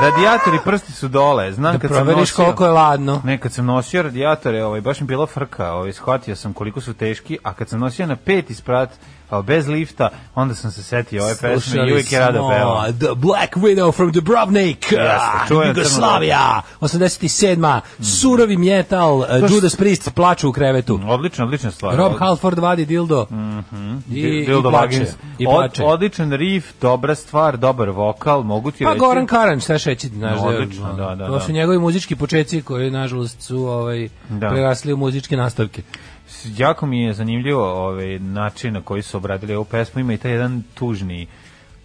Radijatori prsti su dole. Znam da kad sam nosio, koliko je ladno. Ne, kad sam nosio radijatore, ovaj, baš mi bila frka. Ovaj, shvatio sam koliko su teški, a kad sam nosio na peti sprat, kao bez lifta, onda sam se setio ove pesme i uvijek je rado pevao. The Black Widow from Dubrovnik, Jeste, Jugoslavia, 87. Mm. Surovi metal, uh, Judas Priest plaču u krevetu. Mm, odlična, odlična stvar. Rob Halford vadi dildo. Mm -hmm. I, dildo i plače. I plače. Od, odličan riff, dobra stvar, dobar vokal, mogu ti pa, reći. Pa Goran Karan, šta šeći, znaš, no, da odlično, da, da, da, To su njegovi muzički početci koji, nažalost, su ovaj, da. prerasli u muzičke nastavke jako mi je zanimljivo ovaj način na koji su obradili ovu pesmu, ima i taj jedan tužni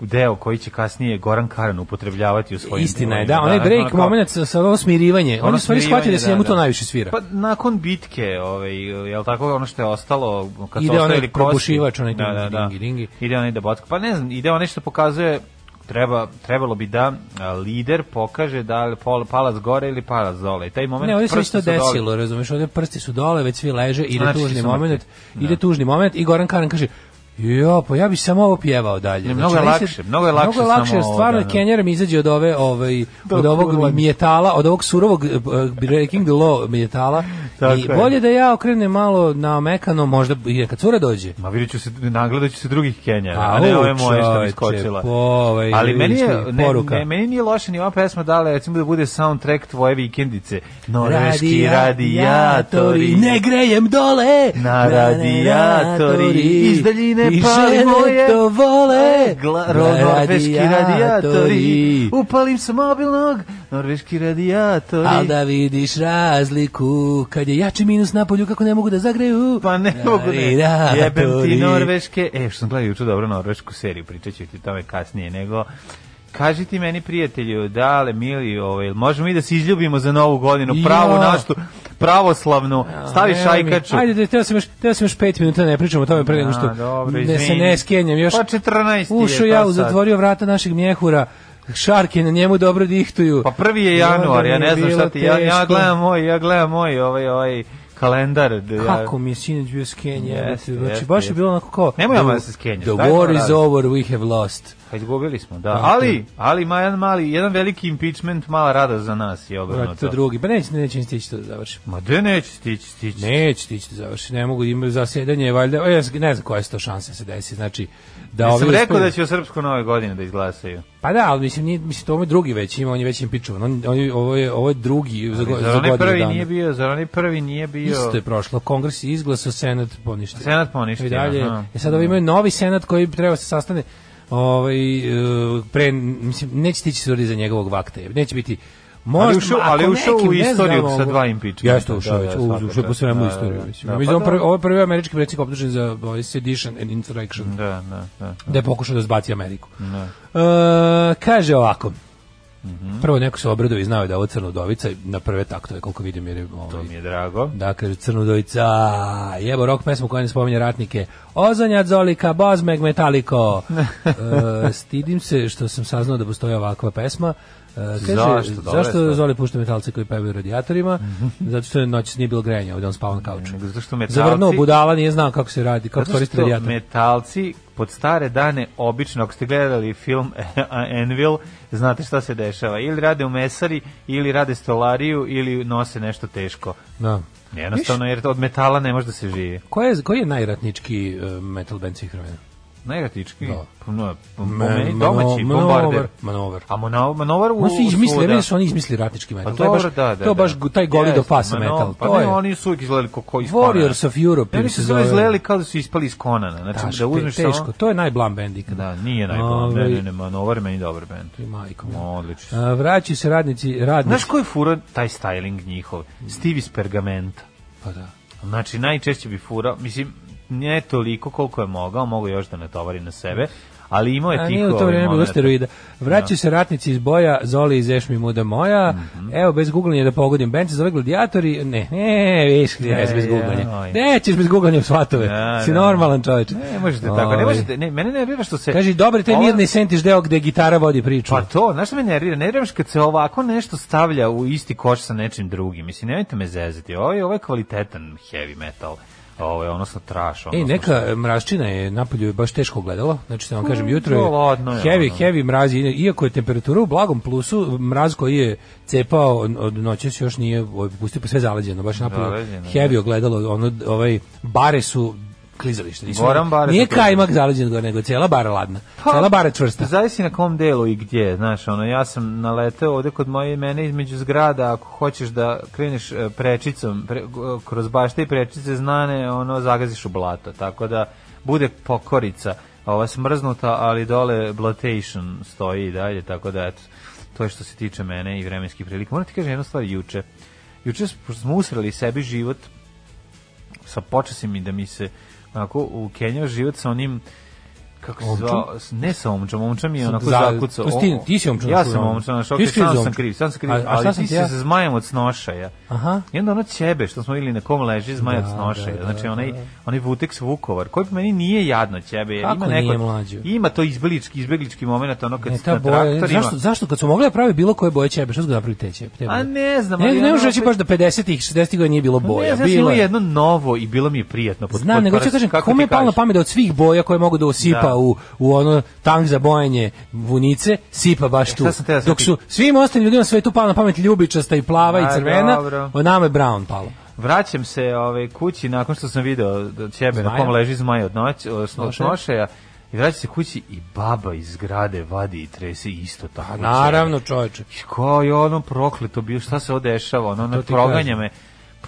deo koji će kasnije Goran Karan upotrebljavati u svojim Istina je, da, onaj break momenat sa ono smirivanje. Oni stvari shvatili da se njemu to da, da. najviše svira. Pa nakon bitke, ovaj, je tako ono što je ostalo kad ide su ostavili probušivač, onaj dingi, da, da, da. dingi, dingi. Ide onaj da Pa ne znam, ide onaj što pokazuje treba, trebalo bi da a, lider pokaže da li pol, palac gore ili palac dole. I taj moment ne, ovdje se isto desilo, razumiješ, ovdje prsti su dole, već svi leže, ide znači, tužni moment, ide da. tužni moment i Goran Karan kaže, Jo, pa ja bih samo ovo pjevao dalje. Ne, mnogo, znači, je lakše, mnogo je lakše, mnogo je lakše. Mnogo stvarno da, da. Kenjera mi izađe od ove, ovaj, da, od ovog mijetala, od ovog surovog uh, Breaking the Law mijetala. I bolje da ja okrenem malo na mekano, možda i kad cura dođe. Ma vidjet se, nagledat se drugih Kenjera, a, a ne ove moje što mi skočila. Po, ovaj, Ali meni, je, ne, ne, meni nije loše ni ova pesma dala, recimo da bude soundtrack tvoje vikendice. Norveški radijatori. Ne grejem dole! Na radijatori. Iz daljine I žene pa, moje, to vole, e, gla, ro, norveški radijatori, upalim sa mobilnog, norveški radijatori. Al da vidiš razliku, kad je jači minus na polju, kako ne mogu da zagreju. Pa ne da, mogu da jebem ti norveške, e što sam gledao juče dobro norvešku seriju, pričat ću ti tome kasnije, nego Kaži ti meni prijatelju, dale, mili, ovaj, možemo i da se izljubimo za novu godinu, ja. pravu naštu, pravoslavnu, ja, stavi šajkaču. Ajde, da, teo sam, još, teo sam još pet minuta, da ne pričamo o tome pre nego što A, dobro, ne, se ne skenjam. Još pa 14 Ušao ja, u zatvorio vrata našeg mjehura, šarke na njemu dobro dihtuju. Pa prvi je januar, ja ne znam šta ti, ja, ja gledam moj, ja gledam moj, ovaj, ovaj, kalendar. Da, Kako mi je sinoć bio skenje? Yes, znači, yes, baš yes. je bilo onako kao... Nemoj da se skenje. The war is over, we have lost. Pa izgubili smo, da. Ali, ali ma jedan mali, jedan veliki impeachment, mala rada za nas je obrano Vratite drugi, pa neće, neće stići to da završi. Ma gde neće stići, stići? Neće stići da završi, ne mogu, imaju zasjedanje, valjda, ja e, ne znam koja je to šansa da se desi, znači, da ja sam rekao da će u Srpsku nove godine da izglasaju. Pa da, ali mislim, nije, mislim, to ovo je drugi već ima, on je već impičovan, on, on, ovo, je, ovo je drugi za, ali, za, za godinu prvi dana. Nije bio, za onaj prvi nije bio... Isto je prošlo, kongres izglasao, senat poništio. Senat poništio, I dalje, aha. E sad ovo imaju novi senat koji treba da se sastane, ovaj, e, pre, mislim, neće stići sudi za njegovog vakta, neće biti Možda, ali ušao, ali ušao u istoriju sa dva impeachmenta. Jeste ušao, da, da, ušao, ušao po da. svemu da, istoriju. Da, da, da, pa da. Ovo je prvi američki predsjednik optužen za ovaj, sedition and insurrection. Da, da, da, da. Da je pokušao da zbaci Ameriku. Da. Uh, kaže ovako. Mm Prvo neko se obradovi znao da je ovo Crnudovica na prve taktove koliko vidim jer je ovaj, To mi je drago. Da kaže Crnudovica, jebo rok pesmu koja ne spominje ratnike. Ozanja Zolika, Bozmeg Metaliko. e, stidim se što sam saznao da postoji ovakva pesma. E, kaže, zašto, zašto Zoli pušta metalce koji pevaju radijatorima? Mm -hmm. Zato što je noć nije bilo grejanja, ovdje on spava na kauču. Mm, zašto metalci... Zavrno, budala, nije znao kako se radi, kako koriste radijator. metalci pod stare dane, obično, ako ste gledali film Anvil, znate šta se dešava. Ili rade u mesari, ili rade stolariju, ili nose nešto teško. Da. Jednostavno, jer od metala ne može da se živi. Koji je, ko je najratnički e, metal band svih vremena? Negratički? Da. Pa no, po meni domaći bombarder. Manovar. A manovar, manovar u... Ma izmislili, meni da. su oni izmislili ratnički metal. Pa to je baš, da, da, to je baš da. taj goli yes, do pasa metal. Pa to ne, je. oni su uvijek izgledali kao iz Warriors of Europe. Oni su zove izgledali kao da su ispali iz Konana. Znači, Daš, da uzmiš te, teško, to je najblam band ikada. Da, nije najblam, ovaj- ne, ne, ne, je meni dobar band. I majko. Odlično. Vraći se radnici, radnici. Znaš koji je fura taj styling njihov? Stevie iz Pergamenta. Pa da. Znači, najčešće bi fura, mislim, ne toliko koliko je mogao, mogu još da natovari na sebe, ali imao je tih u to vreme bilo steroida. Vraćaju da. se ratnici iz boja, Zoli iz Ešmi Muda Moja, mm -hmm. evo bez guglanja da pogodim Bence, zove gladijatori, ne, ne, viš, ne, bez guglanja. Ja, Nećeš bez guglanja u svatove, ja, da, si da. normalan čovječ. Ne, možete tako, ne možete, ovaj. ne, mene nervira što se... Kaži, dobre, te mirni sentiš deo gde gitara vodi priču. Pa to, znaš što me nervira, nervira kad se ovako nešto stavlja u isti koš sa nečim drugim, mislim, nemojte me zezati, ovo je, ovo je kvalitetan heavy metal ovaj odnosno traš ono. E neka što... mračina je napolju baš teško gledalo. Znači sam da vam kažem mm, jutro je je heavy ono. heavy mrazi. iako je temperatura u blagom plusu, mraz koji je cepao od noćas još nije ovaj, pustio pa sve zaleđeno, baš napolju heavy da. ogledalo, ono ovaj bare su klizavište. Nisu, Boram bare nije kajmak zaleđen gore, nego cijela bara ladna. Pa, cijela bara čvrsta. Zavisi na kom delu i gdje, znaš, ono, ja sam naleteo ovde kod moje mene između zgrada, ako hoćeš da kreneš e, prečicom, pre, kroz bašte i prečice znane, ono, zagaziš u blato, tako da bude pokorica, ova smrznuta, ali dole blotation stoji i dalje, tako da, eto, to je što se tiče mene i vremenskih prilika. Moram ti kažem jednu stvar, juče, juče smo usrali sebi život sa počasim i da mi se onako u Kenjao život sa onim kako se zvao, ne sa omčom, omčom je onako za, zakucao. Pusti, pa ti si omčom. Ja sam omčom, našao, okay, sam, sam kriv, sam sam kriv, a, a ali ti ja? se zmajem od snošaja. Aha. I onda ono ćebe što smo vidjeli na kom leži zmaj od da, snošaja, da, znači da, znači onaj, da, da. onaj Vutex Vukovar, koji po meni nije jadno ćebe, jer ima neko, nije mlađu? ima to izbeglički, izbeglički moment, ono kad ne, ta na boja, zašto, zašto, kad su mogli da pravi bilo koje boje ćebe, što su ga napravili te ćebe? A ne znam. Ne, ne možeš reći baš da 50-ih, 60-ih nije bilo boja. Ne, bilo je jedno novo i bilo mi je prijatno. Znam, nego ću kažem, kome je palo na pamet da od svih boja koje mogu da osipa sipa u, u ono tank za bojanje vunice, sipa baš e, tu. E, Dok su svim ostalim ljudima sve tu palo na pamet ljubičasta i plava A, i crvena, dobro. o nama je brown palo. Vraćam se ove, ovaj, kući nakon što sam video da ćebe na kom leži zmaj od, noć, od nošeja. I vraća se kući i baba iz grade vadi i trese isto tako. Pa naravno, čoveče. Ko je ono prokleto bio, šta se odešava, ono, ono proganja me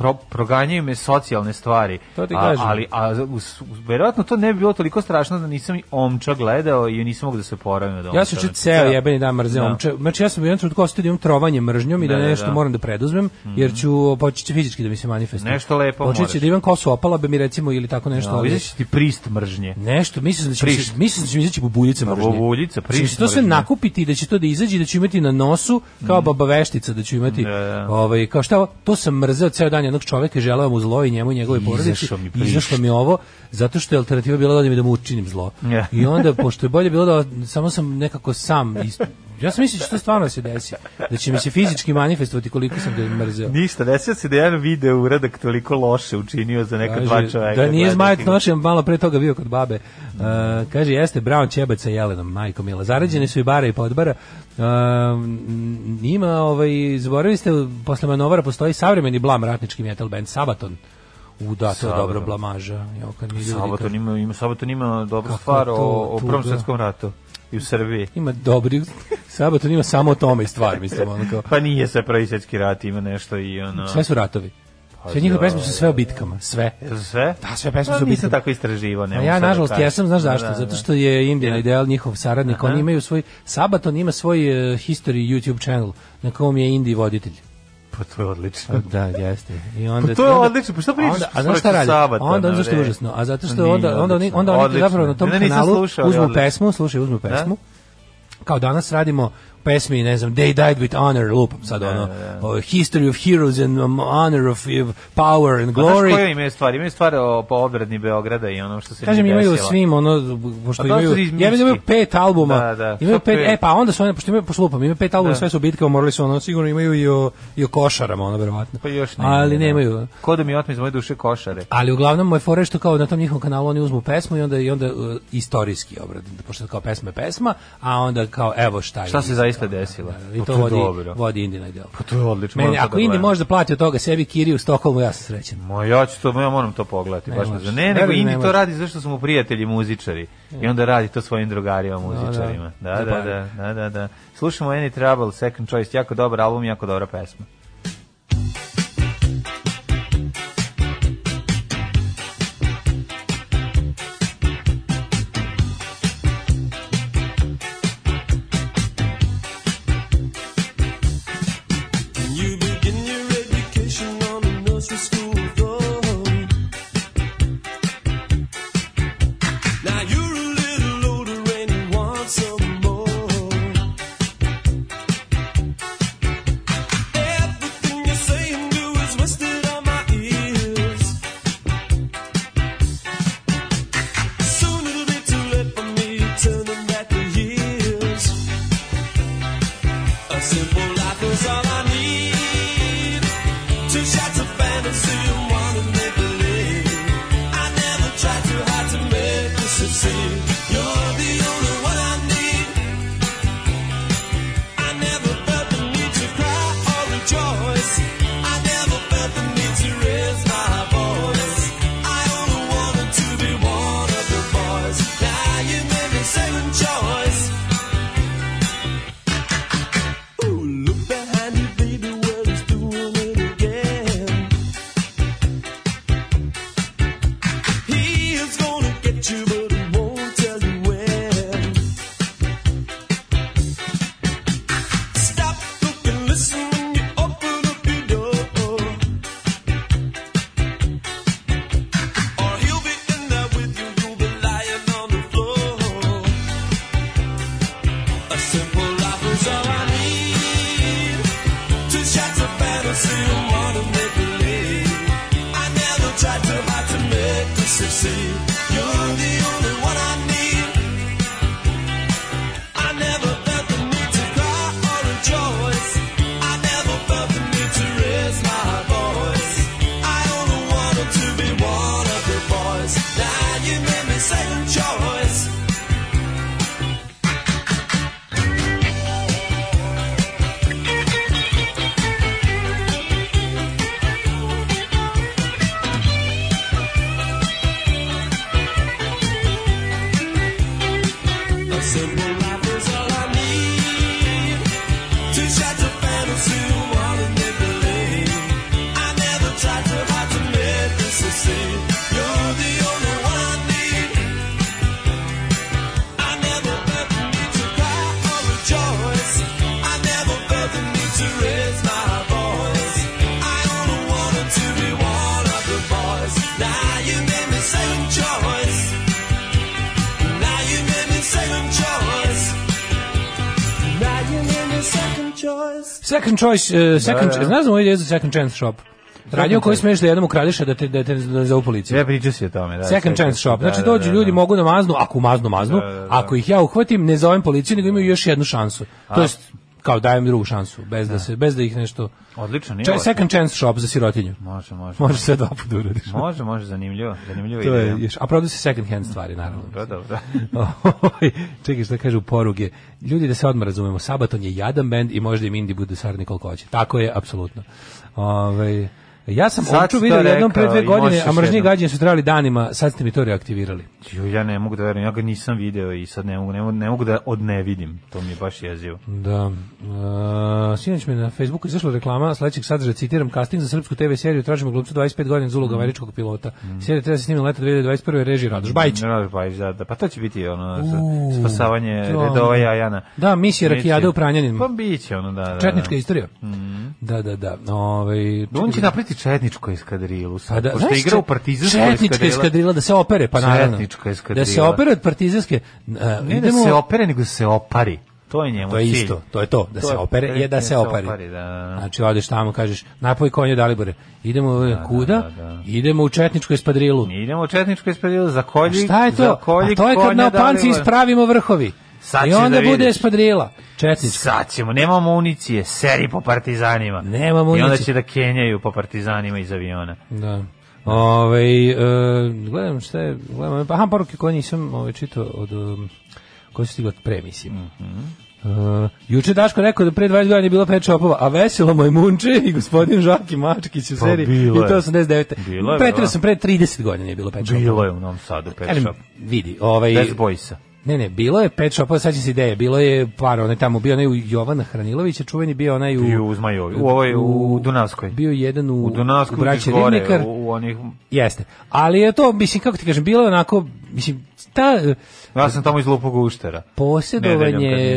pro, proganjaju me socijalne stvari. To ti kažem. A, ali, a, us, verovatno to ne bi bilo toliko strašno da nisam i omča gledao i nisam mogu da se poravim od omča. Ja sam čet ceo da. jebeni dan mrzeo da. omča. Znači ja sam u jednom trenutku ostao da imam trovanje mržnjom i da, da, da nešto da. moram da preduzmem, mhm. jer ću početi fizički da mi se manifestuje. Nešto lepo Počet će da imam kosu opala bi mi recimo ili tako nešto. No, da, ali... ti prist mržnje. Nešto, mislim da će prist. mislim da će mi izaći bubuljica mržnje. Bubuljica, prist. Će to sve nakupiti i da će to da izađe da će imati na nosu kao mhm. baba veštica da će imati ovaj kao šta to sam mrzeo ceo dan jednog čoveka i želeo mu zlo i njemu i njegove porodici. Mi Izašlo mi, ovo zato što je alternativa bila da mi da mu učinim zlo. Yeah. I onda pošto je bolje bilo da samo sam nekako sam Ja sam mislio što da stvarno da se desi. Da će mi se fizički manifestovati koliko sam ga mrzeo. Ništa, desio se da jedan video uradak toliko loše učinio za neka dva čoveka. Da nije zmajak noćem, malo pre toga bio kod babe. Uh, kaže, jeste Brown ćebac sa jelenom, majko mila. Zarađene su i bara i podbara. Uh, njima, ovaj, zaboravili ste, posle manovara postoji savremeni blam ratnički metal band Sabaton. U da, to je dobra blamaža. Jo, kad mi ljudi Sabaton ima, ima, Sabaton ima dobru stvar o, o prvom svetskom ratu i u Srbiji. Ima dobri Sabaton ima samo o tome i stvar, mislim ono kao. pa nije sve prvi svetski rat, ima nešto i ono. Sve su ratovi. Pa sve njihove da. pesme su sve o bitkama, sve. Sve? Da, sve pesme pa, su o pa bitkama. Nisam tako istraživao. A ja, da nažalost, ja sam, znaš da, zašto? Da, da. Zato što je Indian Ideal njihov saradnik, Aha. oni imaju svoj, Sabaton ima svoj uh, history YouTube channel na kom je Indi voditelj. Pa to je odlično. Da, jeste. I onda pa to je odlično. Pa, da, pa, pa šta pričaš? Onda, a pa znaš šta radi? Sabata, onda onda zašto je užasno? A zato što onda onda oni onda oni zapravo na tom kanalu uzmu pesmu, slušaj, uzmu da? pesmu. Kao danas radimo pesmi, ne znam, They Died With Honor, lupam sad da, ono, da, da. Ovaj, History of Heroes and um, Honor of Power and pa Glory. Pa koje imaju stvari? Imaju stvari o, po obradni Beograda i ono što se Kažem, imaju svim, ono, pošto imaju, ja mislim imaju pet albuma, da, da. imaju pet, e, pa onda su oni, pošto imaju, pošto lupam, imaju pet albuma, sve su bitke, morali su ono, sigurno imaju i o, i o košarama, ono, verovatno. Pa još ne. Ali nemaju. Ko da mi otme iz moje duše košare. Ali uglavnom, moje fore što kao na tom njihovom kanalu oni uzmu pesmu i onda, i onda e, istorijski obrad, pošto kao pesma je pesma, a onda kao, evo šta je. Šta se zaista desila. Da, da, da. I pa to, vodi, dobro. vodi Indi na delo. Pa to je odlično. Meni, ako Indi može da plati od toga sebi Kiriju u Stokholmu, ja sam srećan. Ma ja ću to, ja moram to pogledati. Ne, baš može. ne, nego Indi to radi zašto su mu prijatelji muzičari. I onda radi to svojim drugarima muzičarima. Da, da, pa- da, da, da, da. Slušamo Any Trouble, Second Choice, jako dobar album, jako dobra pesma. second choice, uh, second, da, da. znaš da mu je second chance shop? Radio koji smeš da jednom ukradeš da te da te za policiju. Ja pričao si o tome, da. Second chance shop. Da, znači da, dođu da, da, ljudi mogu da maznu, ako maznu maznu, ako ih ja uhvatim, ne zovem policiju, nego imaju još jednu šansu. A. To jest kao dajem drugu šansu bez da, se bez da ih nešto Odlično, nije. Čaj second chance shop za sirotinju može, može. Može sve dva puta uradiš. Može, može, zanimljivo, zanimljivo to ideja. Je, a prodaju se second hand stvari, naravno. Da, dobro, dobro. Ovaj, čekaj, šta kažu poruge. Ljudi, da se odmah razumemo, Sabaton je jadan bend i možda im Indi bude sarni koliko hoće. Tako je, apsolutno. Ove, ovaj, Ja sam Omču vidio jednom pre dve godine, a mržnje gađenje su trajali danima, sad ste mi to reaktivirali. Ju, ja ne mogu da verujem, ja ga nisam video i sad ne mogu, ne mogu, ne mogu da od ne vidim, to mi je baš jezivo. Da, uh, sinoć mi na Facebooku izašla reklama sledećeg sadržaja, citiram, casting za srpsku TV seriju, tražimo glumcu 25 godina za ulogu mm. američkog pilota. Mm. Serija treba da se snimiti leta 2021. reži Radoš mhm, Bajić. Radoš Bajić, da, da, pa to će biti ono, uh, spasavanje to, redova Jajana. Da, misija Rakijada u Pranjaninu. Pa biće ono, da, da, da. Četnička istorija. Mm. Da, da, da. Ove, ovaj, On će napriti dati četničku eskadrilu. Sad, pa da, pošto igra u partizanskoj četnička eskadrila da se opere, pa naravno. Četnička eskadrila. Da se opere od partizanske. Uh, ne da idemo... da se opere, nego da se opari. To je njemu cilj. to je cilj. isto, to je to, da to se opere, je da, da se opari. opari da. Znači, odeš tamo, kažeš, napoj konje Dalibore, idemo e, da, kuda, da, da, idemo u Četničku espadrilu. Idemo u Četničku espadrilu, za za koljik, šta je to? A to je kad na opanci ispravimo vrhovi. Sad I onda da bude espadrila. Četnička. Sad ćemo, nema municije, seri po partizanima. Nema municije. I onda će da kenjaju po partizanima iz aviona. Da. Ove, e, gledam šta je, gledam, pa, aha, poruke koje nisam ove, čitao od, um, koje su stigla pre, mislim. Mhm. Mm -hmm. e, juče Daško rekao da pre 20 godina je bilo pet čopova, a veselo moj munče i gospodin Žaki Mačkić u pa seriji i to 89. Pretrao sam pre 30 godina je bilo pet čopova. Bilo je u Novom Sadu pet čopova. Vidi, ovaj... Bez bojsa. Ne, ne, bilo je pet shopa, sad će se ideje, bilo je par, onaj tamo, bio onaj u Jovana Hranilovića, čuveni bio onaj u... Bio u Zmajovi, u, ovoj, u Dunavskoj. Bio jedan u... U Dunavskoj, u Braći Ribnikar. U, u onih... Jeste, ali je to, mislim, kako ti kažem, bilo je onako, mislim, ta Ja sam tamo iz Lupog uštera. Posjedovanje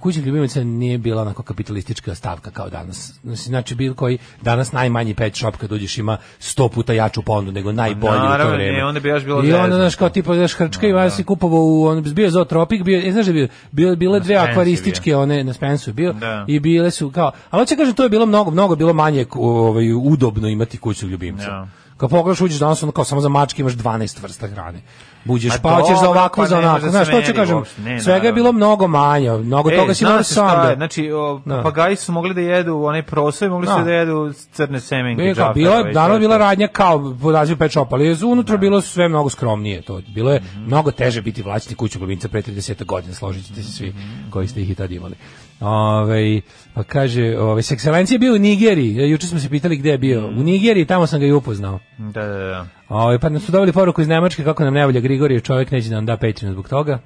kućnih ljubimaca nije bila onako kapitalistička stavka kao danas. Znači, znači bilo koji danas najmanji pet shop kad uđeš ima sto puta jaču pondu nego najbolji Naravno, u to vreme. Ne, onda bi još bilo I onda, znaš, kao tipa, znaš, Hrčka no, i da. vas si kupovao u, on bio zootropik, bio, e, znaš da bio, bio, bile dve akvarističke, one na Spensu bio, da. i bile su kao, ali hoće kažem, to je bilo mnogo, mnogo bilo manje ovaj, udobno imati kućnog ljubimca. Ja. Da. Kad pogledaš uđeš danas ono kao samo za mačke imaš 12 vrsta hrane. Buđeš pa, pa hoćeš za ovako pa za onako. Znaš što ću kažem? Svega je bilo mnogo manje, mnogo e, toga si morao sam. Znači da. papagaji su mogli da jedu onaj prosoj, mogli su da, da jedu crne semenke džabe. Bilo je danas ovaj, bila radnja kao pod nazivom pet shop, ali je unutra da. bilo sve mnogo skromnije to. Bilo je mhm. mnogo teže biti vlasnik kućnog ljubimca pre 30 godina, složićete se svi mhm. koji ste ih i tad imali. Ove, ovaj, pa kaže, ove, ovaj, s ekscelencije je bio u Nigeriji. Juče smo se pitali gde je bio. U mm. Nigeriji, tamo sam ga i upoznao. Da, da, da. Ove, ovaj, pa nam su dobili poruku iz Nemačke kako nam nevolja Grigorije, čovjek neće da nam da Patreon zbog toga.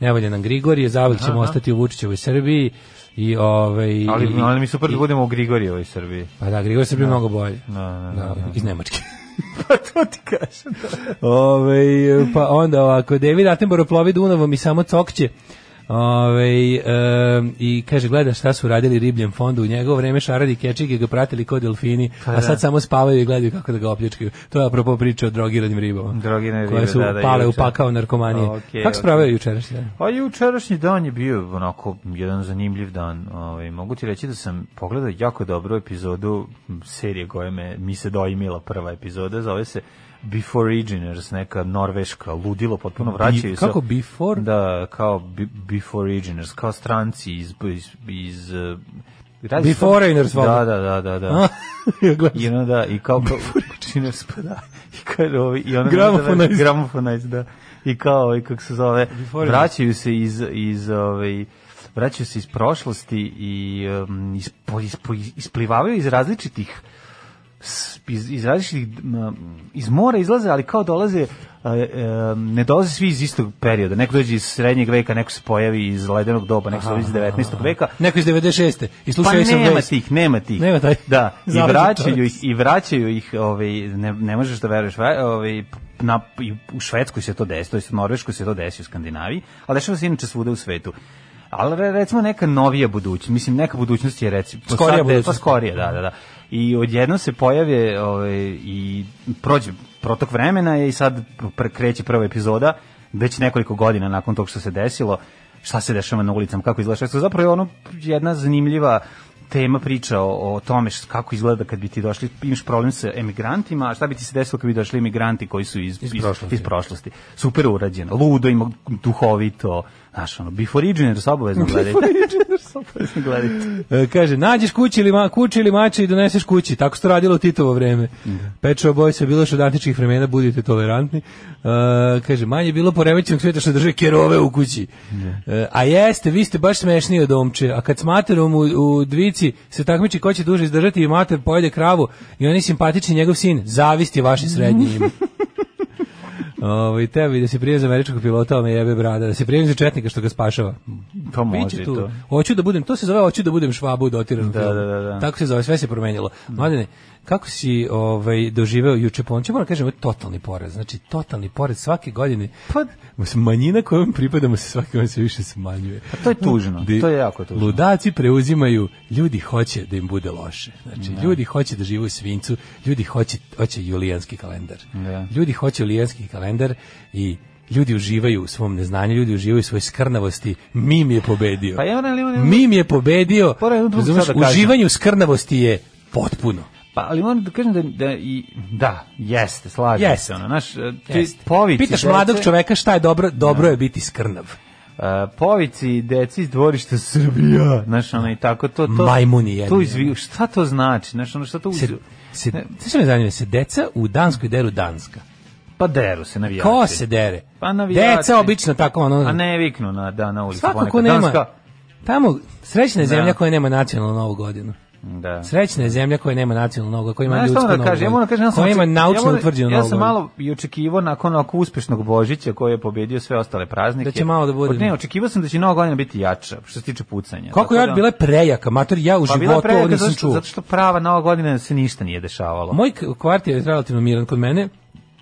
Nevolja nam Grigorije, zavljek ćemo aha. ostati u Vučićevoj Srbiji. I ovaj ali, ali mi super da budemo u Grigorije Srbiji. Pa da, Grigorije Srbiji no. Da. mnogo bolje. No, da, no, da, da, iz Nemačke. pa to ti kažem. Ove, pa onda ovako, David Attenborough plovi Dunavom i samo cokće. Ove, e, I kaže, gleda šta su radili ribljem fondu. U njegovo vreme šaradi kečike ga pratili kod delfini, pa a, da. sad samo spavaju i gledaju kako da ga opljačkaju. To je apropo priča o drogiranim ribama. Drogirane ribe, su da, da, pale u pakao narkomanije. Okay, kako se okay. pravio jučerašnji dan? A pa jučerašnji dan je bio onako jedan zanimljiv dan. Ove, ovaj, mogu ti reći da sam pogledao jako dobru epizodu serije koja me, mi se doimila prva epizoda, zove se Before Originers, neka norveška, ludilo potpuno vraćaju se. Kako Before? Da, kao Before Originers, kao stranci iz, iz, iz e, Radi Beforeigners, da, da, da, da, da. I ono da, i kao Beforeigners, pa da. I kao i ono Gramophonize. Da, gramophonize, da. I kao i kako se zove, vraćaju se iz, iz ove, ovaj, vraćaju se iz prošlosti i um, ispo, isplivavaju iz različitih iz, iz različitih iz mora izlaze, ali kao dolaze e, e, ne dolaze svi iz istog perioda. Neko dođe iz srednjeg veka, neko se pojavi iz ledenog doba, neko se iz 19. veka. Neko iz 96. I slušaju pa nema tih, nema tih. Nema taj. Da, i vraćaju ih, i vraćaju ih, ovaj, ne, ne možeš da veruješ, ovaj, na, u Švedskoj se to desi, to je u Norveškoj se to desi u Skandinaviji, ali dešava se inače svuda u svetu. Ali recimo neka novija budućnost, mislim neka budućnost je recimo... Skorija pa budućnost. Pa skorija, da, da, da i odjedno se pojave ovaj, i prođe protok vremena je i sad kreće prva epizoda već nekoliko godina nakon tog što se desilo šta se dešava na ulicama, kako izgleda, što zapravo je ono jedna zanimljiva tema priča o, o tome š, kako izgleda kad bi ti došli, imaš problem sa emigrantima, šta bi ti se desilo kad bi došli emigranti koji su iz, iz, iz, prošlosti. iz prošlosti. Super urađeno, ludo, ima duhovito, Znaš, ono, Before Originers obavezno gledajte. Before Originers obavezno gledajte. kaže, nađeš kući ili, ma, kući ili mače i doneseš kući. Tako se to radilo u Titovo vreme. Mm. Da. Pečo boj se bilo što od antičkih vremena, budite tolerantni. Uh, kaže, manje bilo poremećenog sveta što drže kerove u kući. Mm. a jeste, vi ste baš smešniji od omče. A kad s materom u, u dvici se takmiči ko će duže izdržati i mater pojede kravu i on je simpatični njegov sin, zavisti vaši srednji ime. Ovaj teo bi da se prijavi za američkog pilota, me jebe brada, da se prijavi za četnika što ga spašava. To pa može tu. to. Hoću da budem, to se zove hoću da budem švabu dotiran. Da, da, da, da. Tako se zove, sve se promenilo. Mm. Mladine, kako si ovaj doživeo juče pomoć? Moram da kažem, totalni porez. Znači totalni porez svake godine. Pa manjina kojom pripadamo se svake godine sve više smanjuje. Pa to je tužno. De, to je jako tužno. Ludaci preuzimaju, ljudi hoće da im bude loše. Znači ne. Da. ljudi hoće da žive u svincu, ljudi hoće hoće julijanski kalendar. Ne. Da. Ljudi hoće julijanski kalendar i ljudi uživaju u svom neznanju, ljudi uživaju u svojoj skrnavosti. Mim je pobedio. Pa ja, ne, Mim je pobedio. Uživanju skrnavosti je potpuno. Pa, ali moram da kažem da, da i, da, jeste, slažem yes. se, ona. naš, e, povici... Pitaš dece, mladog čoveka šta je dobro, dobro da. je biti skrnav. Uh, povici deci iz dvorišta Srbija, znaš, ona i tako to... to Majmuni jedni. Tu izvi, šta to znači, znaš, ono, šta to... Se, se, ne, se me zanima, se deca u Danskoj deru Danska. Pa deru se navijači. Ko se dere? Pa navijači. Deca obično tako ono. A ne viknu na da na ulicu. Svakako nema. Danska. Tamo srećna da. je zemlja koja nema nacionalnu novu godinu. Da. Srećna je zemlja koja nema nacionalnog noga, koja ima ljudsko noga. Kaže, ja moram da kažem, ja sam, koja ima naučno ja da- utvrđeno Ja sam malo i očekivao nakon ovako uspešnog Božića koji je pobedio sve ostale praznike. Da će malo da bude. Ne, očekivao sam da će nova godina biti jača što se tiče pucanja. Kako je da, bila prejaka, mater ja u pa životu prejaka, ovo nisam čuo. Zato što prava nova godina se ništa nije dešavalo. Moj kvart je relativno miran kod mene.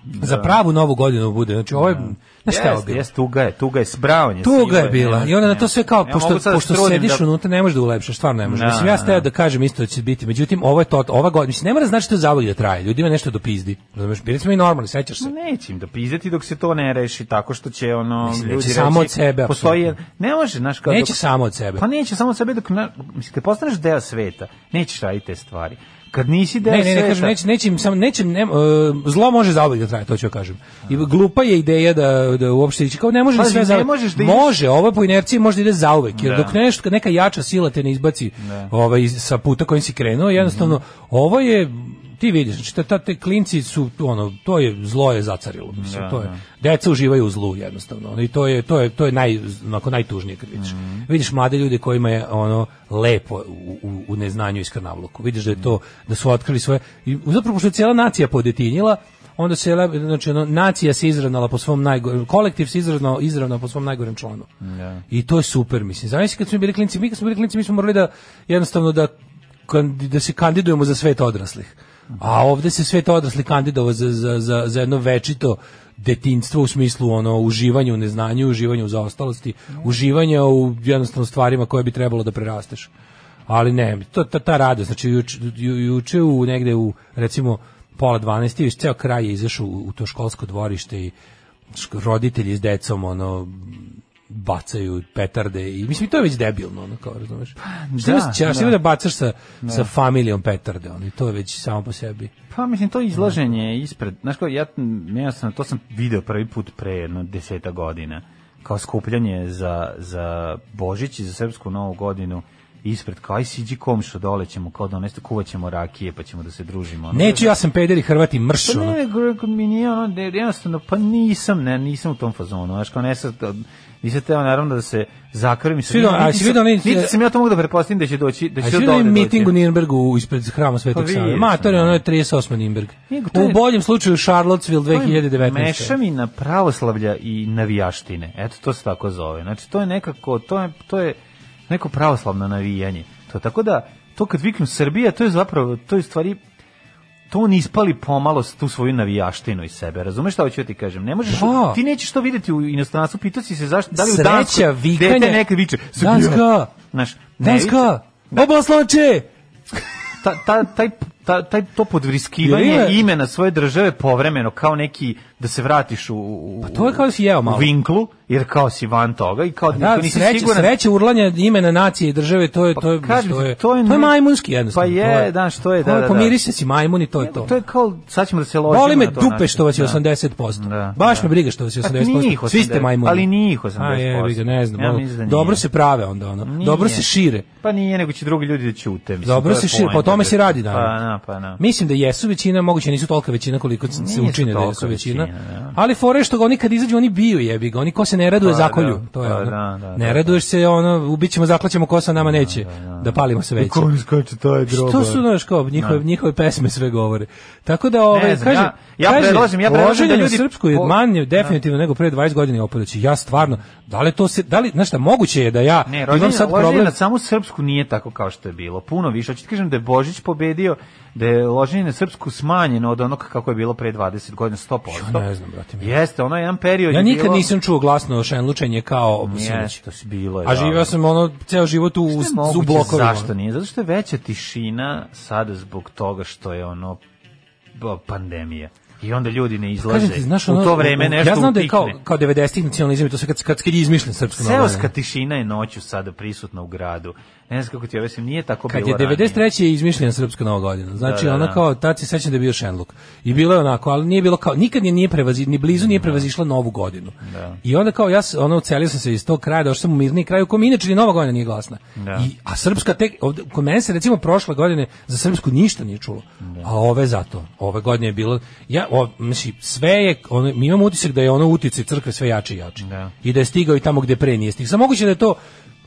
Da. Za pravu novu godinu bude. Znači ovo je da Znaš šta je bilo? Yes, tuga je, tuga je, sbravan je. Tuga je bila. I onda na to sve kao, pošto, da pošto sediš da... unutra, ne možeš da ulepšaš, stvarno ne možeš. Na, mislim, ja steo da kažem isto da će biti. Međutim, ovo je to, ova godina, mislim, ne mora da znači to zavog da traje. Ljudi Ljudima nešto do pizdi. Razumeš, bili smo i normalni, sećaš se. Neće im dopizditi dok se to ne reši tako što će ono... Mislim, ljudi neće reći, samo od sebe. Postoji, ne može, znaš, kao... Neće dok, samo od sebe. Pa neće samo od sebe dok, mislim, kad postaneš deo sveta, nećeš raditi te stvari kad nisi deo ne, ne, ne, kažem, neće, nećem, sam, nećem, ne, uh, zlo može zaoblik da traje, to ću kažem. I glupa je ideja da, da uopšte ići, kao ne može Pazi, sve za... možeš da Može, ovo po inerciji može da ide zauvek, jer da. dok nešto, neka jača sila te ne izbaci da. ovaj, sa puta kojim si krenuo, jednostavno, mm -hmm. ovo je ti vidiš, znači ta, ta te klinci su ono, to je zlo je zacarilo, mislim, da, to je. Da. Deca uživaju u zlu jednostavno. Ono, I to je to je to je naj onako najtužnije kad vidiš. Mm -hmm. Vidiš mlade ljude kojima je ono lepo u, u, u neznanju i Vidiš da je to da su otkrili svoje i zapravo što je cijela nacija podetinjila, onda se znači ono, nacija se izravnala po svom najgorem kolektiv se izravnao izravnao po svom najgorem članu. Yeah. Da. I to je super, mislim. Zamisli kad smo bili klinci, mi kad smo bili klinci, mi smo morali da jednostavno da da se kandidujemo za svet odraslih. A ovde se sve to odrasli kandidovo za, za, za, za jedno večito detinjstvo u smislu ono uživanju u neznanju, uživanju u zaostalosti, uživanja u jednostavno stvarima koje bi trebalo da prerasteš. Ali ne, to, ta, ta radost, znači juče ju, juče u negde u recimo pola 12 i ceo kraj je izašao u, u to školsko dvorište i roditelji s decom ono bacaju petarde i mislim to je već debilno ono kao razumeš. Pa, šta da, ćeš da. da bacaš sa da. sa familijom petarde, ono i to je već samo po sebi. Pa mislim to izlaženje da. ispred, znaš kao ja ja sam to sam video prvi put pre jedno 10 godina kao skupljanje za za Božić i za srpsku novu godinu ispred kao aj siđi komšo dole ćemo kao donesti da kuvaćemo rakije pa ćemo da se družimo ono. neću ja sam pederi hrvati mrš pa ne ono. mi nije ono ne, jednostavno pa nisam ne nisam u tom fazonu znači kao ne sad nisam teo naravno da se zakrvim se. Sviđa, a sviđa ne. Niti sam ja to mogu da pretpostavim da će doći, da će doći. A miting u Nürnbergu ispred hrama Svetog pa Save. Ma, to je da. ono 38. Nürnberg. Pa u boljem slučaju Charlottesville 2019. Mešavina pravoslavlja i navijaštine. Eto to se tako zove. Znači to je nekako to je to je neko pravoslavno navijanje. To tako da to kad viknu Srbija, to je zapravo to je stvari to on ispali pomalo tu svoju navijaštinu iz sebe. Razumeš šta hoću da ti kažem? Ne možeš, pa. ti nećeš to videti u inostranstvu, pitao si se zašto, da li u Sreća, Danskoj vikanje. dete nekad viče. Danska! Naš, Danska! Da. Oboslanče! ta, ta, taj, ta, taj to podvriskivanje imena svoje države povremeno kao neki da se vratiš u, u pa to je kao da si jeo malo. vinklu, jer kao si van toga i kao pa da, nisi sreće, siguran. Sreće urlanje imena nacije i države, to je pa to je, pa, to je, to je, to je majmunski jednostavno. Pa je, to da, što je, da, da, da. Pomiri se si majmun i to je to. To je kao sad ćemo da se ložimo Boli me dupe način. što vas je 80%. Da. da, Baš da. me briga što vas je 80%. Svi ste majmuni. Ali ni ih 80%. A je, briga, ne znam. Dobro se prave onda ono. Dobro se šire. Pa nije, nego će drugi ljudi da ćute. Dobro se šire, pa o tome se radi da. Pa na, pa na. Mislim da jesu većina, moguće nisu tolika većina koliko se učine da su većina Da. Ali fore što ga oni kad izađu oni biju jebi ga, oni ko se ne raduje pa, zakolju, da. to je. Pa, ono. da, da ne raduješ se ono, ubićemo, zaklaćemo kosa nama neće da, palimo se već. Ko iskoči to je grobo. Što su znaš kao njihove njihove pesme sve govore. Tako da ovaj kaže ja, ja predlažem, ja predlažem da ljudi srpsku je manje definitivno nego pre 20 godina opadajući. Ja stvarno, da li to se da li znaš šta moguće je da ja ne, imam sad problem samo srpsku nije tako kao što je bilo. Puno više. Hoćete kažem da je Božić pobedio da je loženje na srpsku smanjeno od onog kako je bilo pre 20 godina 100%. Ja ne znam, brate. Mi. Jeste, ono jedan period Ja nikad bilo... nisam čuo glasno šenlučenje kao obosinuć. to se bilo je. A da. živio sam ono ceo život u u blokovima. Zašto nije? Zato što je veća tišina sada zbog toga što je ono pandemija i onda ljudi ne pa izlaze. ti, znaš, ono, u to vreme nešto Ja znam da je kao, kao 90-ih nacionalizam i to se kad, kad, kad je izmišljen srpsko Seoska tišina je noću sada prisutna u gradu ne znam kako ti objasnim, nije tako Kad bilo Kad je 93. Ranije. je izmišljena Srpska Nova godina, znači da, da, da. ona kao, tad se sećam da je bio Šenluk. I bilo je onako, ali nije bilo kao, nikad je nije prevazi, ni blizu nije da. prevazišla Novu godinu. Da. I onda kao, ja ono, ucelio sam se iz tog kraja, došao sam u mirni kraj u kom inače ni Nova godina nije glasna. Da. I, a Srpska tek, ovde, kod mene se recimo prošle godine za Srpsku ništa nije čulo, da. a ove zato. Ove godine je bilo, ja, o, znači, sve je, ono, mi imamo utisak da je ono utice crkve sve jači i jači. Da. I da je stigao i tamo gde pre nije stigao. Samo moguće da je to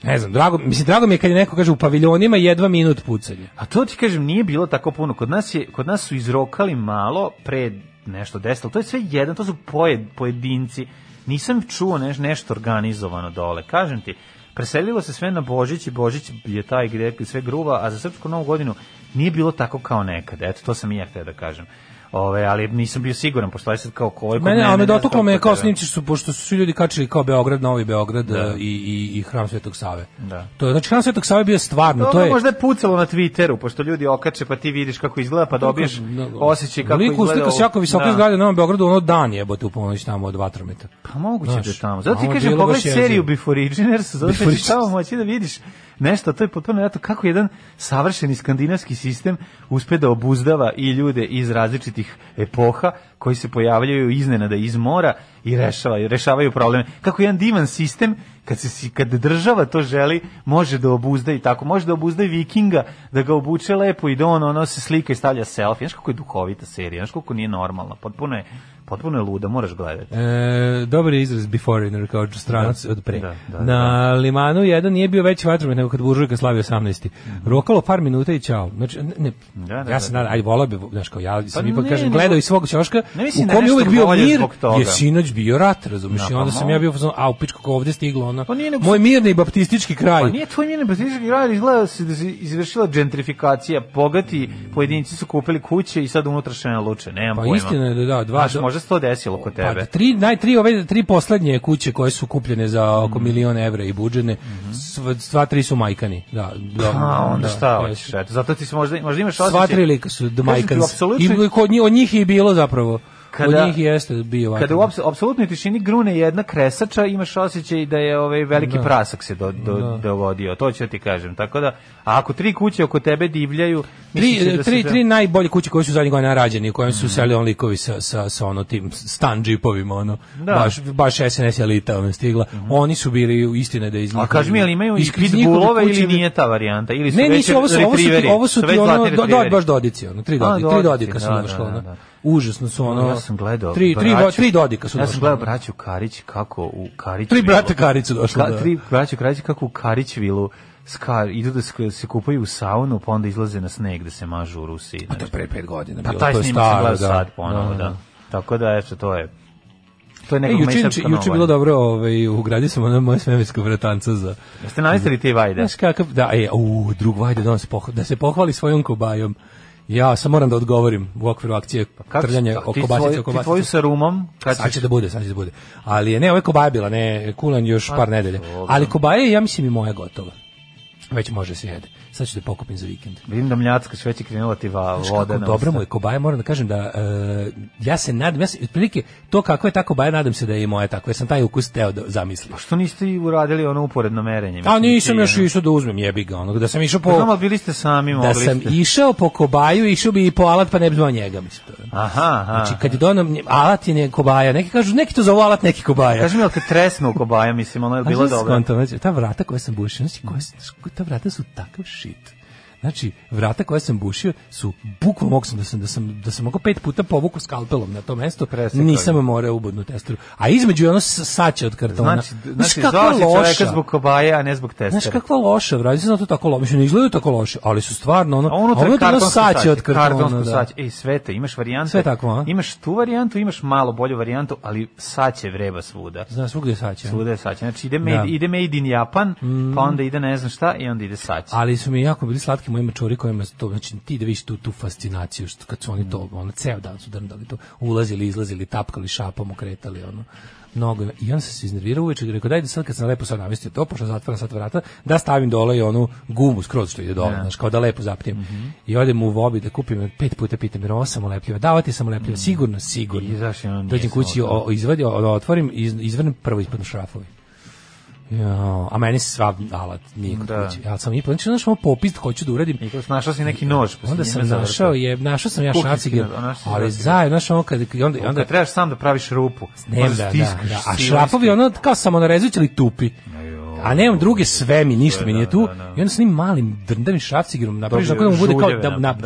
Ne znam, drago, mislim, drago mi je kad je neko kaže u paviljonima jedva minut pucanja. A to ti kažem, nije bilo tako puno. Kod nas, je, kod nas su izrokali malo pre nešto desilo. To je sve jedan, to su pojed, pojedinci. Nisam čuo neš, nešto organizovano dole. Kažem ti, preselilo se sve na Božić i Božić je taj gde sve gruva, a za Srpsku novu godinu nije bilo tako kao nekad. Eto, to sam i ja htio da kažem. Ove, ali nisam bio siguran pošto je sad kao koliko mene, mene, me dotaklo me kao snimci su pošto su svi ljudi kačili kao Beograd, Novi Beograd da. E, i, i, i hram Svetog Save. Da. To je znači hram Svetog Save bio stvarno, to, to je. možda je pucalo na Twitteru pošto ljudi okače pa ti vidiš kako izgleda pa dobiješ da, osećaj kako izgleda. Liku slika jako visoko da. izgleda na Novom Beogradu ono dan jebote u ponoć tamo od vatrometa. Pa moguće da Znaš, da tamo. Zato ti kažem pogledaj seriju Before Originers, zato što ćeš tamo moći da vidiš nešto, to je potpuno eto kako jedan savršeni skandinavski sistem uspe da obuzdava i ljude iz različitih epoha koji se pojavljaju iznenada iz mora i rešavaju, rešavaju probleme. Kako jedan divan sistem kad se kad država to želi može da obuzda i tako može da obuzda i vikinga da ga obuče lepo i da on ono se slika i stavlja selfie znači kako je duhovita serija znači kako nije normalna potpuno je potpuno je luda, moraš gledati. E, dobar je izraz beforeigner, kao stranac da, od pre. Da, da, na da. Limanu jedan nije bio veći vatromet nego kad Buržujka slavi 18. Mm -hmm. Rokalo par minuta i čao. Znači, ne, da, da, ja sam, ajde, volao bi, znaš, kao ja pa sam pa ipak, ne, kažem, gledao iz svog ćoška, u kom je uvek bio mir, je sinoć bio rat, razumiješ, i onda pa sam ja bio, a u pičku kao ovde stiglo, ona, pa moj mirni baptistički kraj. Pa nije tvoj mirni baptistički kraj, izgleda se da izvršila gentrifikacija, bogati pojedinci su kupili kuće i sad unutra luče, nemam pojma. Pa istina je da, da, dva, možda se to desilo kod pa tebe. Pa, tri, naj, tri, ove, tri poslednje kuće koje su kupljene za oko mm. milion evra i buđene, mm -hmm. sva tri su majkani. Da, da, A, onda da, šta hoćeš, eto, zato ti se možda, možda imaš osjećaj. Sva tri lika su majkans. Apsolutno... I, kod njih, od njih je bilo zapravo kada, u njih jeste bio ovakav. Kada u apsolutnoj tišini grune jedna kresača, imaš osjećaj da je ovaj veliki da. prasak se do, do, da. dovodio. To ću ti kažem. Tako da, a ako tri kuće oko tebe divljaju... Tri, da tri, da... tri najbolje kuće koje su zadnjih godina rađene, u kojem su mm. seli on likovi sa, sa, sa ono tim stan džipovima, ono, da. baš, baš SNS elita ono stigla. Mm Oni su bili istine da iz A kaži mi, ali imaju i pitbullove ili nije ta varijanta? Ili su ne, nisu, ovo su, ovo su, ovo su, ovo su, ovo su, ovo su, ovo su, ovo su, ovo su, ovo su, ovo su, ovo su, ovo su, užasno su ono ja sam gledao tri braću, tri dodika su ja sam gledao braću Karić kako u Karić tri brata Karić su došli Ka, da. tri braća Karić kako u Karić vilu skar, idu da se kupaju u saunu, pa onda izlaze na sneg da se mažu u Rusiji. Pa to pre pet godina. Pa taj je sam gledao da. sad ponovo, da, da. Tako da, eto, to je to je nekako e, juče, juče bilo dobro, ovaj u gradi smo na moje svemirska vratanca za. Jeste najstari te vajde. znači kakav, da, e, u drug vajde da se pohvali, da se pohvali svojom kobajom. Ja, sam moram da odgovorim u okviru akcije pa kako, trljanje oko ti kobasice, tvoj, oko Ti tvoju sa rumom? Kad sad će da bude, sad će da bude. Ali ne, ovo je kobaja bila, ne, kulan još A, pa par nedelje. Ali kobaja je, ja mislim, i moja gotova. Već može se jede sad ću da pokupim za vikend. Vidim da mljacka sve će krenula ti va, Znaš, voda. dobro moj kobaje, moram da kažem da uh, ja se nadam, ja se, otprilike, to kako je ta kobaja, nadam se da je i moja tako, ja sam taj ukus teo da zamislim. Pa što niste uradili ono uporedno merenje? Mislim, A nisam još išao da uzmem jebi ga, onog, da sam išao po... Pa, bili ste sami, da mogli Da sam ste. išao po kobaju, išao bi i po alat, pa ne bi zvao njega, mislim. To. Aha, aha. Znači, kad je donom, alat je ne kobaja, neki kažu, neki to zovu alat, neki kobaja. Kaži mi, ali te tresnu kobaja, mislim, ono je bilo dobro. Ta vrata koja sam bušio, znači, koja, ta vrata su takav šir Sheet. Znači, vrata koje sam bušio su bukvalno mogu da sam da sam da sam oko pet puta povukao skalpelom na to mesto. presekao Nisam morao ubodnu testeru. A između je ono saća od kartona. Znači, znači, znači loša. zbog kobaje, a ne zbog testera. znači kakva loša, vrati, zato tako loše, ne izgledaju tako loše, ali su stvarno ono, ono je bilo saće od kartona. Da. Saće. Ej, svete, imaš varijantu Sve tako, a? Imaš tu varijantu, imaš malo bolju varijantu, ali saće vreba svuda. Znaš, svugde je saće. Svuda je saće. Znači ide made, da. ide made in Japan, mm. pa onda ide ne znam šta i onda ide saće. Ali su mi jako bili slatki nekim mojim mačuri kojima to, znači ti da vidiš tu, tu fascinaciju, što kad su oni to, mm. ono, ceo dan su drndali da to, ulazili, izlazili, tapkali šapom, okretali, ono, mnogo. I on se iznervirao uveče i rekao, dajde da sad kad sam lepo sad namestio to, pošto zatvaram sad vrata, da stavim dole i onu gumu skroz što ide dole, znači kao da lepo zaprijem. Mm -hmm. I odem u vobi da kupim, pet puta pitam, jer ovo lepljiva olepljiva, dava ti sam olepljiva, mm sigurno, sigurno. I zašto ono Dođem kući, o, izvadio, otvorim, iz, izvrnem prvo ispod šrafovi. Jo, a meni se sva alat nije kod da. kuće. Ja sam i znači našao popis hoću da uredim. I našao si neki nož, pa onda sam našao je, našao sam ja šrafciger. Da, ali zaj, znaš ono kad i onda onda trebaš sam da praviš rupu. Nema pa da, da, da, A šrapovi ono kao samo narezujući ali tupi. Ja. Da a da, da, nemam da. druge sve mi, ništa mi nije tu. I onda s njim malim drndavim šrafcigerom napraviš da mu bude kao da, na, da,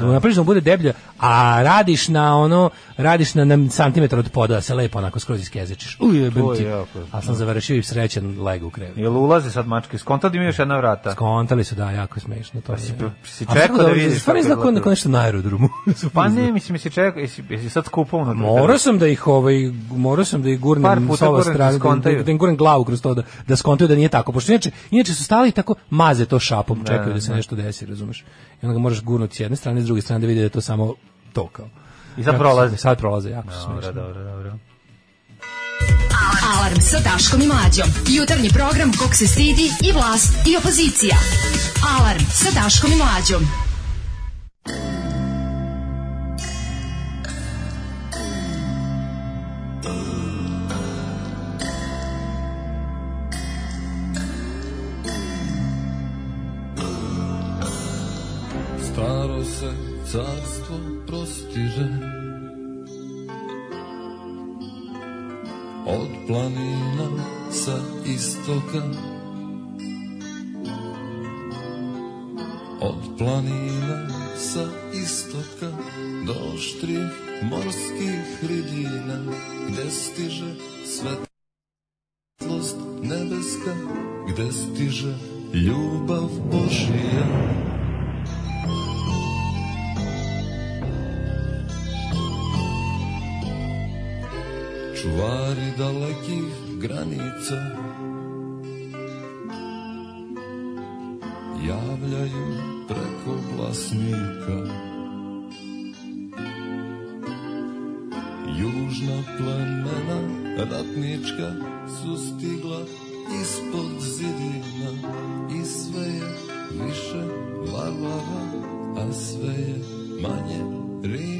da, napraviš da bude deblja, a radiš na ono, radiš na, na santimetar od poda, da se lepo onako skroz iskezečiš. Uj, ti. A sam završio i srećan leg u krevetu. Jel ulaze sad mačke? Skontali mi još jedna vrata. Skontali su, da, jako smešno. To pa si, si čekao da vidiš. Stvarno pa izlako neko nešto na aerodromu. pa ne, mislim, si čekao, jesi, sad skupao na Morao sam da ih, ovaj, morao sam da ih gurnem s ova strana, da, da im gurnem glavu kroz to, da, da skontaju da nije tako, pošto inače, inače su stali tako maze to šapom, da, čekaju da, da se da. nešto desi, razumeš? I onda ga možeš gurnuti s jedne strane, s druge strane da vidi da je to samo to kao. I sad prolaze. Sad prolaze, jako dobro, smiješno. Dobro, dobro, Alarm sa Daškom i Mlađom. Jutarnji program kog se stidi i vlast i opozicija. Alarm sa Daškom i Mlađom. Uh. kako se carstvo prostiže Od planina sa istoka Od planina sa istoka Do štrih morskih ridina Gde stiže svetlost nebeska Gde stiže ljubav Božija čuvari dalekih granica javljaju preko vlasnika južna plemena ratnička su stigla ispod zidina i sve je više varvara a sve je manje rin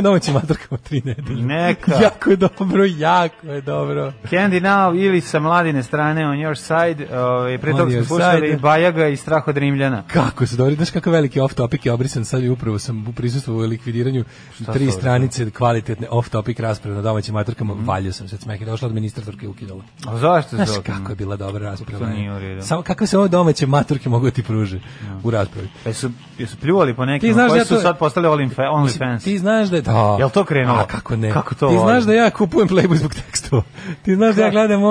não, o čekamo tri nedelje. Neka. jako je dobro, jako je dobro. Candy Now ili sa mladine strane on your side, ovaj, pre toga smo slušali i Bajaga i Strah od Rimljana. Kako se dobro, znaš kako veliki off topic je obrisan, sad i upravo sam u prisustvovao likvidiranju Šta tri stranice kvalitetne off topic rasprave na domaćim matrkama, mm. valjao sam se od smeke, došla administratorka i ukidala. A zašto? Znaš zatim? kako je bila dobra rasprava. Samo kakve se ove domaće maturke mogu da ti pruže no. Da. u raspravi. Pa su, su pljuvali po nekim, koji da su sad postali only fans. Ti znaš da je... Da. Jel to kre krenulo. A kako ne? Kako to? Ti znaš da ja kupujem Playboy zbog tekstova. Ti znaš kako? da ja gledam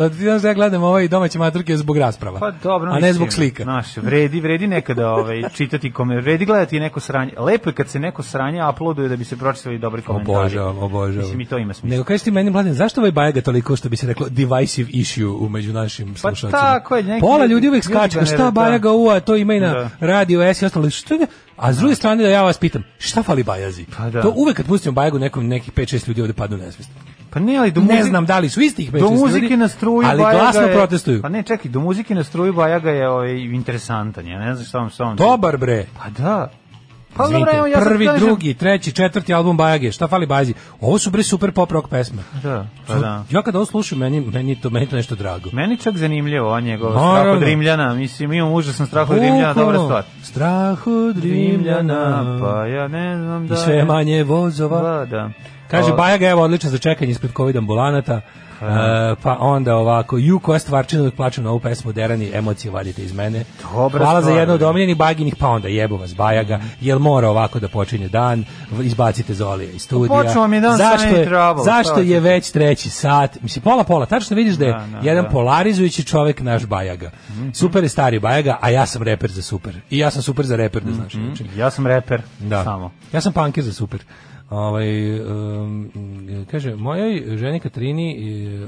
a ti znaš da ja gledam ovaj domaće maturke zbog rasprava. Pa dobro, a ne zbog slika. Znaš, vredi, vredi nekada ovaj čitati kome, vredi gledati neko sranje. Lepo je kad se neko sranje uploaduje da bi se pročitali dobri komentari. Obožavam, obožavam. Mislim i to ima smisla. Nego kažeš ti meni mladen, zašto ovaj Bajaga toliko što bi se reklo divisive issue u među našim slušaocima? Pa tako je, neki Pola ljudi uvek skače, šta da. Bajaga ua, to ima i na da. radio S i ostalo. Što je, A s druge strane da ja vas pitam, šta fali Bajazi? Pa da. To uvek kad pustimo Bajagu nekom nekih 5-6 ljudi ovde padnu nesvest. Pa ne, ali do muzike, ne znam da li su istih 5-6 Do muzike ljudi, na struju ali Bajaga glasno je, protestuju. Pa ne, čekaj, do muzike na struju Bajaga je ovaj interesantan, ja ne znam šta vam sa Dobar bre. Pa da. Pa Izvinite, dobro, ja prvi, kažem... drugi, treći, četvrti album Bajage, šta fali Bajzi? Ovo su bre super pop rock pesme. Da, pa da. Ja kada ovo slušam, meni, meni, to, meni to nešto drago. Meni čak zanimljivo on njegov Naravno. strah od Rimljana, mislim, imam užasan strah od Rimljana, dobra stvar. Strah od Rimljana, pa ja ne znam da... I sve manje vozova. Da, da. Kaže, Bajaga je odličan za čekanje ispred covid ambulanata. E, pa onda ovako, ju koja stvarčina da dok plačem na ovu pesmu Derani, emocije vadite iz mene. Dobra Hvala stvar, za jedno od omiljenih baginih, pa onda jebu vas bajaga, mm. jel mora ovako da počinje dan, izbacite Zolija iz studija. Počeo mi dan zašto je, trouble, zašto je već treći sat? Mislim, pola pola, tačno vidiš da je da, da, jedan da. polarizujući čovek naš bajaga. Mm -hmm. Super je stari bajaga, a ja sam reper za super. I ja sam super za reper, da mhm. znaš. Mm -hmm. Ja sam reper, da. samo. Ja sam punker za super. Ovaj, um, kaže, mojoj ženi Katrini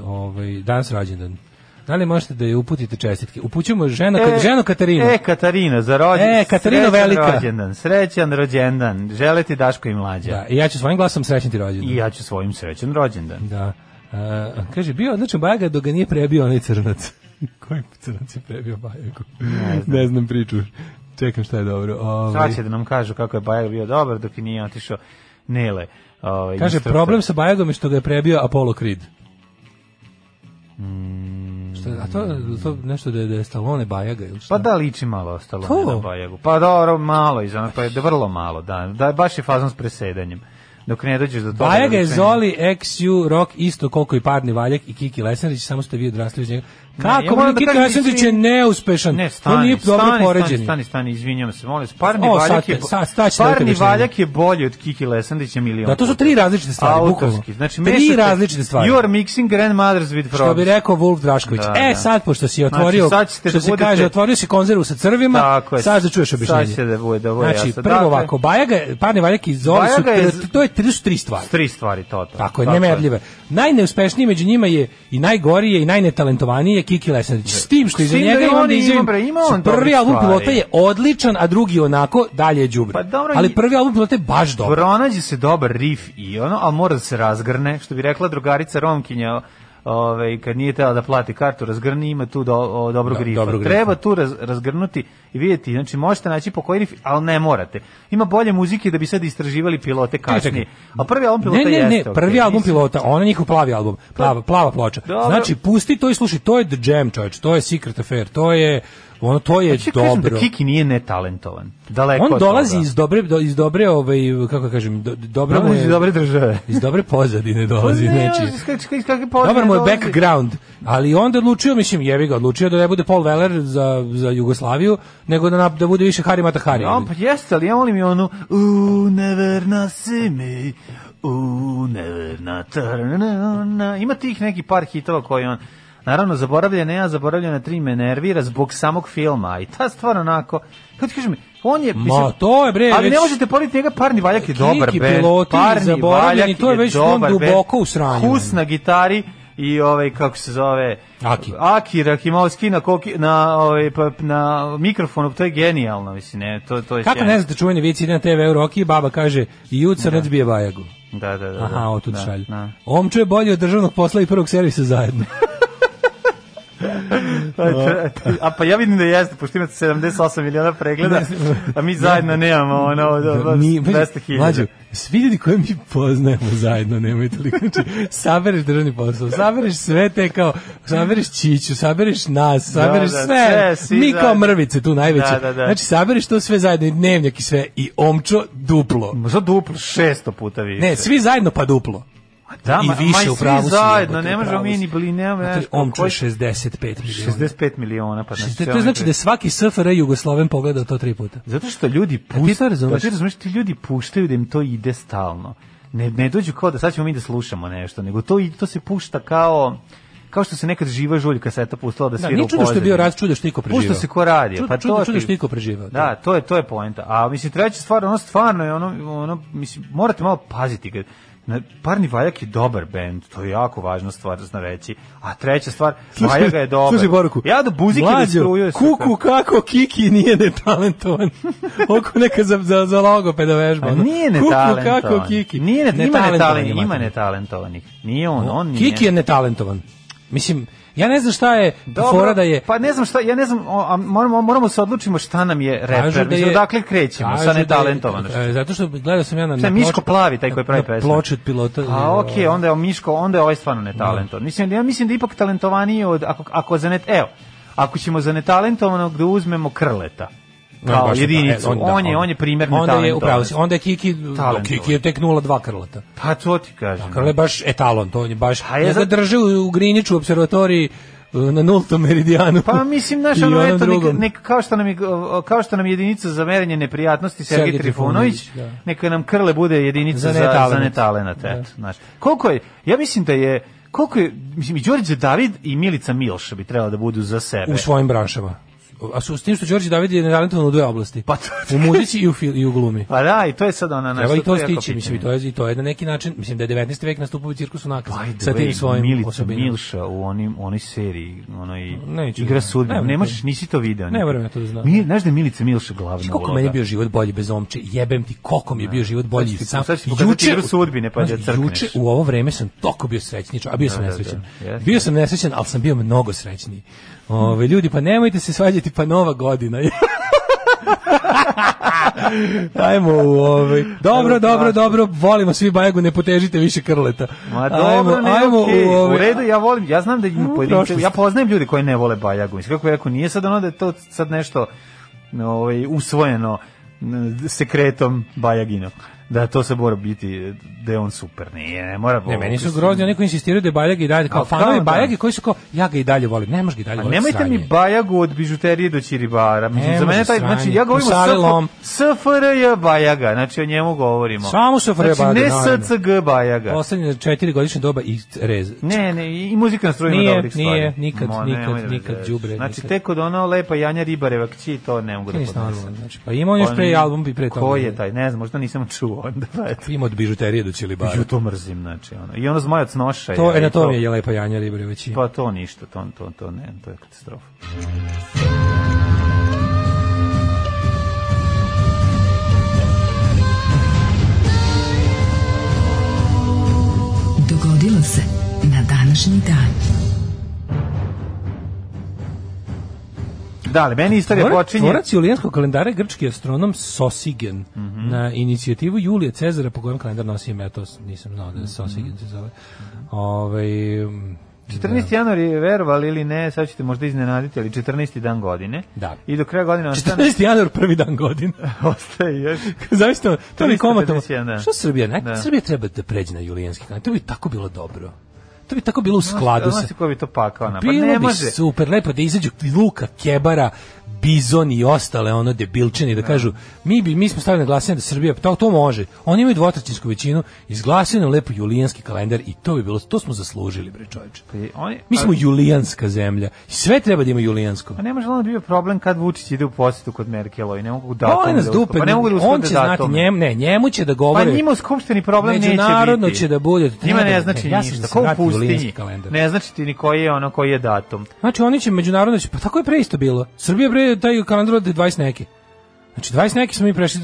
ovaj, danas rođendan. Da li možete da je uputite čestitke? Upućujemo žena, e, ženu Katarinu. E, Katarina, za rođen, e, Katarina srećan velika. rođendan, srećan rođendan. Žele ti Daško i mlađa. Da, i ja ću svojim glasom srećan ti rođendan. I ja ću svojim srećan rođendan. Da. Uh, kaže, bio odličan bajaga dok ga nije prebio onaj crnac. Koji crnac je prebio bajagu? Ne znam, ne znam priču. Čekam šta je dobro. Ove... Ovaj- Sad će da nam kažu kako je Bajaga bio dobar dok je nije otišao Nele. Ovaj, Kaže, instruktor. problem sa Bajagom je što ga je prebio Apollo Creed. Mm. Što, a to, to nešto da je, da je Stallone Bajaga ili šta? Pa da, liči malo Stallone to? na Bajagu. Pa dobro, malo iz onog, pa je vrlo malo, da, da baš je fazon s presedanjem dok ne dođeš do toga. Bajaga je da Zoli, XU, Rock, isto koliko i Parni Valjak i Kiki Lesanić, samo ste vi odrasli iz njega. Kako ne, Nikita Jasenzić da je neuspešan? Ne, stani, on nije dobro stani, poređen. Stani, stani, izvinjavam se, molim. Parni o, valjak je, sad, sad da parni valjak je bolji od Kiki Lesandića milion. Da, to su tri različite stvari, bukvalno. Znači, tri različite stvari. You are mixing grandmothers with frogs. Što bi rekao Wolf Drašković. Da, e, da. sad, pošto si znači, otvorio, znači, sad da što se budete... kaže, otvorio si konzervu sa crvima, Tako je, sad da čuješ objašnjenje. Sad će da bude, ovo je Znači, prvo dakle, ovako, Bajaga, Parni valjak i Zoli su, to je tri stvari. Tri stvari, to. Tako je, nemerljive. Najneuspešniji među njima je i najgoriji je i najnetalentovaniji je Kiki Lesandrić. S tim što iza njega da ima onda izvim, prvi album pilota je odličan, a drugi onako dalje je đubre. Pa, dobro, ali prvi album pilota je baš dobar. Pronađe se dobar riff i ono, ali mora da se razgrne, što bi rekla drugarica Romkinja, ove, kad nije tela da plati kartu, razgrni ima tu do, o, dobrog do, da, rifa. Dobro Treba tu raz, razgrnuti i vidjeti, znači možete naći po koji rif, ali ne morate. Ima bolje muzike da bi sad istraživali pilote kasnije. A prvi album pilota ne, ne, ne, jeste, prvi album pilota, ona njihov plavi album, plava, plava ploča. Dobro. Znači pusti to i slušaj, to je The Jam, čovječ, to je Secret Affair, to je ono to je Hoće pa dobro. Kažem da Kiki nije netalentovan. Daleko On dolazi iz dobre iz dobre ovaj kako da kažem do, dobro mu iz dobre države. Iz dobre pozadine dolazi znači. Dobar moj background, ali onda odlučio mislim jebi ga odlučio da ne bude Paul Weller za za Jugoslaviju, nego da da bude više Harima Tahari. No, pa jeste, ali ja volim i onu u never mi U, never na, na, na, ima tih neki par hitova koji on Naravno, zaboravljena ja, zaboravljena tri me nervira zbog samog filma. I ta stvar onako, kako ti kažem, on je... Mislim, Ma, to je bre, Ali već... ne možete politi njega, parni valjak je dobar, bre. piloti, parni zaboravljeni, to je već on duboko u sranju. Kus na gitari, i ovaj kako se zove Aki Aki Rahimovski na koki, na ovaj pa, na mikrofonu to je genijalno mislim ne to to je Kako sjajno. ne znate čuveni vici na TV u Roki, baba kaže i u crnac bije bajagu. Da, da da da. Aha, otud da, šalj. Da. Omčo je bolje od državnog posla i prvog servisa zajedno. a pa ja vidim da jeste, pošto imate 78 miliona pregleda, a mi zajedno nemamo ono, da, mi, 200 hiljada. svi ljudi koje mi poznajemo zajedno nemaju toliko. Znači, sabereš državni posao, sabereš sve te kao, sabereš Čiću, sabereš nas, da, sabereš da, da, sve, sve mi kao mrvice tu najveće. Da, da, da. Znači, sabereš to sve zajedno, i dnevnjak i sve, i omčo duplo. Za duplo, 600 puta više. Ne, svi zajedno pa duplo. Da, i više u pravu si. zajedno, ne možemo mi ni bili, ne možemo. On čuje 65 miliona. 65 miliona, pa znači. To znači da svaki SFR Jugosloven pogledao to tri puta. Zato što ljudi puštaju, da ti razumeš, ti ljudi puštaju da im to ide stalno. Ne, ne dođu kao da sad ćemo mi da slušamo nešto, nego to, to se pušta kao kao što se nekad živa žulj kaseta pustila da, da svira da, u pozadini. što je bio rad, čudo što niko preživao. Pušta se ko radi. Čud, pa čudo, to čudo što niko preživao. Da, da, to je to je poenta. A mislim treća stvar, ono stvarno je ono ono mislim morate malo paziti kad Parni Vajak je dobar bend, to je jako važna stvar da zna reći. A treća stvar, slušaj, je dobar. Slušaj Boruku. Ja do buzike Mlađo, Kuku kako Kiki nije netalentovan. Oko neka za, za, za logopeda vežba. A pa nije netalentovan. Kuku kako Kiki. Nije netalentovan, ima netalentovanih. Nije on, on nije. Kiki je netalentovan. Mislim, Ja ne znam šta je Dobro, fora da je. Pa ne znam šta, ja ne znam, a moramo moramo se odlučimo šta nam je reper. Da je, odakle krećemo sa netalentovanošću. Da e, zato što gledao sam ja na, na Miško Plavi taj koji pravi pesme. Ploče od pilota. A okej, okay, onda je Miško, onda je ovaj stvarno netalentovan. Da. Mislim da, ja mislim da je ipak talentovaniji od ako ako za net, evo. Ako ćemo za netalentovanog da uzmemo krleta kao no, jedinicu. Da, e, on, da, on, je, on je primerni onda talent. Je, upravo, onda je Kiki, talent, Kiki ovaj. je tek 0,2 krlata. Pa to ti kažem. Da, je baš etalon, to on je baš... je ja ga drži u, u Griniću, u observatoriji, e, na nultom meridijanu. Pa mislim naš ono eto nek, nek, kao što nam je, kao što nam jedinica za merenje neprijatnosti Sergej, Sergej Trifunović, da. neka nam krle bude jedinica za netalenat. za netalenat, da. eto, znaš. Koliko je? Ja mislim da je koliko je, mislim, i Đorđe David i Milica Milša bi trebala da budu za sebe. U svojim branšama a su s tim što Đorđe David je talentovan u dve oblasti. Pa to, u muzici i u fil, i u glumi. Pa da, i to je sad ona naša. i to stići, mislim, i to je i to je na neki način, mislim da je 19. vek nastupao u cirkusu nakaz pa sa tim svojim Milica, osobinama. Milša u onim onoj seriji, onoj Neću, igra sudbe. Ne, ne nisi to video. Ne ne verujem to da znam. Mi, znaš da je Milica Milša glavna uloga. Koliko meni je bio život bolji bez omče, jebem ti, koliko mi je bio da. život bolji sam. Juče u sudbine pa da crkneš. Juče u ovo vreme sam toko bio srećničar, a bio sam da, da, nesrećan. Bio sam nesrećan, al sam bio mnogo srećniji. Ove, ljudi, pa nemojte se svađati, pa nova godina. Ajmo u ovaj. Dobro, dobro, dobro, volimo svi Bajagu, ne potežite više krleta. Ma dobro, ajmo, ne, ajmo okay. u, ovaj. u redu, ja volim, ja znam da ima mm, pojedinci, ja poznajem ljude koji ne vole Bajagu. Mislim kako je rekao, nije sad ono da je to sad nešto ovaj usvojeno sekretom Bajaginog da to se mora biti da je on super. Ne, ne mora. Ne, meni su grozni oni koji insistiraju da je Bajag i dalje kao fanovi da, Bajagi koji su kao ja ga i dalje volim. Ne možeš ga i dalje voliti. Nemojte sranje. mi Bajagu od bižuterije do Ćiribara. Mislim za mene taj sranje. znači ja govorim o SFRJ Bajaga. Znači o njemu govorimo. Samo SFRJ znači, Bajaga. Znači ne SCG Bajaga. Poslednje 4 godišnje doba i rez. Ne, ne, i muzika na strojima nije, dobrih stvari. Nije, nikad, Mo, nikad, da nikad đubre. Znači tek od ono lepa Janja Ribareva kći to ne mogu da podnesem. Znači pa ima još pa pre album i pre toga. Ko je taj? Ne znam, možda nisam čuo onda pa eto. Ima od bižuterije do čilibara. Ju to mrzim, znači ono. I ono zmajac noša. To je e, na to je lepa Janja Ribrević. Pa to ništa, to to to ne, to je katastrofa. Dogodilo se na današnji dan. Da, ali meni istorija Tvora, počinje... Tvorac julijanskog kalendara je grčki astronom Sosigen. Mm -hmm. Na inicijativu Julija Cezara, po kojem kalendar nosi ime, to nisam znao da je mhm. Sosigen se zove. Ove, ovaj, 14. Da. januar je verovali ili ne, sad ćete možda iznenaditi, ali 14. dan godine. Da. I do kraja godine ostane... 14. januar prvi dan godine. ostaje još. Zavisno, to je komatno. Da. Što Srbija, ne? Da. Srbija treba da pređe na julijanski kalendar. To bi tako bilo dobro. to bi tako bilo u skladu. Ono, ono sa... bi to pakao. Pa ne može. super, lepo da izađu Luka Kebara, Bizon i ostale ono debilčini da, da kažu mi bi mi smo stavili na glasanje da Srbija to to može. Oni imaju dvotrećinsku većinu, izglasano lepo julijanski kalendar i to bi bilo to smo zaslužili bre čoveče. Pa mi smo julijanska zemlja. Sve treba da ima julijansko. A pa ne može onda bio problem kad Vučić ide u posetu kod Merkeloj, i ne mogu da pa on nas da dupe. Pa ne mogu da on će znati njemu, ne, njemu će da govori. Pa njima u skupštini problem neće biti. Međunarodno će da bude. ima ne da- znači ne, ništa. Ko pustinji? Ne znači ti ni koji je ono koji je datum. Znači oni će međunarodno će, pa tako je pre isto bilo. Srbija bre taj kalendar od 20 neki. Znači 20 neki smo mi prešli,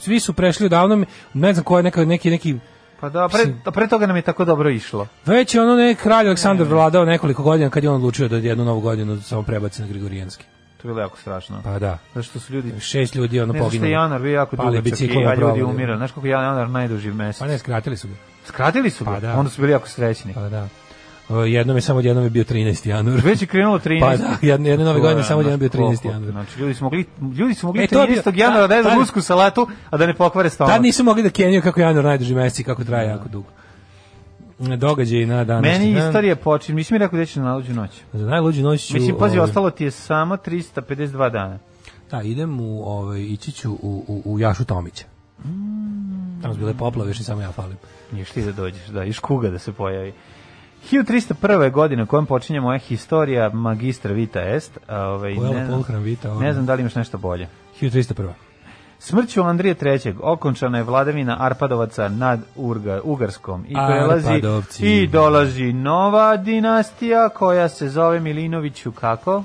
svi su prešli odavno, ne znam ko je neka, neki, neki pa da, pre, pre toga nam je tako dobro išlo. Već je ono ne, kralj Aleksandar ne. vladao nekoliko godina kad je on odlučio da jednu novu godinu samo prebaci na Grigorijanski. To je bilo jako strašno. Pa da. što su ljudi... Šest ljudi ono poginulo. Ne, zašto je januar bio jako dugo i ja ljudi umirali. Znaš koliko je januar najduži mesec? Pa ne, skratili su ga. Skratili su ga? Pa da. Onda su bili jako srećni. Pa da. Eh, jednom je samo jednom je bio 13. januar. Već je krenulo 13. Pa da, jedne, jedne nove godine da, samo jednom bio 13. januar. Znači ljudi su mogli ljudi su mogli e, 13. januara da jedu rusku salatu, a da ne pokvare stomak. Tad nisu mogli da kenjaju kako januar najduži mesec kako traje jako dugo događaj na danas. Meni dan. istorija počinje, mislim mi rekao da će na najluđu noć. Za najluđu noć ću... Mislim, pazi, ovaj... ostalo ti je samo 352 dana. Da, idem u, ovaj, ići ću u, u, u Jašu Tomića. Mm. Tamo su bile poplave, još i samo ja falim. Ništa ti da dođeš, da, iš kuga da se pojavi. 1301. godine kojom počinje moja historija magistra Vita Est. Ovaj, ne, znam, Vita, ne znam da li imaš nešto bolje. 1301. Smrću Andrije III. okončana je vladavina Arpadovaca nad Urga, Ugarskom i prelazi Arpadovci. i dolazi nova dinastija koja se zove Milinoviću kako?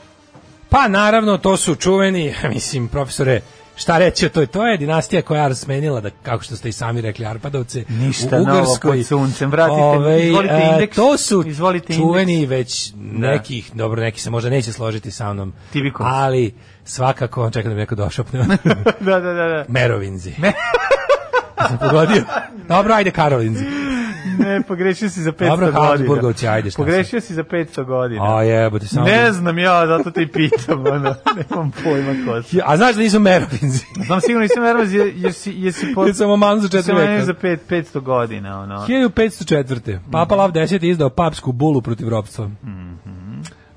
Pa naravno to su čuveni, mislim profesore, šta reći o toj, to je dinastija koja je smenila, da, kako što ste i sami rekli, Arpadovce, Ništa u Ugarskoj. Ništa suncem, vratite, ovaj, izvolite e, indeks. To su izvolite čuveni indeks. već da. nekih, da. dobro, neki se možda neće složiti sa mnom, Tibikos. ali svakako, čekam da mi neko došopne. da, da, da, da. Merovinzi sam pogodio. Dobro, ajde Karolinzi. Ne, pogrešio si za 500 Dobro, godina. Dobro, Habsburgovci, ajde šta Pogrešio sam. si za 500 godina. A jebote, samo... Ne znam ja, zato te i pitam, ono, nemam pojma ko si. A znaš da nisu Merovinzi? znam sigurno nisu Merovinzi, jer, jer si... Jer si po... Jer sam oman za četiri veka. za 5, 500 godina, ono. 1504. Papa Lav X izdao papsku bulu protiv ropstva. Mhm. Mm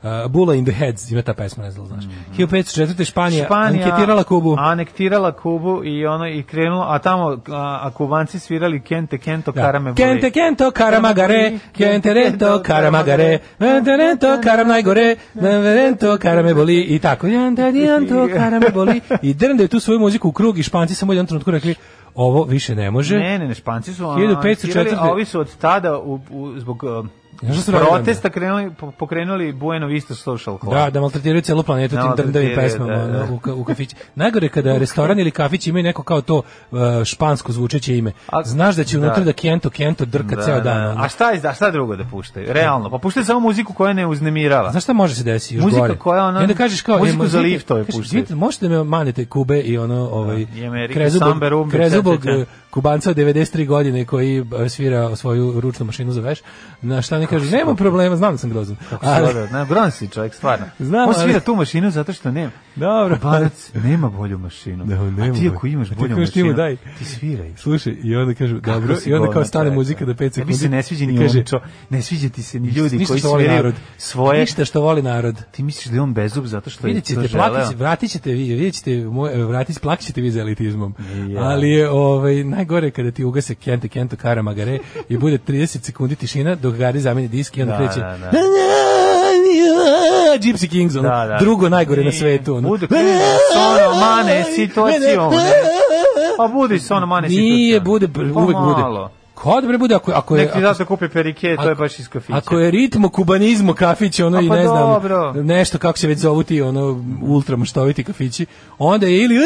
Uh, Bula in the Heads ima ta pesma, ne znam, znaš. Mm -hmm. 1504. Španija, Španija anektirala Kubu. Anektirala Kubu i ono i krenulo, a tamo a, a kubanci svirali Kente Kento da. Karame Boli. Kente Kento Karamagare, Kente Rento Karamagare, Kente Rento Karam najgore, Rento Karame Boli i tako. Janto Karame Boli i drndaju tu svoju muziku u krug i Španci samo jedan trenutku rekli ovo više ne može. Ne, ne, ne, Španci su 1504. Svirali, a ovi su od tada u, u, zbog um, protesta krenuli, pokrenuli Bueno Vista Social Club. Da, da maltretiraju celu planetu tim drndavim pesmama da, da. u, u kafić. Najgore kada restoran ili kafić imaju neko kao to uh, špansko zvučeće ime. Znaš da će da. unutra da, kento, kento drka da, ceo dan. Da. Ono. A šta, je, a šta drugo da puštaju? Realno. Pa puštaju samo muziku koja ne uznemirava. Znaš šta može se desiti? Još Muzika gore. koja ona... I onda kažeš kao... Muziku e, za liftove puštaju. Možete da me manite Kube i ono... Ovaj, da, Krezubo, Krezubo, Kubanca od 93 godine koji e, svira svoju ručnu mašinu za veš. Na šta ne kaže, nema problema, znam da sam grozan. Kako ali, se na grozan si čovjek, stvarno. Znam, On svira ali... tu mašinu zato što nema. Dobro. Kubanac nema bolju mašinu. Da, nema. A ti ako imaš bolju ti mašinu, daj. ti sviraj. Slušaj, i onda kažu, Kako dobro, i onda kao stane muzika da 5 sekundi. Ja se ne sviđa ni kaže, čo, ne sviđa ti se ni ljudi ništa koji da sviraju svoje. Ništa što voli narod. Ti misliš da je on bezub zato što je to želeo? Vratit ćete vi, vidjet ćete, vratit, plakićete vi za elitizmom. Ali je, ovaj, naj najgore kada ti ugase Kente Kento Karamagare i bude 30 sekundi tišina dok Gari zameni disk i onda da, kreće. Da, da, da. Gypsy Kings, ono, da, da. drugo najgore I, na svetu. Ono. Bude krivo, pa ono, mane situacijom. Pa budi sono, mane situacijom. Nije, bude, uvek bude. Kod da bre bude ako ako je Neki da se kupi perike, to je baš iz kafića. Ako je ritmo kubanizmo kafić, ono pa i ne znam, nešto kako se već zovu ti ono ultra maštoviti kafići, onda je ili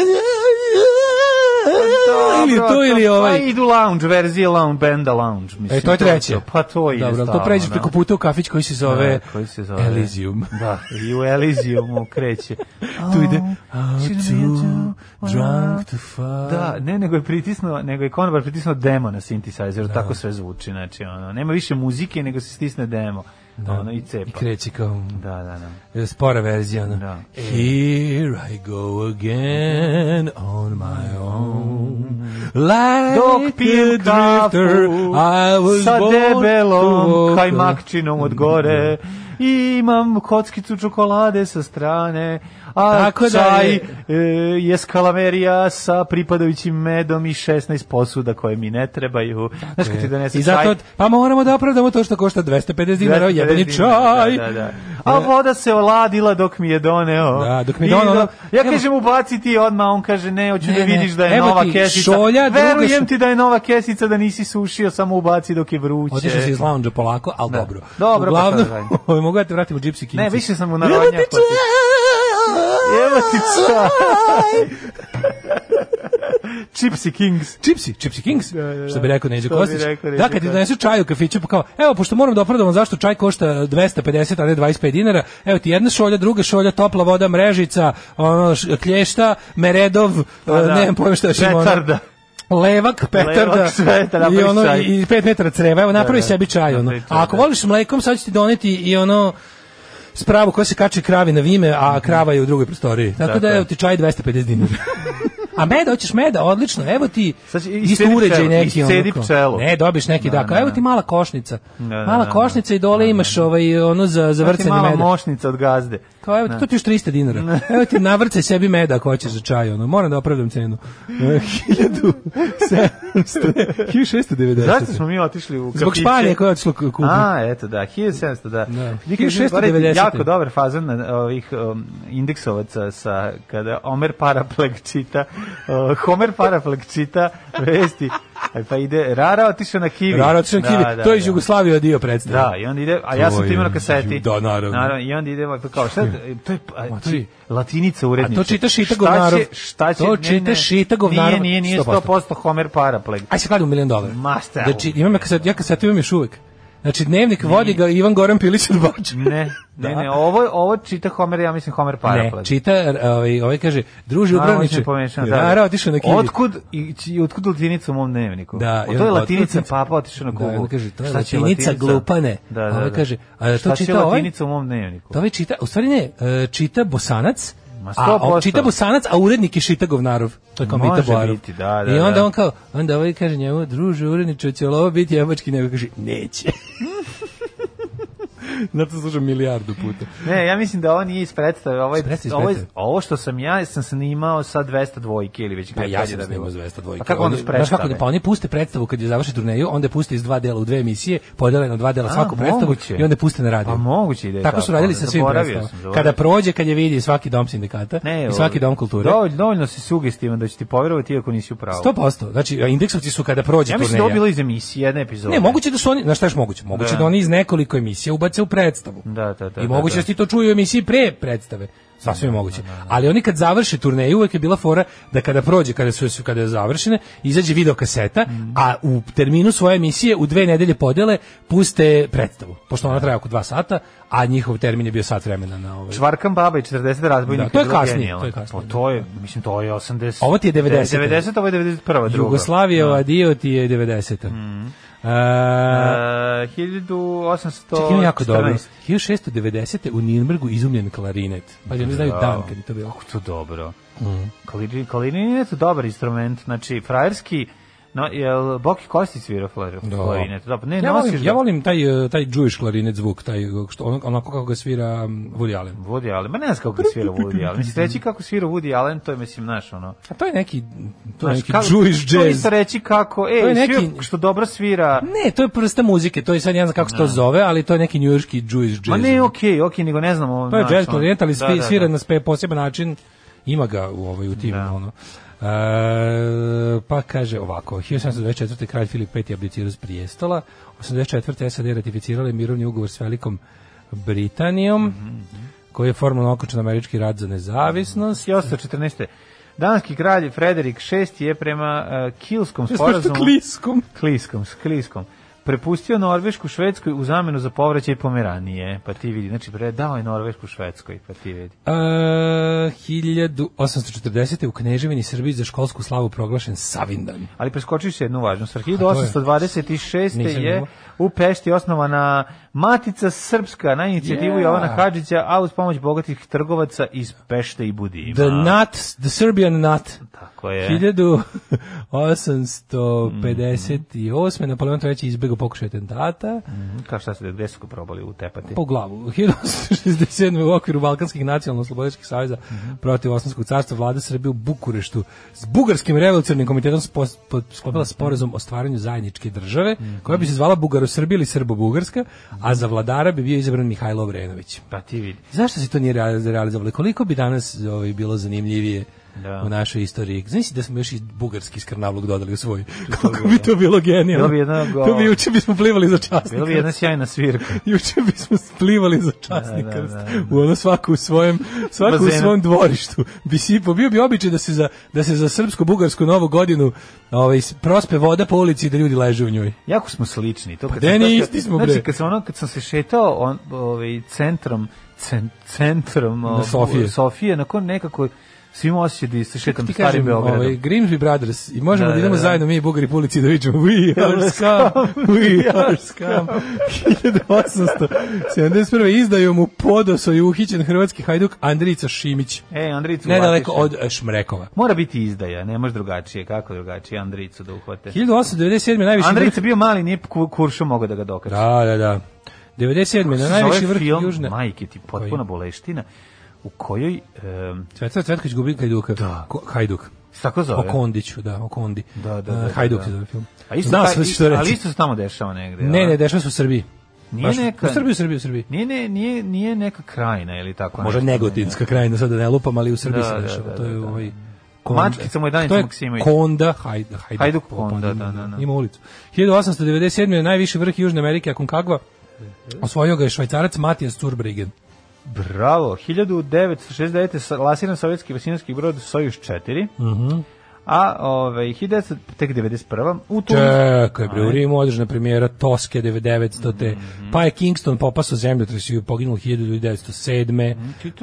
Dobro, ili to ili ovaj. Pa idu lounge verzije lounge benda lounge, mislim. E to je treće. To, pa to je. Dobro, to pređe da. preko puta u kafić koji se zove da, koji se zove Elysium. Da, i u Elysiumu kreće. tu ide too drunk pa- to fuck. Da, ne, nego je pritisnuo, nego je konobar pritisnuo demo na synthesizer, da. tako sve zvuči, znači ono, nema više muzike, nego se stisne demo da. ono i cepa. I kreće kao da, da, da. E, spora verzija. Ono. Da. Here I go again on my own like Dok pijem kafu I was sa debelom kajmakčinom od gore mm -hmm i imam kockicu čokolade sa strane, a Tako da čaj je, e, je skalamerija sa pripadajućim medom i 16 posuda koje mi ne trebaju. Tako Znaš kad ti donese I zato, Pa moramo da opravdamo to što košta 250 dinara, jebeni da, čaj! Da, da, da. A voda se oladila dok mi je doneo. Da, dok mi je doneo. Dok... Ja evo, kažem ubaciti ti odmah, on kaže ne, hoću ne, da ne vidiš da je evo nova ti, kesica. Šolja, Verujem ti da je nova kesica, da nisi sušio, samo ubaci dok je vruće. Otišao si iz lounge polako, ali dobro. Dobro, pa Uglavnom, mogu da te vratim u Gypsy King. Ne, više sam u narodnjak. Evo ti čaj! Chipsy Kings. Chipsy, Chipsy Kings. Da, da, da. Što bi rekao Neđo Kostić. da, kad ti donesu čaj u kafiću, pa kao, evo, pošto moram da opravdam zašto čaj košta 250, a ne 25 dinara, evo ti jedna šolja, druga šolja, topla voda, mrežica, ono, klješta, meredov, pa, e, da. nemam pojma šta je Retarda levak petarda sveta, i ono i 5 metara creva. Evo napravi da, da sebi čaj ono. A ako da. voliš mlekom, sad ću ti doneti i ono spravu koja se kači kravi na vime, a mhm. krava je u drugoj prostoriji. Tako da evo ti čaj 250 dinara. A med, hoćeš meda, odlično, evo ti isto uređaj neki. Iscedi pčelu. Ne, dobiš neki, da, dakle. evo ti mala košnica. Da, da, mala košnica i dole imaš ovaj, ono za, za znači vrcanje meda. Mala mošnica od gazde. Kao, evo, ti, to ti još 300 dinara. Evo ti navrce sebi meda ako hoćeš za čaj, ono. Moram da opravdam cenu. 1700, 1690. Zašto smo mi otišli u kapiće? Zbog špalje koje je otišlo kupiti. A, eto da, 1700, da. da. 1690. Jako dobar fazan na ovih um, indeksovaca sa, kada Omer Parapleg čita, uh, Homer Parapleg čita vesti E, pa ide Rara otišao na Kivi. Rara otišao na Kivi. Da, da, to je Jugoslavija da. dio predstave. Da, i on ide, a ja sam to na kaseti. Da, naravno. naravno. I on ide, pa kao, šta, to je, a, to latinica urednice. A to čitaš i tako narod. Šta će, to čitaš i tako narod. Nije, nije, nije 100%, 100% Homer Parapleg. Aj se kladim milion dolara. Masta. Da, či, imam ja kaset, ja kasetu imam još uvek. Znači, dnevnik vodi ga Ivan Goran Pilić od Bača. Ne, da. ne, ne, ovo, ovo čita Homer, ja mislim Homer Paraplet. Ne, čita, ovaj, ovaj kaže, druži Ubraniče, Da, da, da. otišao na Kubu. Otkud, i, i, otkud latinicu u mom dnevniku? Da, o, to je latinica papa otišao na Kubu. Da, on kaže, to je latinica, latinica glupane. Da, da, da. Ovo kaže, a, to Šta čita ovaj? latinica u mom dnevniku? To ovaj čita, u stvari ne, e, čita Bosanac, Ma 100%. A čita Busanac, a urednik je Šita Govnarov. To je kao Može Mita Boarov. Biti, da, da, I onda da. on kao, onda ovaj kaže njemu, druže, uredniče, će li ovo biti jemački? Nego kaže, neće. Zato slušam milijardu puta. Ne, ja mislim da ovo nije iz predstave. Ovo, je, ovo, ovo što sam ja, sam snimao sa 200 dvojke ili već. Pa ja sam da snimao sa 200 dvojke. Pa kako onda iz predstave? Kako, da, pa oni puste predstavu kad je završi turneju, onda puste iz dva dela u dve emisije, podele na dva dela svaku moguće. i onda puste na radio. Pa moguće ide. Tako, su radili sa svim predstavama. Kada prođe, kad je vidi svaki dom sindikata ne, i svaki dom kulture. Dovoljno, dovoljno si sugestivan da će ti poverovati iako nisi u pravu. 100%. Znači, indeksovci su kada prođe turneja. Ja mislim da je bilo iz emisije, jedna epizoda. Ne, moguće da su oni, znaš šta je moguće? Moguće da. da oni iz nekoliko emisija ubace u predstavu. Da, da, da, I da, da. Da moguće da, da. da ti to čuju u emisiji pre predstave. Sasvim je moguće. Ali oni kad završe turneju, uvek je bila fora da kada prođe, kada su kada je završene, izađe video kaseta, mm. a u terminu svoje emisije u dve nedelje podele puste predstavu. Pošto ona traje oko dva sata, a njihov termin je bio sat vremena na ovaj. Čvarkan baba i 40 razbojnika. Da, to je kasnije, genijalno. to je kasnije. Po, pa to je, mislim to je 80. Ovo ti je 90. 90, ovo je 91. Jugoslavija, da. dio ti je 90. Mhm. Uh, 1800... Uh, čekaj, jako dobro. 1690. u Nirnbergu izumljen klarinet. Pa da, ne znaju dan kad je to bilo. Kako to dobro. Mm. Klarinet je dobar instrument. Znači, frajerski No, jel Boki Kostić svira da. klarinet? Da. Ne, ja, volim, ja volim taj, e, taj Jewish klarinet zvuk, taj, što, onako kako ga svira Woody Allen. Woody Allen, ma ne znam kako ga svira Woody Allen. Mislim, reći kako svira Woody Allen, to je, mislim, naš, ono... A to je neki, to je neki Jewish jazz. To isto reći kako, ej, je neki, svira, što dobro svira... Ne, to je prsta muzike, to je sad, ne znam kako se to da. zove, ali to je neki njujorski Jewish jazz. Ma ne, okej, okay, okej, okay, nego ne znam... Ovo, to je jazz klarinet, ali da, da, svira da. na spe, poseban način, ima ga u, ovaj, u tim, ono... E, pa kaže ovako, 1724. kralj Filip V. abdicirao s prijestola, 84. SAD ratificirale mirovni ugovor s Velikom Britanijom, mm -hmm. koji je formalno okončan američki rad za nezavisnost. I mhm. 814. Danski kralj Frederik VI je prema uh, e, Kilskom sporazumu... Kliskom. Kliskom, Kliskom prepustio Norvešku Švedskoj u zamenu za povraćaj Pomeranije, pa ti vidi, znači predao je Norvešku Švedskoj, pa ti vidi. E, 1840. u Kneževini Srbiji za školsku slavu proglašen Savindan. Ali preskočiš se jednu važnost. 1826. je u Pešti osnovana Matica Srpska na inicijativu yeah. Jovana Hadžića, a uz pomoć bogatih trgovaca iz Pešte i Budima. The Nut, the Serbian Nut. Tako je. 1858. Mm. Napoleon III. izbjegao pokušaj atentata. Mm. Kao šta se, gde su probali utepati? Po glavu. 1867. u okviru Balkanskih nacionalno-slobodičkih savjeza mm. protiv Osmanskog carstva vlada Srbije u Bukureštu s Bugarskim revolucionarnim komitetom sklopila sporazum o stvaranju zajedničke države, mhm. koja bi se zvala Bugaros Srbija ili Srbo-Bugarska, a za vladara bi bio izabran Mihajlo Obrenović. Pa ti vidi. Zašto se to nije realizovalo? Koliko bi danas ovaj, bilo zanimljivije da. u našoj istoriji. Znači da smo još i bugarski skrnavluk dodali u svoj. Kako bi to bilo genijalno. Bilo bi jedna go... To bi juče bismo plivali za časnik. Bilo bi jedna sjajna svirka. juče bismo plivali za da, časnik. Da, da, da, u ono svaku u svojem, svaku u svom dvorištu. Bi si, bio bi običaj da se za, da se za srpsko-bugarsku novu godinu ovaj, prospe voda po ulici i da ljudi leže u njoj. Jako smo slični. To pa kad pa da deni isti smo, znači, bre. Znači, kad sam, ono, kad sam se šetao on, ovaj, centrom, centrom na Sofije. Sofije, nakon nekako svim osjećaj da se šetam starim Beogradom. Ovaj, Grimsby Brothers i možemo da, da, da idemo da, da. zajedno mi i Bugari Pulici da vićemo We are scum, we are scum. 1871. izdaju mu podoso i uhićen hrvatski hajduk Andrijica Šimić. E, Andrijicu Nedaleko od e, Šmrekova. Mora biti izdaja, ne može drugačije. Kako drugačije Andrijicu da uhvate? 1897. najviše... Andrijica bio mali, nije kuršom mogao da ga dokače. Da, da, da. 97. na najviši vrh film, Južne. Majke ti, potpuna boleština u kojoj... Um, Cvetar Cvetković gubi Hajduka. Da. Ko, Hajduk. Tako zove? O Kondiću, da, o Kondi. Da, da, da, eh, da, Hajduk da, se zove film. A isto, Znao taj, što reći. Ali isto se tamo dešava negde. Ne, da? ne, dešava se u Srbiji. Nije Baš, neka u Srbiji, u Srbiji, u Srbiji. Nije, ne, nije, nije neka krajina ili tako. Možda negotinska ne, krajina, sad da ne lupam, ali u Srbiji da, se da, dešava. Da, da, to je ovaj Konda. Mačkica mu je Danica Maksimović. Konda, Hajduk, Hajduk, Hajduk Konda, da, da, da. Ima ulicu. 1897. je najviši vrh Južne Amerike, Aconcagua. Osvojio ga je švajcarac Matijas Zurbriggen. Bravo, 1969. lasiran sovjetski vesinarski brod Sojus 4. Mhm. Mm A ovaj 1991. u Tunisu. Čekaj, bre, u Rimu održana premijera Toske 1900. mm -hmm. Pa je Kingston popasao zemljotres i poginulo 1907.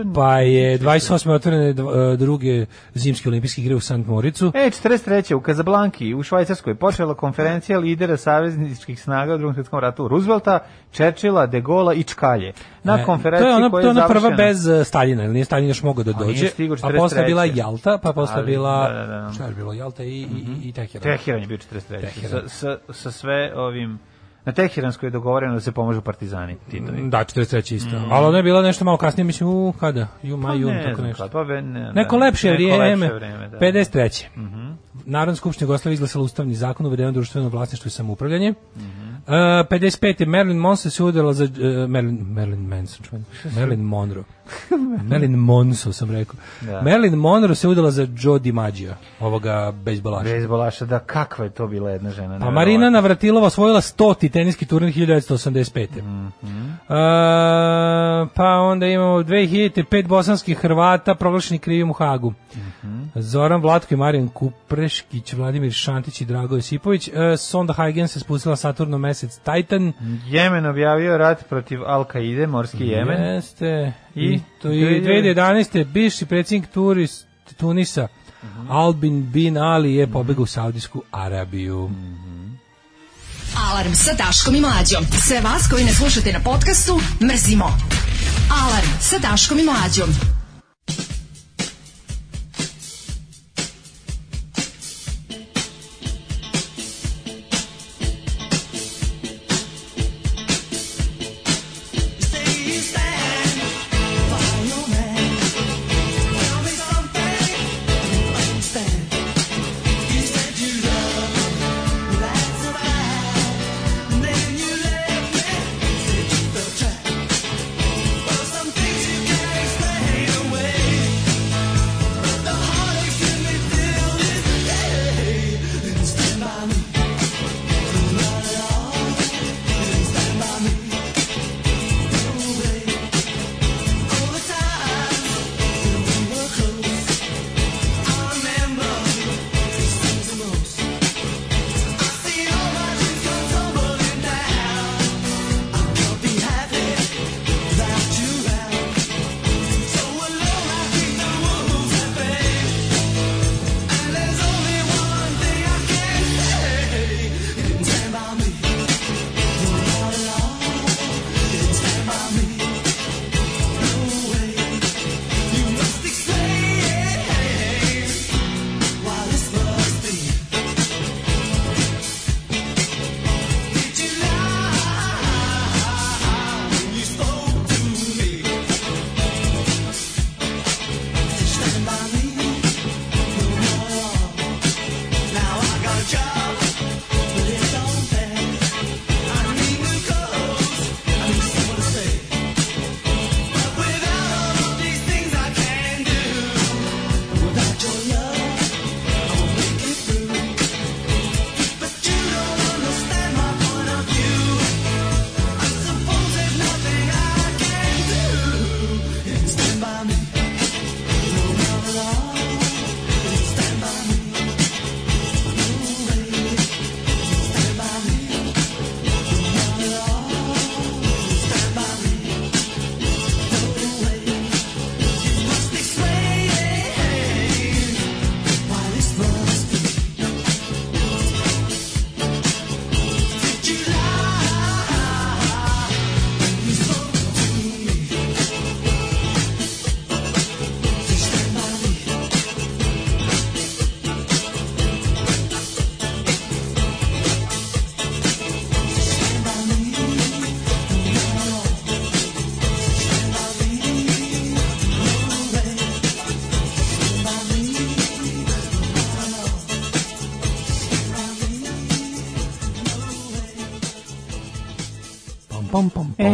Mhm, pa je 28. otvorene e, druge zimske olimpijske igre u Sant Moricu. E, 43. u Kazablanki u Švajcarskoj počela konferencija lidera savezničkih snaga u Drugom svjetskom ratu Roosevelta, Čečila, De Gola i Čkalje. Na e, konferenciji to je ona, koja je, to je ona prva bez e, Staljina, ili nije Staljin još mogao da dođe, a, a posle bila Jalta, pa posle bila... Da, da, da bilo, jel te, i, mm -hmm. i, i mhm. Teheran. Teheran je bio 43. Teheran. Sa, sa, sa sve ovim... Na Teheranskoj je dogovoreno da se pomažu partizani. Titovi. Da, 43. isto. Mm. Ali ona je bila nešto malo kasnije, mislim, u, kada? Ju, pa maj, jun, tako nešto. Kad, pa, be, ne, Neko da, lepše vrijeme. 53. Mm -hmm. Narodna skupština Jugoslavije izglasala ustavni zakon uvedeno društveno vlasništvo i samoupravljanje. Mm -hmm. Uh, eh, 55. Marilyn Monroe se udela za... Uh, Marilyn, Marilyn Manson, čujem. Marilyn Monroe. Marilyn Monroe sam rekao. Da. Marilyn Monroe se udala za Joe DiMaggio, ovoga bejzbolaša. Bejzbolaša, da, kakva je to bila jedna žena. Pa Marina Navratilova osvojila 100. teniski turnir 1985. Mm -hmm. uh, pa onda imamo 2005 bosanskih Hrvata proglašeni krivim u Hagu. Mm Zoran Vlatko i Marijan Kupreškić, Vladimir Šantić i Drago Josipović. E, Sonda Huygens se spustila Saturno mesec Titan. Jemen objavio rat protiv Al-Kaide, morski Jemen. Jeste. I, I to je 2011. bivši predsjednik turist Tunisa mm -hmm. Albin Bin Ali je pobegao u Saudijsku Arabiju. Mm -hmm. Alarm sa Daškom i Mlađom. Sve vas koji ne slušate na podcastu, mrzimo. Alarm sa Daškom i Mlađom.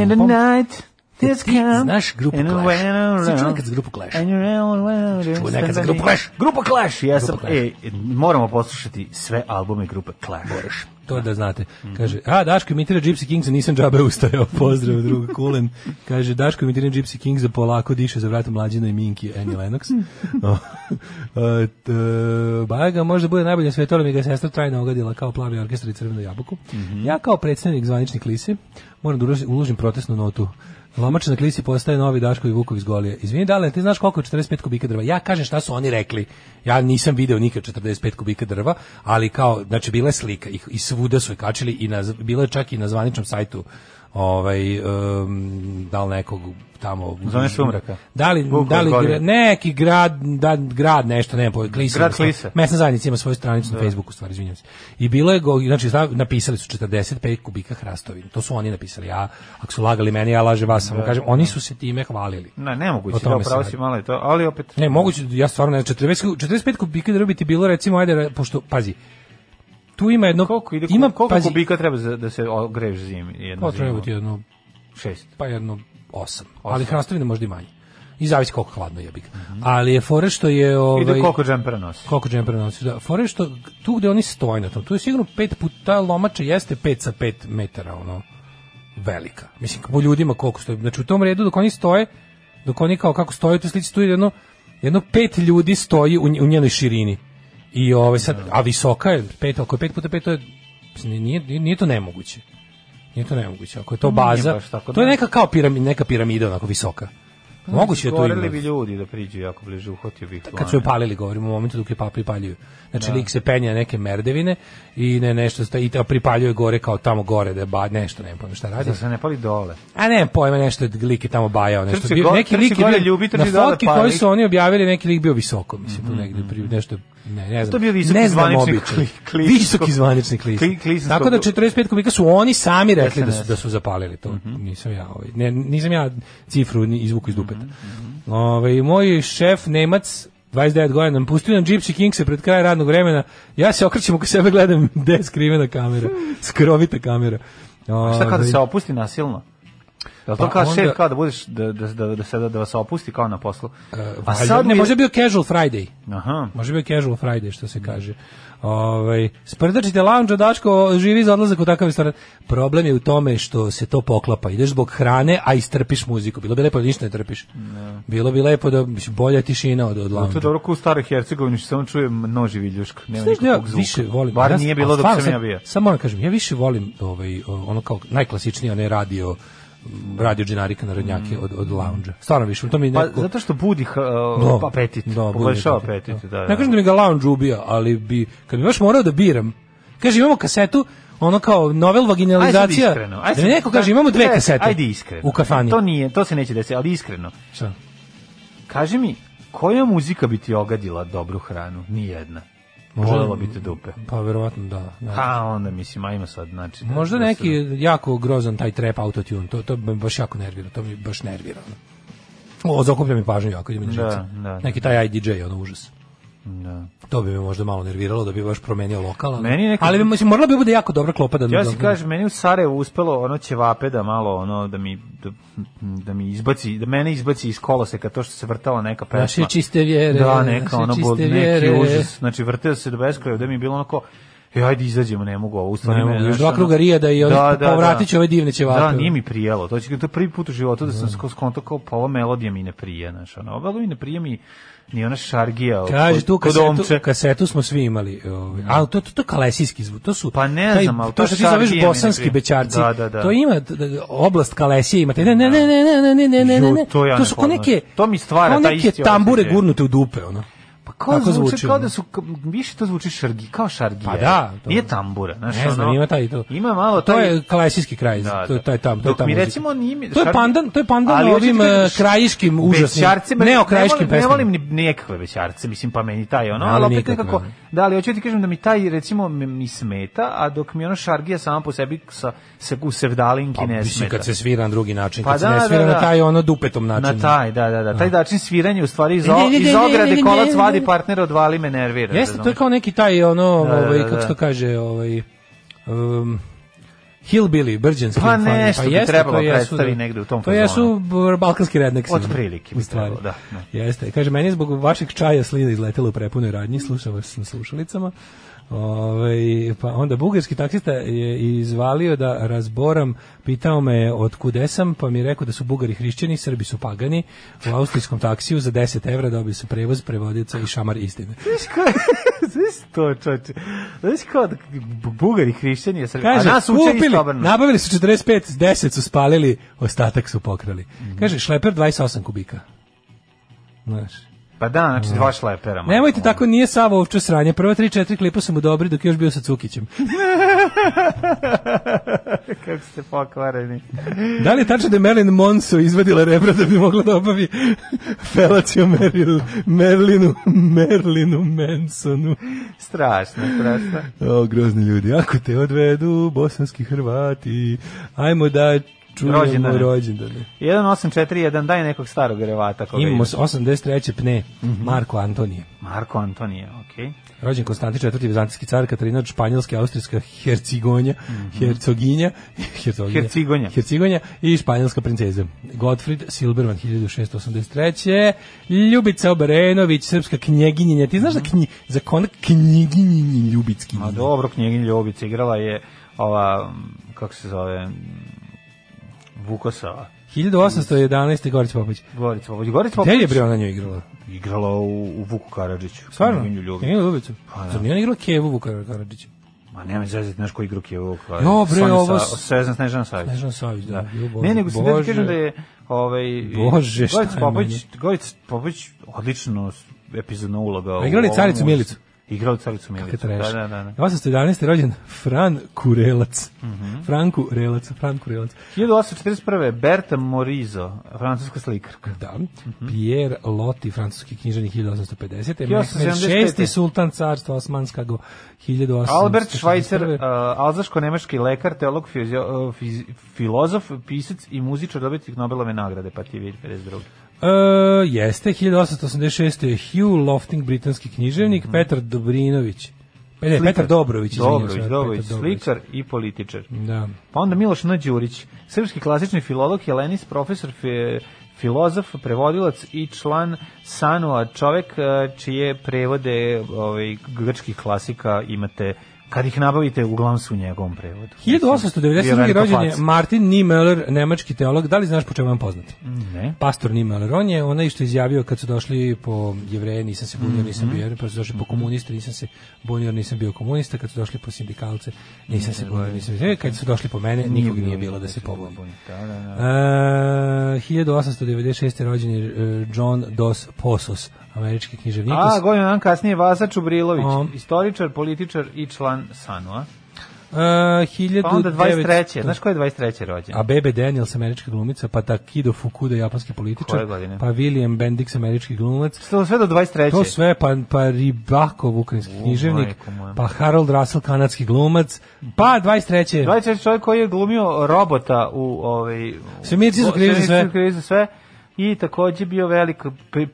And the night This ti znaš grupu Clash? Si čuo nekad za grupu Clash? Čuo nekad za grupu Clash? Grupa Clash! Ja sam, e, e, moramo poslušati sve albume grupe Clash. Moraš. To da, da znate. Mhm. Kaže, a, Daško imitira Gypsy Kings, nisam džabe ustajao, pozdrav druga Kulen. Kaže, Daško imitira Gypsy Kings, polako diše za vratom mlađina i Minki, Annie Lennox. E, Baga možda bude najbolje sve, to mi ga sestra trajno ogadila kao plavi orkestar i crveno jabuku. Mhm. Ja kao predstavnik zvaničnih klise, moram da uložim protestnu notu. Lomač na klisi postaje novi Daško i Vukov iz Golije. Izvini, dale, ti znaš koliko je 45 kubika drva? Ja kažem šta su oni rekli. Ja nisam video nikad 45 kubika drva, ali kao, znači, bila je slika. I, i svuda su je kačili, i na, bila je čak i na zvaničnom sajtu ovaj um, da li nekog tamo zone sumraka. Da li Bukla, da li gra, neki grad da grad nešto ne pojem Klisa. Grad Klisa. Mesna zajednica ima svoju stranicu da. na Facebooku, stvari izvinjavam se. I bilo je go, znači napisali su 45 kubika hrastovine. To su oni napisali. Ja ako su lagali meni, ja lažem vas, samo da, kažem, oni da. su se time hvalili. Ne, ne mogu da pravo si malo je to, ali opet. Ne moguće, ja stvarno ne 40, 45 kubika da bi ti bilo recimo ajde pošto pazi tu ima jedno koliko ide ima koliko pazi, kubika treba za, da se ogreješ zimi jedno pa treba ti jedno 6 pa jedno 8 ali hrastovina možda i manje i zavisi koliko hladno je bik. Mm -hmm. Ali je fore što je ovaj Ide koliko džempera nosi. Koliko džempera nosi. Da, fore što tu gde oni stoje na tom, tu je sigurno pet puta lomača jeste 5 sa 5 metara ono velika. Mislim po ljudima koliko stoji. Znači u tom redu dok oni stoje, dok oni kao kako stoje u slici tu jedno jedno pet ljudi stoji u, u njenoj širini. I ovaj sad, a visoka je, pet, ako 5 pet puta pet, to je, nije, nije to nemoguće. Nije to nemoguće. Ako je to pa baza, to je da. neka kao piramida, neka piramida onako visoka. Pa znači, Moguće je to i. ima. bi ljudi da priđu jako bliže, uhotio bih. Kad su je palili, govorimo u momentu dok je papri paljuju. Znači da. lik se penja neke merdevine i ne nešto sta, i pripaljuje gore kao tamo gore da ba, nešto ne pojma šta radi. Da se ne pali dole. A ne, pojma nešto lik je tamo bajao nešto. Trci bio, go, neki lik je bio ljubi, na fotki koji su oni objavili neki lik bio visoko, mislim tu mm-hmm. negde pri nešto ne, ne znam. To bio visoki ne znam običaj. Visoki zvanični list. Tako da 45 komika su oni sami rekli da su, da su zapalili to. Mhm. Nisam ja, ovaj. Ne, nisam ja cifru izvuku iz dupeta. Mhm, mhm. Ovaj -hmm. moj šef Nemac 29 godina, pustio nam Gypsy Kingse pred kraj radnog vremena, ja se okrećem oko sebe, gledam gde je skrivena kamera, hmm. skrovita kamera. A šta kada ovaj. se opusti nasilno? Jel to pa kao šef, kao da budeš, da, da, da, da, se, da vas opusti kao na poslu? Uh, A sad ne, mi... možda bio casual Friday. Aha. Može bio casual Friday, što se kaže. Ovaj sprdačite lounge dačko živi za odlazak u takav restoran. Problem je u tome što se to poklapa. Ideš zbog hrane, a istrpiš muziku. Bilo bi lepo da ništa ne trpiš. Ne. Bilo bi lepo da bolja tišina od od lounge. To je dobro ku stare Hercegovine što samo čujem noži viljuška, nema Sliš, da nikakvog ja zvuka. više volim. Bar nije bilo dok sam ja bio. Samo moram da kažem, ja više volim ovaj ono kao najklasičniji onaj radio radio džinarika narodnjake mm. od, od lounge Stvarno više, to mi pa, neko... Pa, zato što budi uh, no, pa apetit, no, poboljšava apetit. Da, da. Ne da, kažem da. da mi ga lounge ubija, ali bi, kad bi baš morao da biram, kaže imamo kasetu, ono kao novel vaginalizacija. Ajde iskreno. Ajde da mi neko kaže imamo dve kasete. Ajde iskreno. U kafani. To nije, to se neće desiti, ali iskreno. Šta? Kaži mi, koja muzika bi ti ogadila dobru hranu? Nijedna. Možda Bolelo bi te dupe. Pa verovatno da. da. Ha, onda mislim, ajmo sad, znači... Da, Možda da neki da... jako grozan taj trap autotune, to, to me baš jako nervira, to mi baš nervira. O, zakuplja mi pažnju jako, idem da, da, da, Neki da. taj IDJ, ono, užas. Da. To bi me možda malo nerviralo da bi baš promenio lokal, ali, meni nekad... ali mislim, moralo bi bude jako dobra klopa da... Ja se kažem, meni u Sarajevu uspelo ono ćevape da malo ono da mi da, da mi izbaci, da mene izbaci iz koloseka to što se vrtala neka pesma. Naše čiste vjere. Da, neka ono bol, neki užas. Znači vrtelo se do beskraja, da mi bilo onako E, ajde izađemo, ne mogu ovo, u stvari ne, ne još dva kruga rija da i da, da, da, povratit ću ove divne ćevape. Da, nije mi prijelo, to će, to prvi put u životu da sam mm. skonto kao pa ova melodija mi ne prije, znaš, ono, ovo mi ne prije mi ni ona šargija. Kaže tu kasetu, kasetu smo svi imali. Ovaj. al to to, to kalesijski zvuk. To su pa ne taj, znam, al to što ti zoveš bosanski bečarci Da, da, da. To ima oblast Kalesije, ima Ne, ne, ne, ne, ne, ne, ne, ne. To, ja to su neke To mi stvara taj isti. Neke tambure gurnute u dupe, ono kao tako zvuči, zvuči kao da su više to zvuči šargi, kao šargi. Pa da, to, nije tambura, znači ne znam, ono, ima taj to. Ima malo taj... to je klasički kraj, da, to da. je taj tam, to je tam. Mi recimo njim, to je pandan, to je pandan ali ovim uh, krajiškim užasnim, neokrajiškim pesmama. Ne volim ni nekakve bećarce, mislim pa meni taj ono, ali opet kako da, ali hoću ti kažem da mi taj recimo mi smeta, a dok mi ono šargija sama po sebi sa se u sevdalinki pa, ne smeta. kad se svira na drugi način, pa kad se ne da, svira da, na taj ono dupetom način. Na taj, da, da, da, taj način sviranje u stvari iz iz ograde kolac vadi partner odvali me nervira. Jeste, to je kao neki taj ono, da, da, ovaj, da, kako se to kaže, ovaj, um, Hillbilly, brđanski. Pa nešto pa bi jeste, trebalo predstavi negde u tom To jesu balkanski redneksi. Od prilike bi Trebalo, da. Ne. Jeste. Kaže, meni je zbog vašeg čaja slina izletela u prepunoj radnji, slušam vas na slušalicama. Ove, ovaj, pa onda bugarski taksista je izvalio da razboram, pitao me od kude sam, pa mi je rekao da su bugari hrišćani, Srbi su pagani. U austrijskom taksiju za 10 evra dobio su prevoz, prevodica i šamar istine. Znaš to, čoče. Znaš kao da bugari hrišćani, a Srbi, Kaže, a nas uče Nabavili su 45, 10 su spalili, ostatak su pokrali. Mhm. Kaže, šleper 28 kubika. Znaš. Pa da, znači mm. dva šlepera. Nemojte tako, nije Savo ovčo sranje. Prva tri, četiri klipa su mu dobri dok još bio sa Cukićem. Kako ste pokvareni. da li je tačno da je Merlin Monso izvadila rebra da bi mogla da obavi felaciju Meril, Merlinu, Merlinu Mansonu? Strašno, strašno. O, grozni ljudi. Ako te odvedu bosanski Hrvati, ajmo da rođendane. rođendane. 1841, daj nekog starog revata. Koga Imamo 83. pne, mm -hmm. Marko Antonije. Marko Antonije, okej. Okay. Rođen Konstantin IV. Bizantijski car, Katarina od Španjolske, Austrijska hercigonja, mm -hmm. hercoginja, hercoginja, hercigonja. hercigonja i španjolska princeza. Gottfried Silberman, 1683. Ljubica Obrenović, srpska knjeginjenja. Ti znaš mm -hmm. da knji, za konak knjeginjenji Ljubicki? Ma dobro, knjeginjenja Ljubica igrala je ova, kako se zove, Vukosava. 1811. Gorica Popović. Gorica Popović. Gorica Popović. Gde je bre ona nju igrala? Igrala u, u Vuku Karadžiću. Stvarno? U Nju Ljubicu. Nju Pa, da. Zar ona igrala Kevu Vuku Karadžiću? Ma nema zezati, znaš koji igru je ovo. Jo, bre, Sonja ovo... Sa, Sezan Snežana Savić. Snežana Savić, da. da. Ljubav, ne, nego se da kažem da je... Ovaj, Bože, šta Popović, Gorica Popović odlično epizodna uloga. Pa igrali Caricu Milicu. Igrao u Crcu Milicu. Da, da, da. 811. Da. rođen Fran Kurelac. Mm -hmm. Franku Relac, Fran Kurelac. 1841. Berta Morizo, francuska slikarka. Da. Mm -hmm. Pierre Loti, francuski književnik 1850. Mehmed šesti sultan carstva Osmanskog 1800. Albert Schweitzer, uh, alzaško-nemački lekar, teolog, fizio, uh, fiz, filozof, pisac i muzičar dobitnik Nobelove nagrade, pa ti vidi 52. Uh, jeste, 1886. je Hugh Lofting, britanski književnik, mm -hmm. Petar Dobrinović. E, ne, slikar. Petar Dobrović. Dobrović, Dobrović, slikar i političar. Da. Pa onda Miloš Nađurić, srpski klasični filolog, helenist, profesor, fi, filozof, prevodilac i član Sanua, čovek e, čije prevode ovaj, grčkih klasika imate Kad ih nabavite, uglavnom su u njegovom prevodu. 1892. rođen je Martin Niemöller, nemački teolog. Da li znaš po čemu je on poznat? Ne. Pastor Niemöller. On je onaj što je izjavio kad su došli po jevreje, nisam se bunio, nisam mhm. bio jevrej, pa su došli po komuniste, nisam se bunio, nisam bio komunista, kad su došli po sindikalce, nisam se bunio, nisam bio kad su došli po mene, nikog nije bilo da se pobunim. da. 1896. rođen je John Dos Posos, američki književnik. A, godinu dan kasnije Vasa Čubrilović, um, istoričar, političar i član Sanua. E, uh, 1923. Pa onda Znaš ko je 23. rođen? A Bebe Daniels, američka glumica, pa Takido Fukuda, japanski političar. Koje godine? Pa William Bendix, američki glumac. To sve do 23. To sve, pa, pa Ribakov, ukrajinski književnik, pa Harold Russell, kanadski glumac, pa 23. 23. čovjek koji je glumio robota u... Ovaj, Svemirci su krivi za sve. Sve i takođe bio velik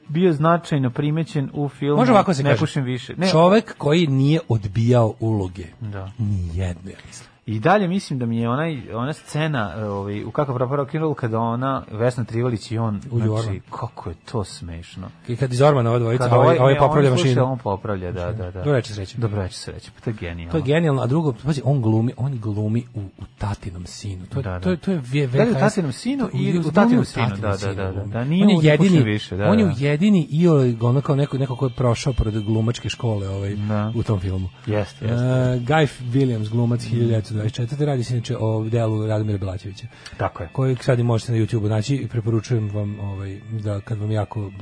bio značajno primećen u filmu Može ovako da se ne kaže, pušim više. Ne. Čovek koji nije odbijao uloge. Da. Ni jedne, ja mislim. I dalje mislim da mi je onaj, ona scena e, ovaj, u kakav propara kinul kada ona, Vesna Trivalić i on, u znači, kako je to smešno. I kad iz Ormana ova dvojica, ovaj, ovaj, ovaj popravlja mašinu. On popravlja, da, da, da. Dobro sreće. Dobro reče sreće, pa to je genijalno. To je genijalno, a drugo, pazi, on glumi, on glumi u, u tatinom sinu. To, da, da. to, to je VHS. Da li u tatinom sinu i u tatinom sinu, da, da, da. da, da. Nije on je jedini, više, da, on je da. jedini i ono kao neko, neko ko je prošao pored glumačke škole ovaj, da. u tom filmu. Jeste, jeste. E, Guy Williams, glumac 1000 mm. 24. Radi se inače o delu Radomira Belačevića. Tako je. Koji sad i možete na YouTubeu naći i preporučujem vam ovaj, da kad vam jako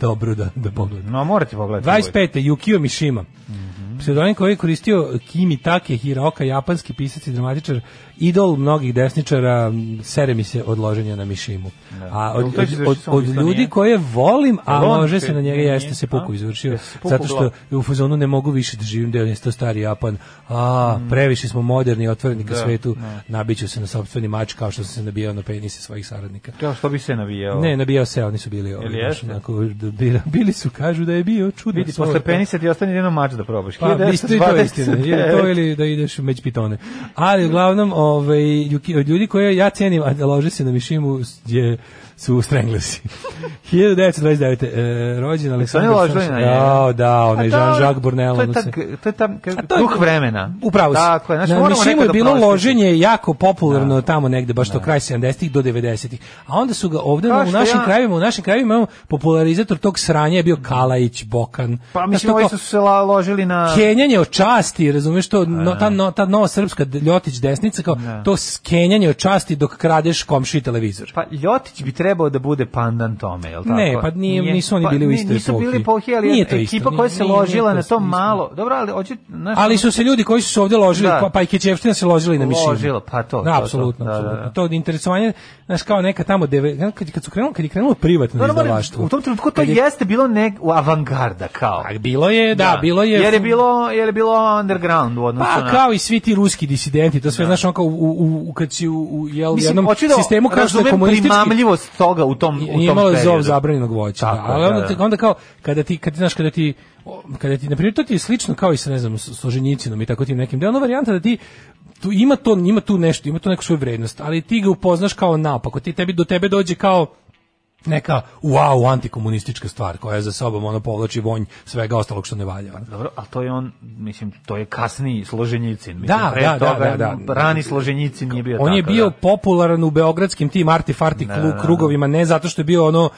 dobro da, da pogledate. No, morate pogledati. 25. Yukio Mishima. Mm -hmm. Pseudonim koji je koristio Kimi Take Hiraoka, japanski pisac i dramatičar idol mnogih desničara, sere mi se od na mišimu. Da. A od, od, od, od ljudi koje volim, a može se na njega, jeste se puku izvršio, zato što u fuzonu ne mogu više da živim, da je to stari Japan, a mm. previše smo moderni, otvoreni ka da, svetu, da. nabiću se na sobstveni mač kao što sam se nabijao na penise svojih saradnika. Ja, što bi se nabijao? Ne, nabijao se, oni su bili ovi, baš, onako, bili su, kažu da je bio čudno. Vidi, posle penise ti ostane jedno mač da probaš. Pa, isto i to istina, to ili da ideš među pitone. Ali, uglavnom, ovaj, ljudi koje ja cenim, a lože se na Mišimu je su Stranglesi. 1929. E, rođen Aleksandar Loždojna je. Ja, da, da onaj Jean-Jacques Brunel. To je tak, to je tam, duh vremena. Upravo si. Tako je, znači, na Mišimu je bilo loženje jako popularno da. tamo negde, baš to da. kraj 70-ih do 90-ih. A onda su ga ovde Kao u našim ja. krajevima, u našim krajevima imamo popularizator tog sranja je bio Kalajić, Bokan. Pa mislim, znači, ovi su se la, ložili na... Kenjanje o časti, razumiješ to, no, da. ta, no, ta nova srpska Ljotić desnica, kao ne. to kenjanje o časti dok kradeš komši televizor. Pa Ljotić bi trebao trebao da bude pandan tome, je tako? Ne, pa nije, nisu oni pa bili pa, u istoj nisu bili epohi, ali nije to ekipa koja se nije, ložila nije, na to malo. Dobro, ali hoće naš Ali su se ljudi koji su se ovdje ložili, da. pa, pa i Kićevština se ložili na Mišinu. Ložila, pa to. Da, da, da, apsolutno, apsolutno. Da. To interesovanje, znaš, kao neka tamo deve, kad kad su krenuli, kad je krenulo privatno izdavaštvo. U tom trenutku to jeste bilo nek u avangarda kao. A bilo je, da, bilo je. Jer je bilo, jer je bilo underground u odnosu pa, na. Pa kao i svi ti ruski disidenti, to sve znaš, on kao u u kad si u jednom sistemu kao što je komunistički toga u tom u tom imalo zov zabranjenog voća. Tako, ali onda, da, da. onda kao kada ti kad znaš kada ti kada ti na primjer to ti je slično kao i sa ne znam složenicinom i tako tim nekim. Da varijanta da ti tu ima to ima tu nešto, ima tu neku svoju vrednost, ali ti ga upoznaš kao napako, Ti tebi do tebe dođe kao neka wow antikomunistička stvar koja za sobom ono povlači vonj svega ostalog što ne valja. Pa dobro, a to je on, mislim, to je kasni Složenjicin. Mislim, da, pre da, da, toga, da, da, Rani Složenjicin nije bio On tako, je bio da. popularan u beogradskim tim artifarti krugovima, ne zato što je bio ono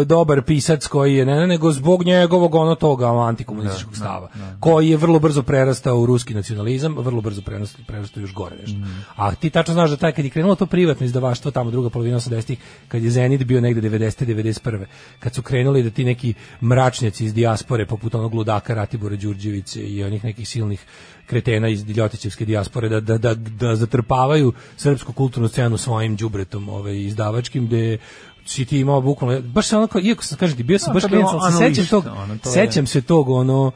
e, dobar pisac koji je, ne, ne nego zbog njegovog ono toga antikomunističkog da, stava, da, da, koji je vrlo brzo prerastao u ruski nacionalizam, vrlo brzo prerastao, prerastao još gore nešto. Mm. A ti tačno znaš da taj kad je krenulo to privatno izdavaštvo, tamo druga polovina 80-ih, kad je Zenit bio negde 90 90. 91. kad su krenuli da ti neki mračnjaci iz dijaspore poput onog ludaka Ratibora Đurđevića i onih nekih silnih kretena iz Diljotićevske dijaspore da, da, da, da zatrpavaju srpsku kulturnu scenu svojim đubretom ovaj, izdavačkim gde si ti imao bukvalno baš se onako iako sam kažem ti bio sam no, da, baš klinac se sećam tog ono, to sećam se tog ono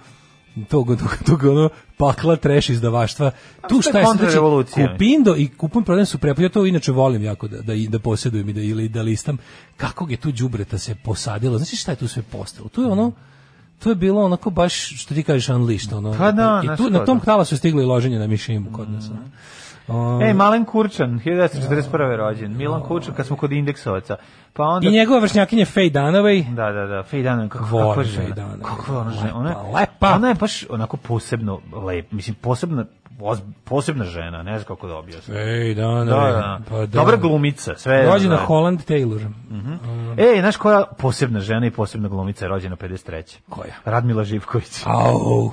tog, tog, tog ono pakla treš izdavaštva. Tu šta je, znači, kupindo i kupom prodajem su prepoj, ja to inače volim jako da, da, da posjedujem i da, ili da listam, kako je tu đubreta se posadilo, znači šta je tu sve postalo, tu je ono, to je bilo onako baš, što ti kažeš, unleashed, ono, pa da, da. i tu, na tom htala su stigli loženje na mišimu kod nas, mm. Um, e, Malen Kurčan, 1941. rođen. Milan Kurčan, kad smo kod indeksovaca. Pa onda... I njegova vršnjakinja Faye Dunaway. Da, da, da, Faye Dunaway, kako, Volim kako je žena. Dunaway. Kako ona žena. Ona, lepa, lepa. Ona je baš onako posebno lepa. mislim, posebno oz, posebna žena, ne znam kako da objasnim. Ej, da, da, da, Pa, da. Dobra glumica, sve. Rođena da. Holland Taylor. Mhm. Mm um. Ej, znaš koja posebna žena i posebna glumica je rođena 53. Koja? Radmila Živković. Au.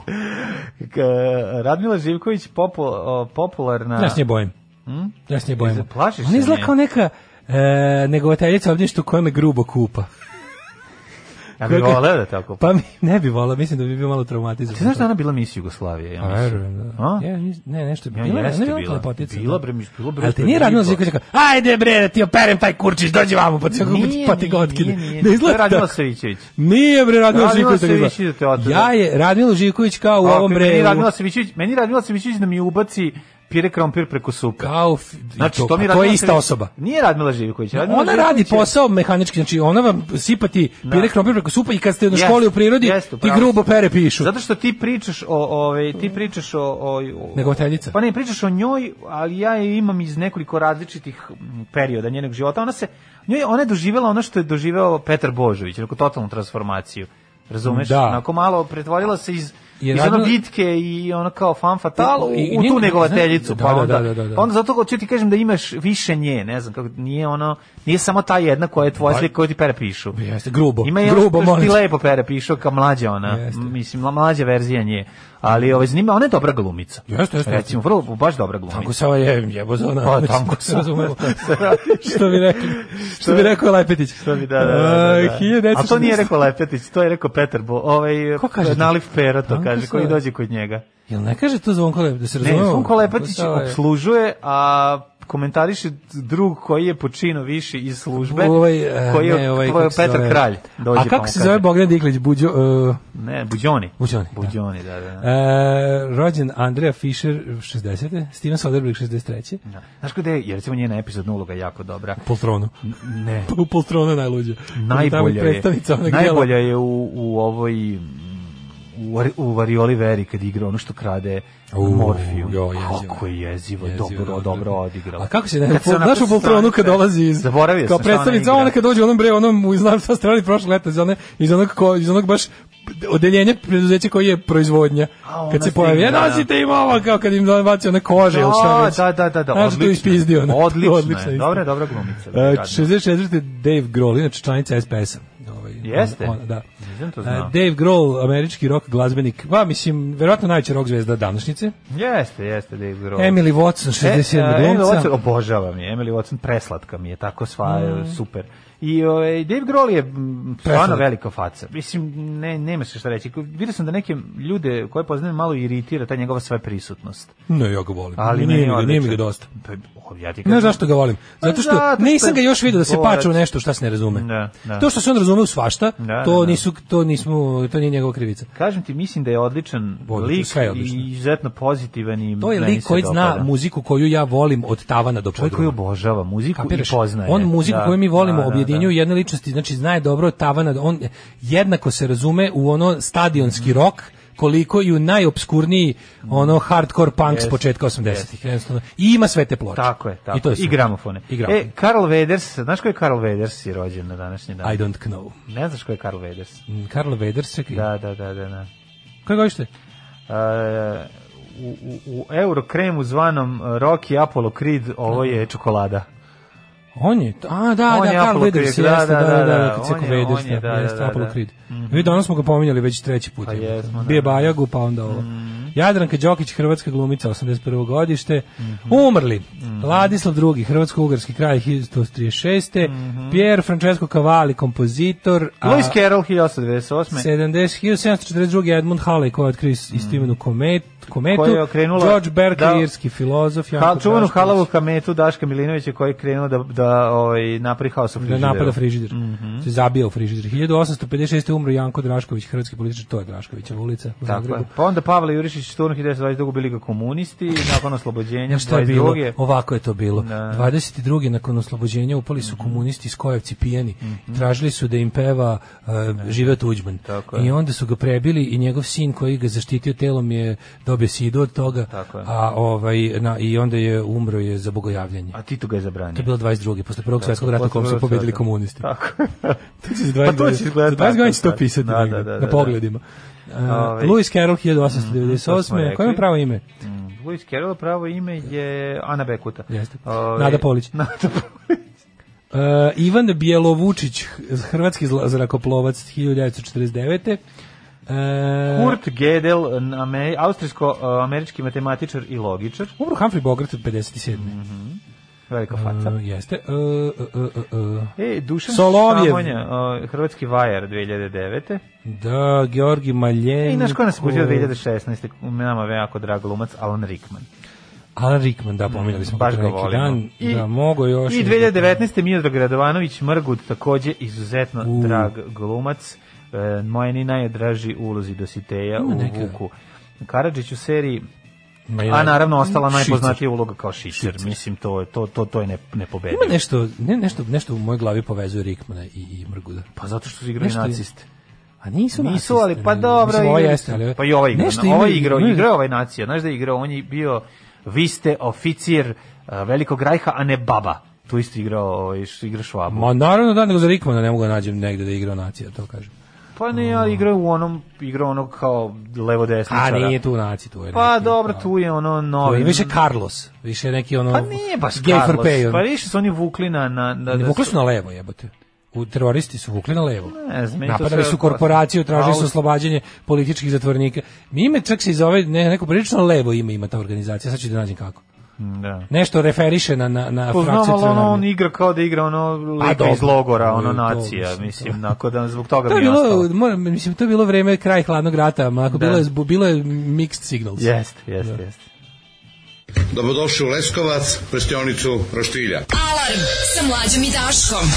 Radmila Živković popu, popularna. Znaš, nje bojim. Hm? Ja se nje bojim. Ona izgleda kao neka e, negovateljica obdještu koja me grubo kupa. Ja bi voleo da tako. Pa mi ne bi voleo, mislim da bi bio malo traumatizovan. Ti znaš da ona bila mis Jugoslavije, ja mislim. Da. A? Ja, ne, nešto je bila, ja, ne, ne, bila, lepotica. Bila bre, mis, bila bre. Ali ti nije radila zika, čeka, ajde bre, da ti operem taj kurčić, dođi vamo, pa ti pa ti ga otkine. Ne izgleda Radila Savićević. Nije bre, Radmila Živković. Da ja je Radmila Živković kao u ovom bre. Meni Radmila Savićević, meni Radmila Savićević da mi ubaci pire krompir preko supe. Kao, znači, to, to, mi to je ista osoba. Nije Radmila Živković. Radmila ona radi posao mehanički, znači ona vam sipa ti da. pire krompir preko supe i kad ste na školi u prirodi ti grubo pere pišu. Zato što ti pričaš o, o ti pričaš o, o, o Pa ne, pričaš o njoj, ali ja je imam iz nekoliko različitih perioda njenog života. Ona se njoj ona je doživela ono što je doživeo Petar Božović, neku totalnu transformaciju. Razumeš? Da. Onako malo pretvorila se iz je iz ono bitke i ono kao fan fatal u, u tu negovateljicu da, pa da, onda da, da, da, da. onda zato hoću ti kažem da imaš više nje ne znam kako nije ono nije samo ta jedna koja je tvoja pa- slika koju ti pere pišu jeste grubo ima grubo što ti lepo pere pišu kao mlađa ona jeste. mislim mlađa verzija nje ali ovaj zanima, ona je dobra glumica. Jeste, jeste. Recimo, vrlo baš dobra glumica. Tanko Sava ovaj je jebozona. Pa, tanko se razume. što bi rekli? Što bi rekao Lepetić? Što bi da, da, da, da. da. A to nije rekao Lepetić, to je rekao Petar Bo, ovaj Ko Nalif Pera to kaže, koji dođe kod njega. Jel ne kaže to da Zvonko Lepetić, da se razume? Ovaj- ne, Zvonko Lepetić obslužuje, a komentariše drug koji je počino više iz službe, ovaj, e, koji je ne, ovaj, ovaj Petar zove, Kralj. Dođe a pa kako pa se zove Bogdan Diklić? Buđo, uh, ne, Buđoni. Buđoni, da. Buđoni da. da, da. E, rođen Andrea Fischer 60. Steven Soderbergh 63. Da. Znaš kada je, jer recimo njena epizodna uloga jako dobra. U Poltronu. ne. U Poltronu najluđe. Najbolja je. Najbolja je u, u ovoj u, u Varioli Veri kad igra ono što krade u, Morfiju. Jo, jezivo. Kako je jezivo, jezivo dobro, dobro, dobro odigrao. A kako se ne, znaš u Poltronu kad dolazi iz... Zaboravio kao sam predstavnica, ona, ona kad dođe onom bre, onom u znam sa strani prošle leta, iz, one, iz, onog, ko, iz onog baš odeljenje preduzeća koje je proizvodnja. A, kad se pojavi, ja nosite im ovo, kao kad im baci one kože. Da, da, da, da, da, odlično. Znači, ispizdio, ona, odlično, odlično je, dobra, dobra glumica. 64. Dave Grohl, inače članica SPS-a. Ovaj, Jeste? On, on, da. E, Dave Grohl, američki rock glazbenik, pa mislim, verovatno najče rock zvezda današnjice. Jeste, jeste Dave Grohl. Emily Watson, 67. E, e, Emily Watson, obožavam je, Emily Watson preslatka mi je, tako sva, mm. super. I ovaj Dave Grohl je stvarno velika faca. Mislim ne nema se šta reći. Vidio sam da neke ljude koje poznajem malo iritira ta njegova sve prisutnost. Ne, ja ga volim. Ali ne, mi, nije mi ga dosta. Pa, Ja ti ne zašto ga volim. Pa zato što, zato nisam ga još video da se pače u nešto što se ne razume. Da, da. To što se on razume u svašta, da, da to da. nisu to nismo to nije njegova krivica. Kažem ti mislim da je odličan Bogu, lik je odličan. i izuzetno pozitivan i To je lik koji zna muziku koju ja volim od tavana do podruma. Koji obožava muziku Kapiraš, i poznaje. On muziku da. koju mi volimo objedinjuje u jedne ličnosti, znači zna je dobro tavana, on jednako se razume u ono stadionski rok koliko ju najobskurniji ono hardcore punk s početka 80-ih. Yes. I ima sve te ploče. Tako je, tako. I, to je I gramofone. I gramofone. E, Karl Veders, znaš ko je Karl Veders je rođen na današnji dan? I don't know. Ne znaš ko je Karl Veders? Mm, Karl Veders je... Da, da, da, da. da. Koje godište? Uh, u, u, u Eurokremu zvanom Rocky Apollo Creed ovo je čokolada. On je, a da, on da, Carl Weathers, da, da, da, da, kad se ko Weathers, da, da, jeste, Apollo Creed. Mm danas smo ga pominjali već treći put. Pa jesmo, da. Bajagu, pa onda ovo. Mm Jadranka Đokić, hrvatska glumica, 81. godište. Mm -hmm. Umrli. Mm -hmm. Ladislav II, hrvatsko-ugarski kraj, 1936. Mm -hmm. Pierre Francesco Cavalli, kompozitor. A, Lewis Carroll, 1898. 70, 1742. Edmund Halley, koja je otkrio mm -hmm. istoimenu kometu kometu, koja je okrenula, George Berkeley, da, irski filozof, Janko Hal, čuvanu halavu kametu Daška Milinovića koji je krenuo da, da ovaj, napravi haos u da frižideru. Da napada frižider. Mm -hmm. Se zabija u frižider. 1856. umro Janko Drašković, hrvatski političar, to je Draškovićeva ulica u Tako Je. Pa onda Pavle Jurišić, Turno 1922. bili ga komunisti, nakon oslobođenja, Šta je bilo? Ovako je to bilo. Da. 22. nakon oslobođenja upali su mm -hmm. komunisti iz Kojevci pijani mm -hmm. tražili su da im peva uh, eh, Žive Tuđman. I onda su ga prebili i njegov sin koji ga zaštitio telom je dobio besidu od toga. A ovaj na i onda je umro je za bogojavljenje. A Tito ga je zabranio. To je bilo 22. posle prvog svetskog rata kom su pobedili komunisti. Tako. to će 22. Pa to će gledati. to pisati da, da, da, na da, da. pogledima. Uh, Lewis Carroll 1898. Mm, Koje je pravo ime? Mm, Lewis Carroll pravo ime je Ana Bekuta. Jeste. Ove, ovaj. Nada Polić. Nada Polić. uh, Ivan Bjelovučić, hrvatski zrakoplovac 1949. E... Kurt Gödel, austrijsko-američki matematičar i logičar. Umro Humphrey Bogart od 57. Mm Velika e, faca. Uh, jeste. Uh, uh, uh, uh. E, Dušan Solovjev. Šamonja, uh, Hrvatski vajar 2009. Da, Georgi Maljenko. E, I znaš ko nas pustio 2016. Nama je jako drag glumac Alan Rickman. Alan Rickman, da, pominjali smo baš ga neki dan. I, da, mogo još... I 2019. Mijodrag Radovanović Mrgud, takođe izuzetno uh. drag glumac e, moje ni najdraži ulozi Dositeja u neka. Vuku. Karadžić u seriji a naravno ostala najpoznatija uloga kao šicer. Mislim to je to to to je ne nepobedivo. Ima nešto ne, nešto nešto u mojoj glavi povezuje Rikmana i i Mrguda. Pa zato što su igrali naciste. A nisu nisu, naciste, ali pa dobro, mislim, jeste, ali, pa i ovaj igra, ovaj igrao, igrao ovaj nacija, znaš da je igrao, on je bio vi ste oficir e, velikog rajha, a ne baba. Tu isto igrao, ovaj, igra Švabu. Ma naravno da, nego za Rikmana ne mogu da nađem negde da je igrao nacija, to kažem. Pa ne, ja mm. igra u onom, igra onog kao levo desničara. A nije tu naci, tu je. Pa neki, dobro, da. tu je ono novi. više Carlos, više neki ono... Pa nije baš Carlos, pa više su oni vukli na... na na ne, da vukli su na levo, jebote u teroristi su vukli na levo. Ne, Napadali su korporaciju, tražili su oslobađanje političkih zatvornika. Mi ime čak se i zove ne, neko prilično levo ime ima ta organizacija, sad ću da nađem kako. Mm, da. Nešto referiše na na na frakcije no, no, on igra kao da igra ono lika pa iz logora, ono nacija, to, mislim, da. nakon da zbog toga to mi bilo, moram, mislim, to je bilo vreme kraj hladnog rata, onako da. bilo je bilo je mixed signals. Jeste, jeste, da. jeste. Dobrodošli u Leskovac, prštionicu Roštilja. Alarm sa mlađom i Daškom.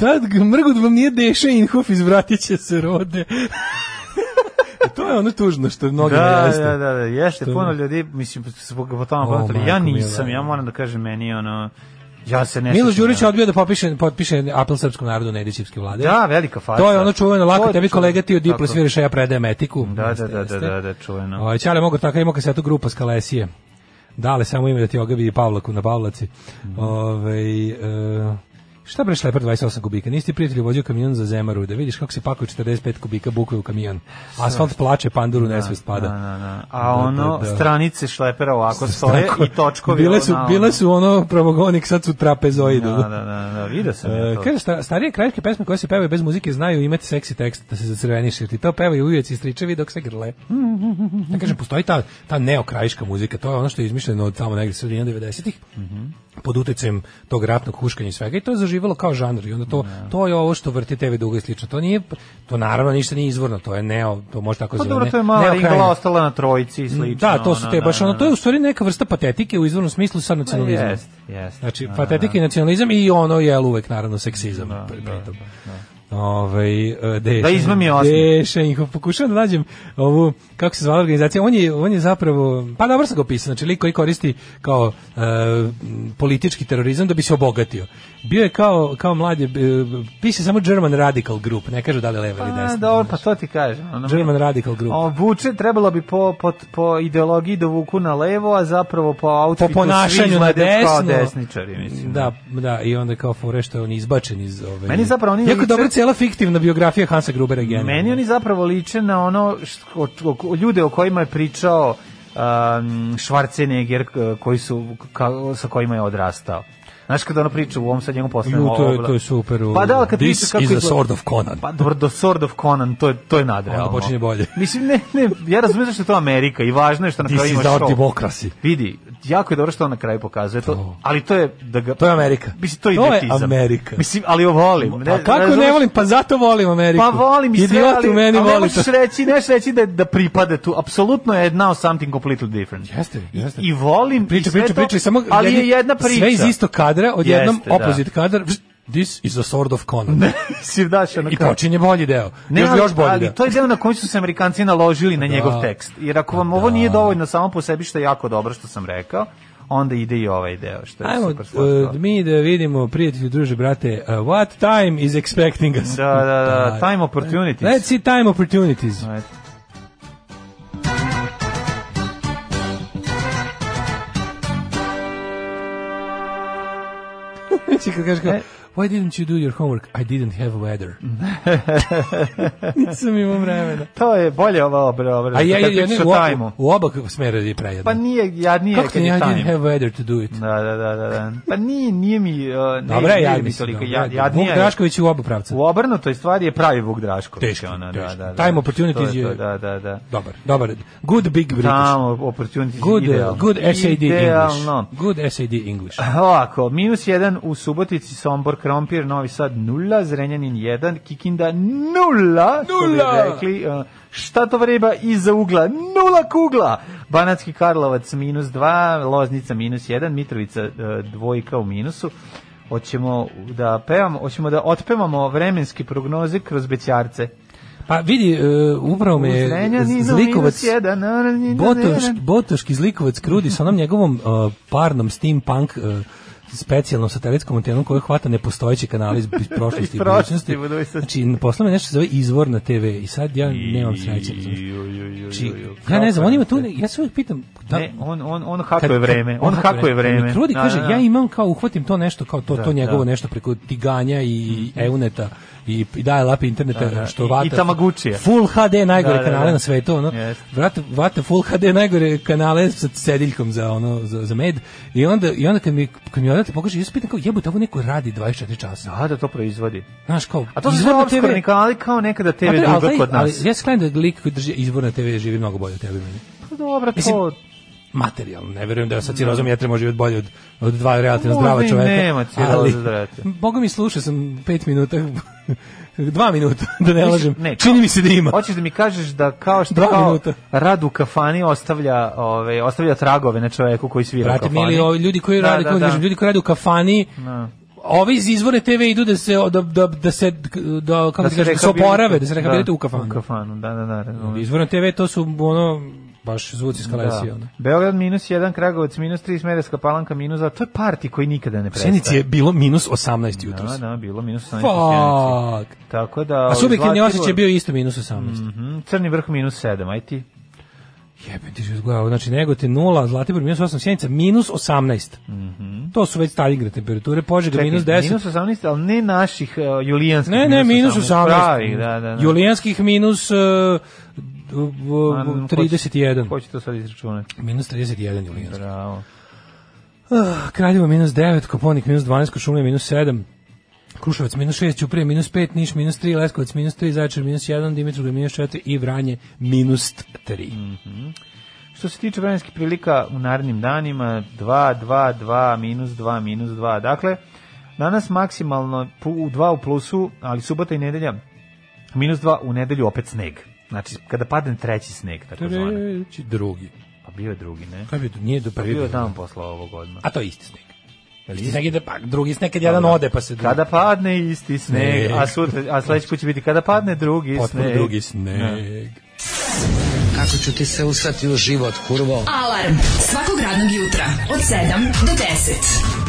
Tad mrgut vam nije deša Inhof iz Vratića se rode. E, to je ono tužno što mnogi da, ne Da, da, da, ješte, što... puno ljudi, mislim, zbog po tamo patali. Ja nisam, mila. ja da. moram da kažem, meni ono, Ja se ne Milo Đurić odbio da popiše, potpiše apel srpskom narodu na edičipske vlade. Da, velika farsa. To je ono čuveno, lako tebi čuveno. kolega ti od Diplo sviraš, a ja predajem etiku. Da, da, da, da, da, da, čuveno. Ovo, ovaj, Čale mogu tako, ima kasetu grupa Skalesije. Dale, samo ime da ti ogavi Pavlaku na Pavlaci. Mm. Ove, ovaj, e, Šta bre šleper 28 kubika? Nisi prijatelj vozio kamion za Zemaru, da vidiš kako se pakuje 45 kubika bukve u kamion. Asfalt plače, panduru da, nesvest pada. Da, da, da. A ono, da, da, da. stranice šlepera ovako stoje i točkovi. Bile su, bile su ono pravogonik, sad su trapezoidu. Da, da, da, da vidio sam e, to. Kaže, starije krajiške pesme koje se pevaju bez muzike znaju imati seksi tekst da se zacrveniš, jer ti to pevaju ujec i stričevi dok se grle. Ja da kažem, postoji ta, ta neokrajiška muzika, to je ono što je izmišljeno od tamo negde sredine 90-ih. Mm -hmm pod uticajem tog ratnog huškanja i svega i to je zaživelo kao žanr i onda to yeah. Da. to je ovo što vrti TV dugo i slično to nije to naravno ništa nije izvorno to je neo to može tako pa zove, to je mala igla ostala na trojici i mm, slično da to su te baš da, ono to je u da. stvari neka vrsta patetike u izvornom smislu sa nacionalizmom jest, jest, znači patetika i nacionalizam i ono je uvek naravno seksizam da. Ovaj e, da izmam je Deša, ih pokušavam da nađem ovu kako se zove organizacija. On je on je zapravo pa dobro se ga opisao, znači lik koji koristi kao e, politički terorizam da bi se obogatio. Bio je kao kao mladi e, piše samo German Radical Group, ne kaže da li leva ili desna. Pa dobro, pa to ti kaže. Ono German Radical Group. Obuče trebalo bi po, po, po ideologiji da vuku na levo, a zapravo po outfitu po ponašanju na desno. Kao desničari, mislim. Da, da, da, i onda kao fore što on izbačen iz ove. Meni zapravo oni jako dobro cela fiktivna biografija Hansa Grubera generalno. Meni oni zapravo liče na ono što, ljude o kojima je pričao um, Schwarzenegger koji su, ka, sa kojima je odrastao. Znaš kada ono priča u ovom sad njegovom poslednjem to je, da. to je super. Pa da, kad This is kako the sword of Conan. Pa dobro, the sword of Conan, to je, to je nadrealno. Onda počinje bolje. Mislim, ne, ne, ja razumijem zašto je to Amerika i važno je što na This kraju imaš show. This is Vidi, jako je dobro što on na kraju pokazuje to, to. ali to je... Da ga, to je Amerika. Mislim, to je To je Amerika. Mislim, ali jo volim. Pa ne, pa kako ne volim? Pa zato volim Ameriku. Pa volim, mislim, Idiot ali, u meni ali voli to. reći, neš reći da, da pripade tu. Apsolutno je now something completely different. Jeste, jeste. I, i volim. Priča, priča, priča, samo, ali je jedna priča. Sve iz isto kada kadra, odjednom da. opozit kadar, This is a sword of Conan. si daš ono I počinje bolji deo. Ne, još, ali, još bolji ali deo. to je deo na koji su se Amerikanci naložili na da, njegov tekst. Jer ako vam da. ovo da. nije dovoljno samo po sebi što je jako dobro što sam rekao, onda ide i ovaj deo što je super uh, mi da vidimo prijatelji druže brate uh, what time is expecting us da da da time opportunities let's see time opportunities right. najveći, kad kažeš kao, Why didn't you do your homework? I didn't have weather. Nisam imao vremena. To je bolje ova obra, obra. A ja, ja, ja, ne, u, oba, u oba smera je prejedno. Pa nije, ja nije Kako kad je didn't have weather to do it. Da, da, da. da, da. Pa nije, nije mi, uh, ne, Dobre, nije ja, mi toliko. Dobra, ja, ja, Vuk Drašković u oba pravca. U obrnutoj stvari je pravi Vuk Drašković. Teško, ona, teško. Da, da, da. Time opportunity je, to, da, da, da. dobar, dobar. Good big British. Time opportunities good, uh, idealno. Good SAD idealno. English. Good SAD English. Ovako, minus jedan u Subotici, Sombor, Krompir, Novi Sad 0, Zrenjanin 1, Kikinda 0, što bi rekli, e, šta to vreba iza ugla, nula kugla, Banatski Karlovac minus 2, Loznica minus 1, Mitrovica e, dvojka u minusu, Hoćemo da pevamo, hoćemo da otpevamo vremenske prognoze kroz bećarce. Pa vidi, uh, upravo me zlikovac, botoš, botoški zlikovac krudi sa onom njegovom uh, parnom steampunk uh, specijalnom satelitskom antenom koja hvata nepostojeći kanal iz prošlosti i budućnosti. Znači, posla me nešto zove izvor na TV i sad ja nemam sreće. Znači, ja ne znam, on ima tu, ja se uvijek pitam... Da, ne, on, on, on hakuje vreme, on, on hakuje vreme. Trudi, da, kaže, da, ja da. imam kao, uhvatim to nešto, kao to, to njegovo nešto preko tiganja i mhm. euneta i, i daje lape interneta da, da. što vata. I Tamagučije. Full HD najgore da, da, da, kanale na svetu, ono. Yes. vata Full HD najgore kanale sa sediljkom za ono za, za med i onda i onda kad mi kad mi odate pokaže ispit kao jebote ovo neko radi 24 časa. Da, da to proizvodi. Znaš kao. A to su izvorna TV kanali kao nekada pa TV druga kod nas. Ali ja se da lik koji drži izvorna TV živi mnogo bolje od tebe meni. Pa dobro, to Mislim, materijalno. Ne verujem da sa cirozom jetre može biti bolje od, od dva relativno zdrava čoveka. Nema ciroza da Boga mi slušao sam pet minuta dva minuta, da ne lažem. Ne, Čini mi se da ima. Hoćeš da mi kažeš da kao što dva kao minuta. rad u kafani ostavlja, ove, ostavlja tragove na čoveku koji svira Brate, u kafani. Mili, ovi ljudi koji da, rade, da, da. ljudi koji rade u kafani, da. Ovi iz izvorne TV idu da se da da da se da kako da se, kažem, da se oporave, da se da. rehabilituju u kafanu. U kafanu, da, da, da. da. TV to su ono baš zvuci skalesija. Da. Beograd minus 1, Kragovac minus 3, Smederska palanka minus 2, to je parti koji nikada ne prestaje. Sjenici je bilo minus 18 jutro. Da, da, bilo minus 18 Fuck. Tako da... A subjektivni osjećaj je bio isto minus 18. Mm -hmm. Crni vrh minus 7, aj ti. Jebe, ti što glavu. Znači, Negotin 0, Zlatibor minus 8, Sjenica minus 18. Mm -hmm. To su već Stalingrad temperature, Požega Čekaj, minus 10. Minus 18, ali ne naših uh, julijanskih. Ne, ne, minus 18. Minus 18. Pravih, da, da, da. Julijanskih minus... Uh, 31. Ko će to sad izračunati? Minus 31, Julijansko. Bravo. Ah, Kraljevo minus 9, Koponik minus 12, Košumlija minus 7, Kruševac minus 6, Ćuprije minus 5, Niš minus 3, Leskovac minus 3, Zaječar minus 1, Dimitrovgrad minus 4 i Vranje minus 3. Mm -hmm. Što se tiče vremenskih prilika u narednim danima, 2, 2, 2, minus 2, minus 2. Dakle, danas maksimalno 2 u plusu, ali subota i nedelja minus 2, u nedelju opet sneg. Znači, kada padne treći sneg, tako zvano. Treći, drugi. Pa bio je drugi, ne? Kada pa bi, nije do prvi. Pa bio dan posla ovog odmah. A to je isti sneg. Isti sneg je pa, drugi sneg kad jedan ode pa se drugi. Kada padne isti sneg, sneg. a sutra a sledeći put će biti kada padne drugi Potpuno sneg. drugi sneg. Ja. Da. Kako ću ti se usrati u život, kurvo? Alarm svakog radnog jutra od 7 do 10.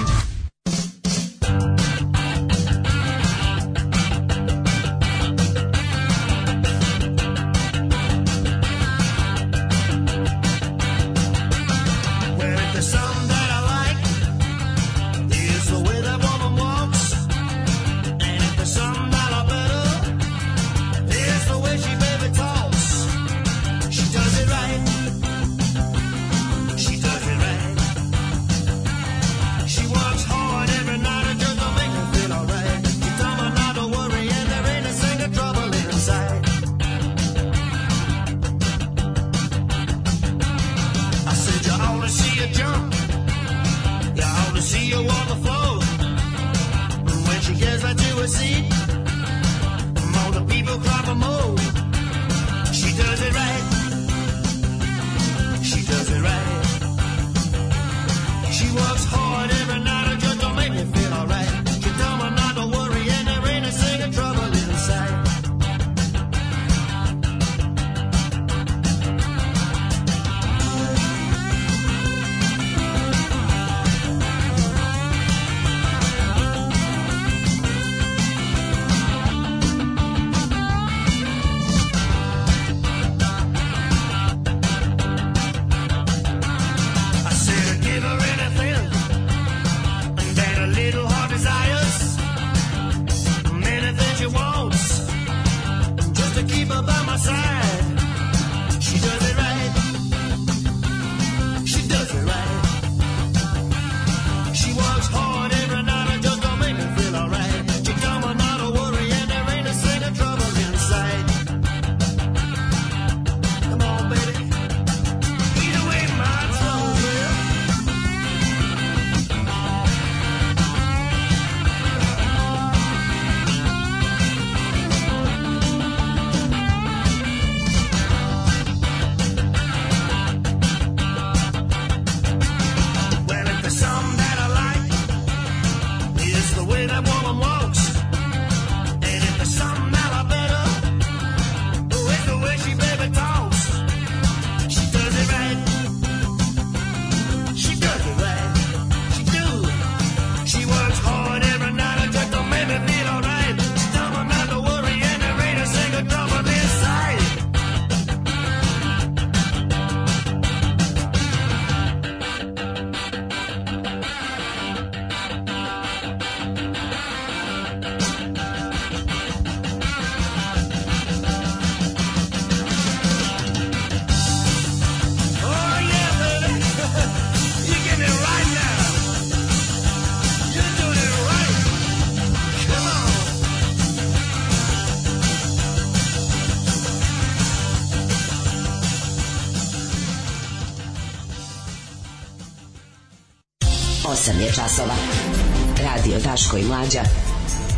Daško i Mlađa.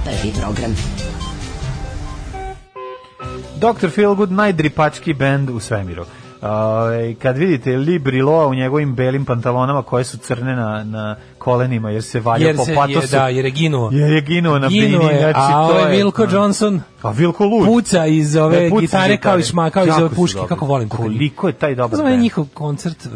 Prvi program. Dr. Feelgood, najdripački bend u svemiru. Ove, ovaj, kad vidite Libri Librilo u njegovim belim pantalonama koje su crne na, na kolenima jer se valja jer po patosu. Jer, da, jer je ginuo. Jer je ginuo na bini. Je, znači, a ovo je ovaj Vilko da. Johnson. A Vilko Lud. Puca iz ove ne, puca gitare kao i šma, kao iz ove puške. Dobri. Kako volim to. Koliko je taj dobar Znam, je njihov koncert, uh,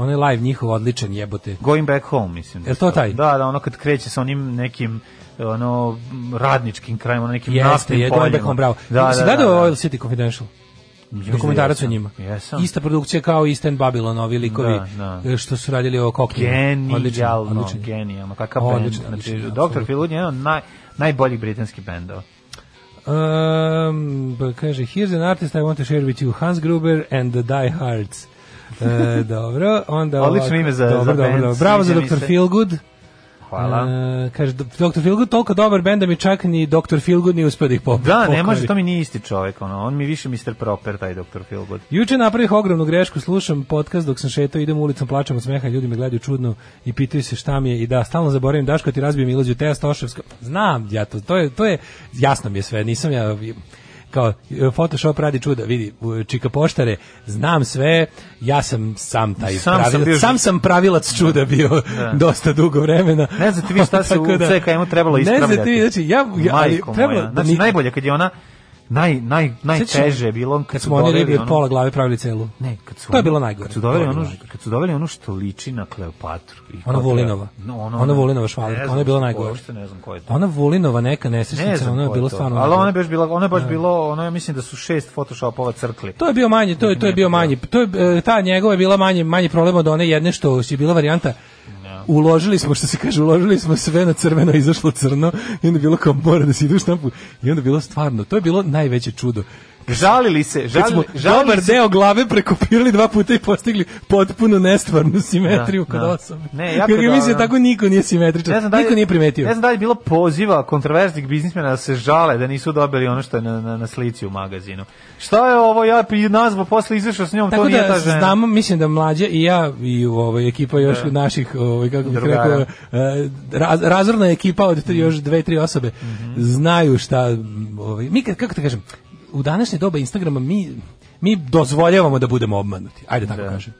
onaj live njihov odličan jebote. Going back home, mislim. Da je to taj? Da, da, ono kad kreće sa onim nekim ono radničkim krajem, ono nekim jeste, naftnim je, poljima. Jeste, je, bravo. Da, da, da, da, da, da, da, da, da, da, da, dokumentarac o njima. Jesam. Ista produkcija kao Eastern Babylon, ovi likovi da, da. E, što su radili ovo Koklina. Genijalno, odlično. genijalno. Kakav band. Odličan, znači, odličan, Dr. Phil je jedan od naj, najboljih britanskih bendova. Um, kaže, here's an artist I want to share with you, Hans Gruber and the Die Hards. E, dobro, onda... Odlično ime za, dobro, za dobro, band. Bravo za Dr. Feelgood. Hvala. Uh, kaže, Dr. Feelgood toliko dobar bend da mi čak ni Dr. Feelgood nije uspio da ih popravi. Da, ne može, to mi nije isti čovek, ono, on mi više Mr. Proper, taj Dr. Feelgood. Juče napravih ogromnu grešku, slušam podcast dok sam šetao, idem ulicom, plačam od smeha, ljudi me gledaju čudno i pitaju se šta mi je i da, stalno zaboravim Daško da ti razbijem ilazio Teja Stoševska. Znam ja to, to je, to je, jasno mi je sve, nisam ja kao e, Photoshop radi čuda, vidi, čika poštare, znam sve, ja sam sam taj sam pravilac, sam, bio... sam, sam pravilac čuda bio da. dosta dugo vremena. Ne znam ti vi šta se u da, CKM-u trebalo ispravljati. Ne znam ti, znači, ja, ja ali, trebalo, moja. Znači, da mi... najbolje kad je ona naj naj najteže je bilo kad, kad smo oni ribi od pola glave pravili celu. Ne, kad su to je bilo najgore. Kad su doveli ono kad su doveli ono što liči na Kleopatru i ona Volinova. No, ona ona Volinova švalerka, ona je bila najgore. ne znam ko je to. Ona Volinova neka nesrećnica, ona je bila stvarno. Ali ona je baš bila, ona je baš da. bilo, ona ja mislim da su šest photoshopova crkli. To je bio manje, to je da to je bio manje. To je e, ta njegova je bila manje manje problem od one jedne što je bila varijanta uložili smo, što se kaže, uložili smo sve na crveno, izašlo crno i onda bilo kao mora da se ide u štampu i onda bilo stvarno, to je bilo najveće čudo žalili se, žalili, žalili dobar se... deo glave prekopirali dva puta i postigli potpuno nestvarnu simetriju da, kod da. osobe. Ne, jako Jer da, mislim, da. tako niko nije simetričan, ne da niko nije primetio. Ne znam da li je bilo poziva kontroverznih biznismena da se žale da nisu dobili ono što je na, na, na slici u magazinu. Šta je ovo, ja nazvao posle izašao s njom, tako to da, nije ta žena. Znam, mislim da mlađa i ja i u ovoj ekipa još da. naših, ovaj, kako bih rekao, e, raz, razorna ekipa od tri, još dve, tri osobe, mm -hmm. znaju šta, ovaj, mi, kako te da kažem, u današnje doba Instagrama mi, mi dozvoljavamo da budemo obmanuti. Ajde tako da. kažem.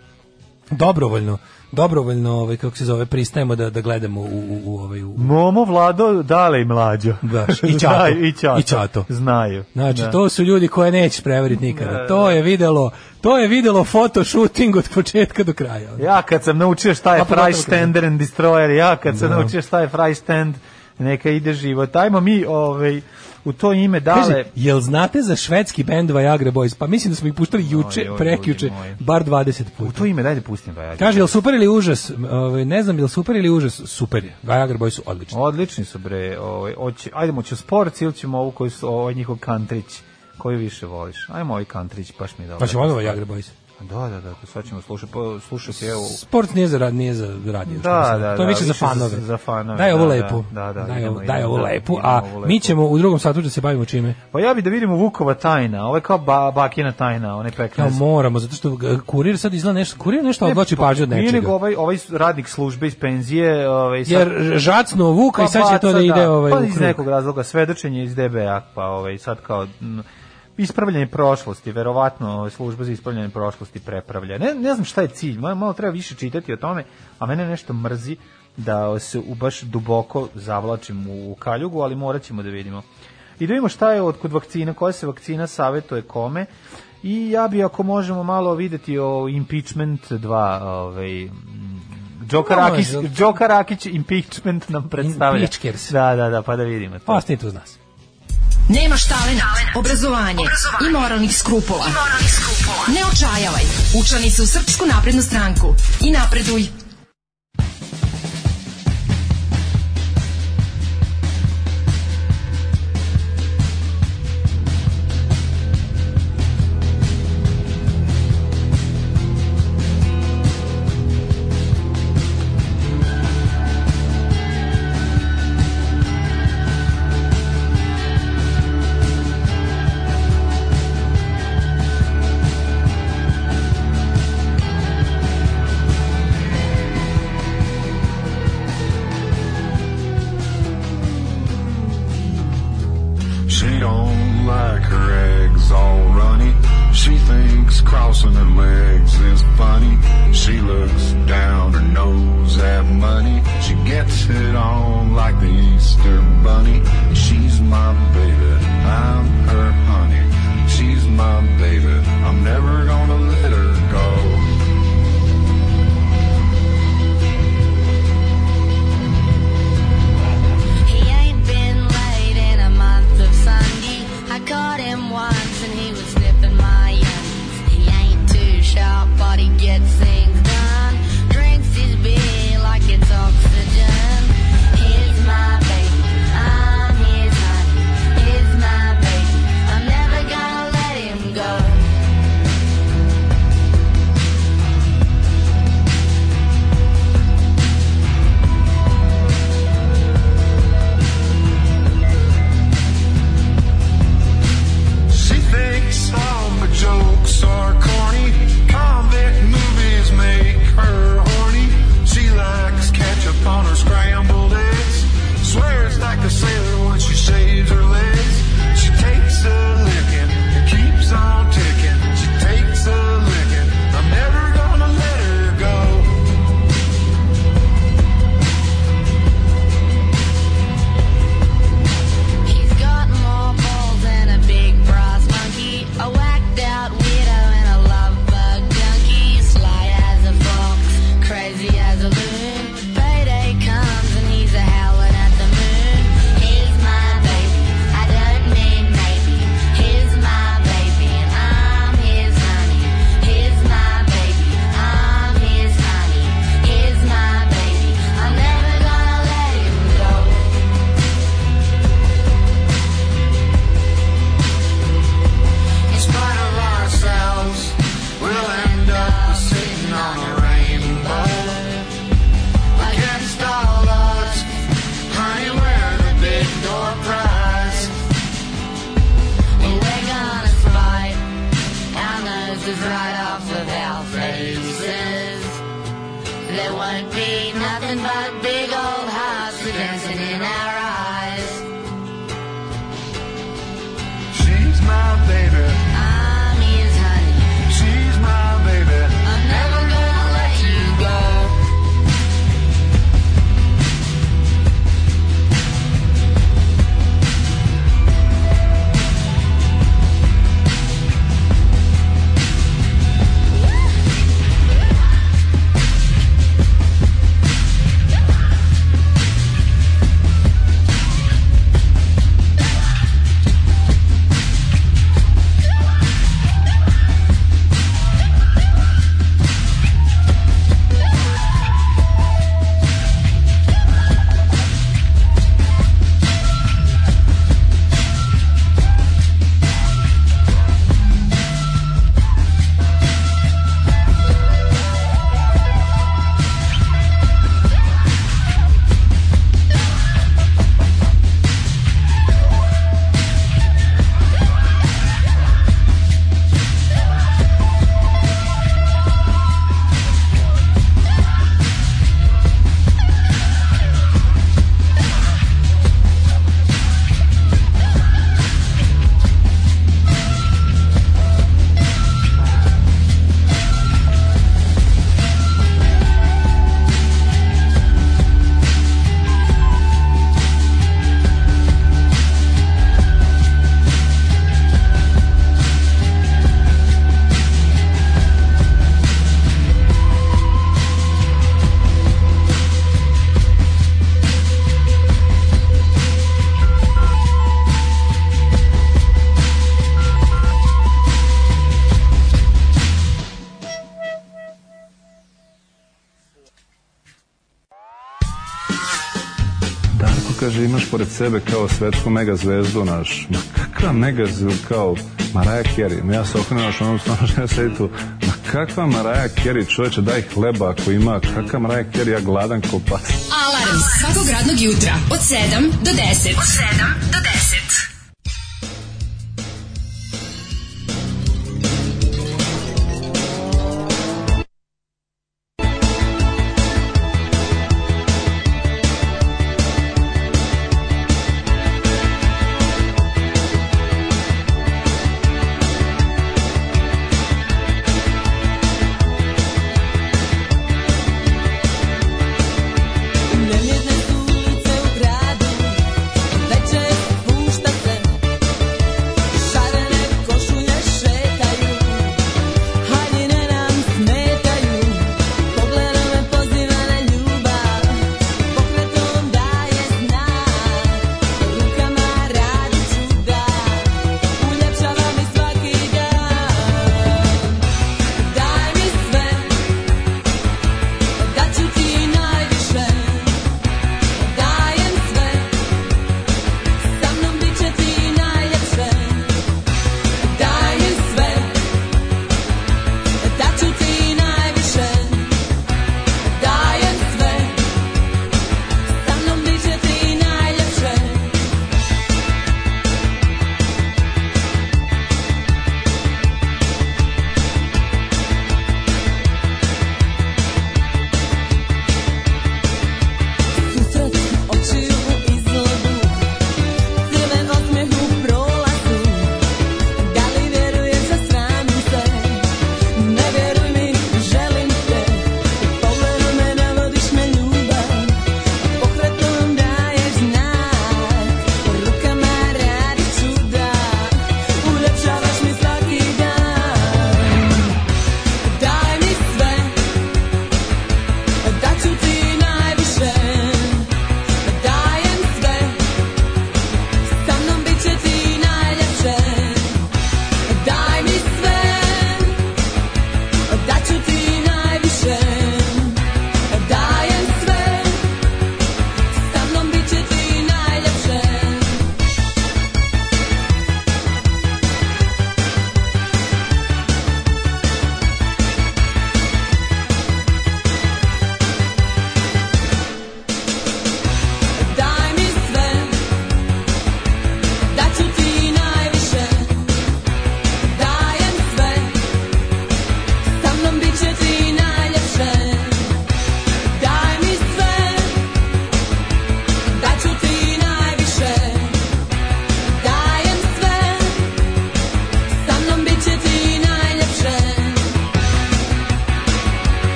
Dobrovoljno dobrovoljno ovaj kako se zove pristajemo da da gledamo u u ovaj u, Momo Vlado Dale i mlađo. Da, i Čato. Znaju, i, čato. I čato. Znaju. Znači da. to su ljudi koje nećeš prevariti nikada. Da, to da. je videlo, to je videlo fotoshooting od početka do kraja. Ja kad sam naučio šta je Freistender and Destroyer, ja kad sam da. naučio šta je Freistend, neka ide život. Ajmo mi ovaj u to ime dale... Kaže, jel znate za švedski bend Viagra Boys? Pa mislim da smo ih puštali juče, no, prekjuče, bar 20 puta. U to ime, dajde pustim Viagra. Kaže, jel super ili užas? Ove, ovaj, ne znam, jel super ili užas? Super je. Viagra Boys su odlični. Odlični su, bre. Ove, ovaj, oći, ajdemo, ću sport ili ćemo ovu koju su, ovaj njihov kantrić. Koju više voliš? Ajmo ovaj kantrić, baš mi je dobro. Pa ćemo odmah Viagra Boys. Pa da, da, da, to sad ćemo slušati, slušati evo. Sport nije za rad, nije za radio. Da, da, to je da, više za fanove. Za, fanove. Daj ovo da, da lepo. Da, da, daj, idemo, daj ovo lepo. a mi ćemo u drugom satu da se bavimo čime. Pa ja bi da vidimo Vukova tajna, ovo je kao ba, Bakina tajna, one pekne. Ja, moramo, zato što kurir sad izgleda nešto, kurir nešto ne, odloči pa pažnju od nečega. Nije nego ovaj, ovaj radnik službe iz penzije. Ovaj, sad, Jer žacno Vuka pa, i sad će to da, da ide ovaj, pa iz nekog razloga, svedočenje iz DBA, pa ovaj, sad kao... M, ispravljanje prošlosti, verovatno služba za ispravljanje prošlosti prepravlja. Ne, ne znam šta je cilj, malo, malo treba više čitati o tome, a mene nešto mrzi da se u baš duboko zavlačim u kaljugu, ali morat ćemo da vidimo. I da vidimo šta je od kod vakcina, koja se vakcina savetuje kome. I ja bi ako možemo malo videti o impeachment 2, ovaj Joker Rakić, Joker Rakić impeachment nam predstavlja. Da, da, da, pa da vidimo to. Ostanite uz nas. Nemaš talent, obrazovanje, obrazovanje i moralnih skrupula. I moralnih skrupula. Ne očajavaj. Učlani se u Srpsku naprednu stranku i napreduj. to pored sebe kao svetsku megazvezdu, naš, ma kakva megazvezdu, kao Maraja Kerry, ja se okrenem naš onom stanu ja sedi tu, ma kakva Maraja Kerry, čoveče, daj hleba ako ima, kakva Maraja Kerry, ja gladan ko pas. Alarm svakog radnog jutra od 7 do 10. Od 7 do 10.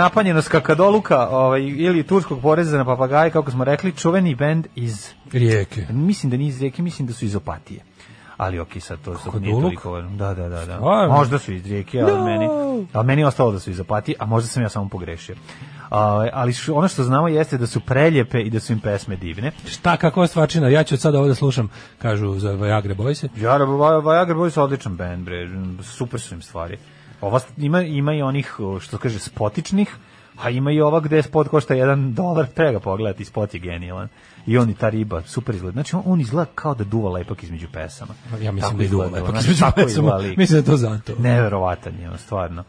napanjenost kakadoluka ovaj, ili turskog poreza na papagaje, kako smo rekli, čuveni bend iz... Rijeke. Mislim da nije iz Rijeke, mislim da su iz Opatije ali ok, sad to Kako sad nije toliko. Da, da, da. da. Stvarno? Možda su iz rijeke, ali, no. meni, ali meni je ostalo da su iz Opatije, a možda sam ja samo pogrešio. Uh, ali š, ono što znamo jeste da su preljepe i da su im pesme divne. Šta, kako je stvarčina? Ja ću od sada ovo da slušam, kažu za Viagra Boys. Ja, Viagra Boys odličan band, bre. Super su im stvari. Ova ima ima i onih što kaže spotičnih, a ima i ova gde spot košta 1 dolar, treba ga pogledati, spot je genijalan. I on i ta riba, super izgled. Znači, on, on izgleda kao da duva lepak između pesama. Ja mislim tako da je duva lepak znači, između pesama. Izgleda, mislim da to zato. Neverovatan je, stvarno.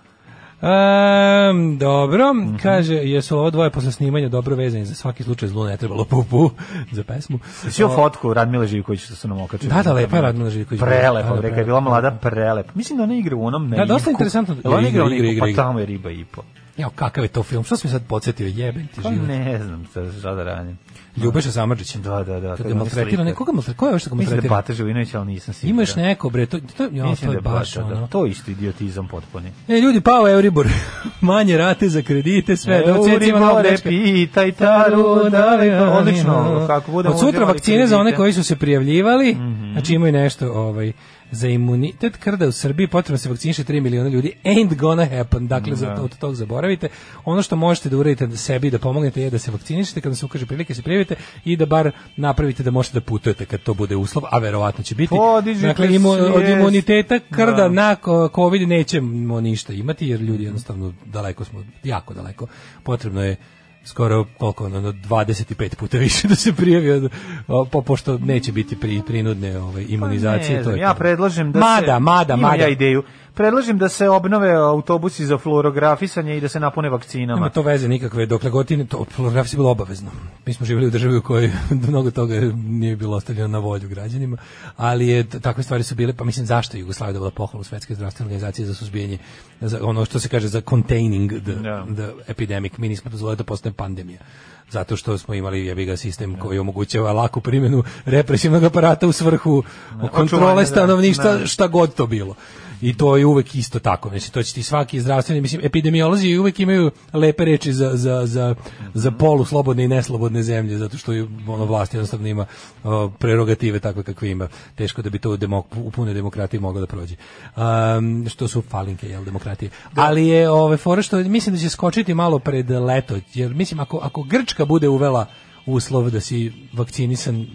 Um, dobro, mm -hmm. kaže, jesu ovo dvoje posle snimanja dobro vezani za svaki slučaj zlu ne trebalo pupu za pesmu. Jesi fotku Radmila Živković što su nam okačili? Da, da, lepa je Radmila Živković. Da. Prelepo, da, da, reka je bila mlada prelepo. Mislim da ona igra u onom ne. Da, dosta interesantno. Ona igra, igra, igra, pa tamo je riba i po. Jo, kakav je to film? Što sam sad podsjetio? Jebem ti pa život. Ne znam šta, šta da radim. Ljubeša Samarđić. Da, da, da. Kad je maltretirao nekoga, maltretira, ko je još tako maltretirao? Mislim da Pata Živinović, ali nisam siguran. Imaš neko, bre, to, to, jo, Mislim to je da baš da, ono. To isto idiotizam potpuni. E, ljudi, pao Euribor, manje rate za kredite, sve. E, Euribor, da, pitaj taru, da li, da odlično, da kako budemo. Od sutra vakcine za one koji su se prijavljivali, mhm. znači imaju nešto, ovaj, za imunitet krda u Srbiji potrebno se vakciniše 3 miliona ljudi. Ain't gonna happen. Dakle, da. od tog zaboravite. Ono što možete da uradite da sebi da pomognete je da se vakcinišete kada se ukaže prilike se prijavite i da bar napravite da možete da putujete kad to bude uslov, a verovatno će biti. Podižite dakle, imu, od imuniteta krda da. na COVID nećemo ništa imati jer ljudi jednostavno daleko smo, jako daleko. Potrebno je skoro koliko ono 25 puta više da se prijavio po, pošto neće biti pri, prinudne ove ovaj, imunizacije pa ne, to je ja to. predlažem da mada, se mada mada mada ja ideju Predlažem da se obnove autobusi za fluorografisanje i da se napune vakcinama. Nema to veze nikakve, dokle godine to fluorografisanje bilo obavezno. Mi smo živjeli u državi u kojoj mnogo toga nije bilo ostavljeno na volju građanima, ali je takve stvari su bile, pa mislim zašto je Jugoslavija dobila pohvalu Svetske zdravstvene organizacije za suzbijanje za ono što se kaže za containing the, ja. Da. the epidemic, mi nismo dozvolili da postane pandemija zato što smo imali jebi sistem koji da. omogućava laku primjenu represivnog aparata u svrhu da. kontrole stanovništva šta god to bilo i to je uvek isto tako. Znači, to će ti svaki zdravstveni, mislim, epidemiolozi uvek imaju lepe reči za, za, za, za polu slobodne i neslobodne zemlje, zato što je ono vlast jednostavno ima o, prerogative takve kakve ima. Teško da bi to u, demok, u punoj demokratiji moglo da prođe. Um, što su falinke, jel, demokratije. Da. Ali je ove fore što mislim da će skočiti malo pred leto, jer mislim, ako, ako Grčka bude uvela uslov da si vakcinisan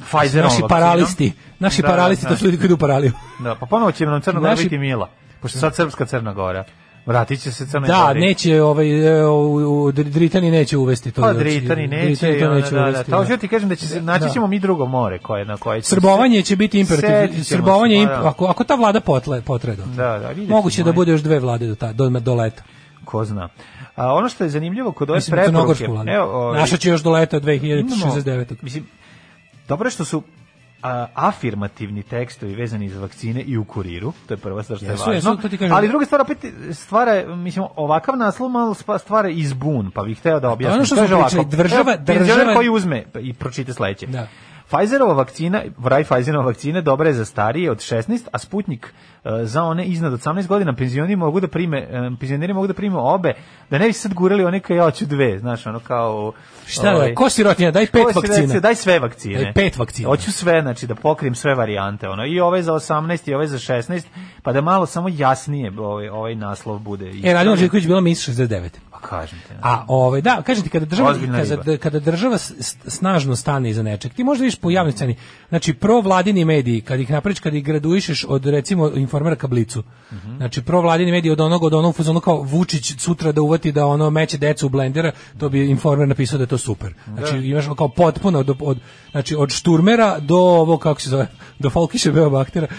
Pfizer naši paralisti, naši da, da paralisti, da, to su da. ljudi koji idu u paraliju. Da, pa ponovo će nam Crna Gora naši... biti mila, pošto sad Srpska Crna Gora. Vratit će se Crnoj Da, Gori. neće, ovaj, e, u, u, Dritani neće uvesti to. Pa, Dritani neće. Dritani to neće da, da, uvesti. Da, da. da. ti kažem da će se, naći ćemo mi drugo more koje, na koje će Srbovanje će biti imperativ. Srbovanje, se, imp, ako, ako ta vlada potle, potredo. Da, da, moguće da bude još dve vlade do, ta, do, do leta. Ko zna. A ono što je zanimljivo kod ove preporuke... Evo, o, ovaj- Naša će još do leta 2069. Mislim, Dobro što su a, afirmativni tekstovi vezani za vakcine i u kuriru, to je prva stvar što je jesu, važno. Jesu, Ali druga stvar opet stvara, mislim, ovakav naslov malo stvara izbun, pa bih hteo da objasnim. Ono što Kaže pričali, ovako, država, država... koji uzme pa i pročite sledeće. Da. Pfizerova vakcina, vraj Pfizerova vakcina dobra je za starije od 16, a Sputnik e, za one iznad 18 godina penzioneri mogu da prime, e, penzioneri mogu da prime obe, da ne bi sad gurali one kao ja hoću dve, znaš, ono kao Šta ovaj, ko sirotinja, daj pet vakcina. daj sve vakcine. Daj pet vakcina. Hoću sve, znači da pokrim sve varijante, ono i ove za 18 i ove za 16, pa da malo samo jasnije ovaj ovaj naslov bude. E, Radimo Živković bila mis 69. Pa kažem ti A da. ovaj da, kažete kada država kada, kada, država snažno stane iza nečeg, ti možeš po javnoj sceni. Znači, provladini mediji, kad ih naprič, kad ih graduišeš od, recimo, informera ka Blicu, mm -hmm. znači, provladini mediji od onog, od onog, ono kao Vučić sutra da uvati da ono meće decu u blendera, to bi informer napisao da je to super. Znači, da. imaš kao potpuno od, od, znači, od šturmera do ovo, kako se zove, do Falkiše Beobaktera. E,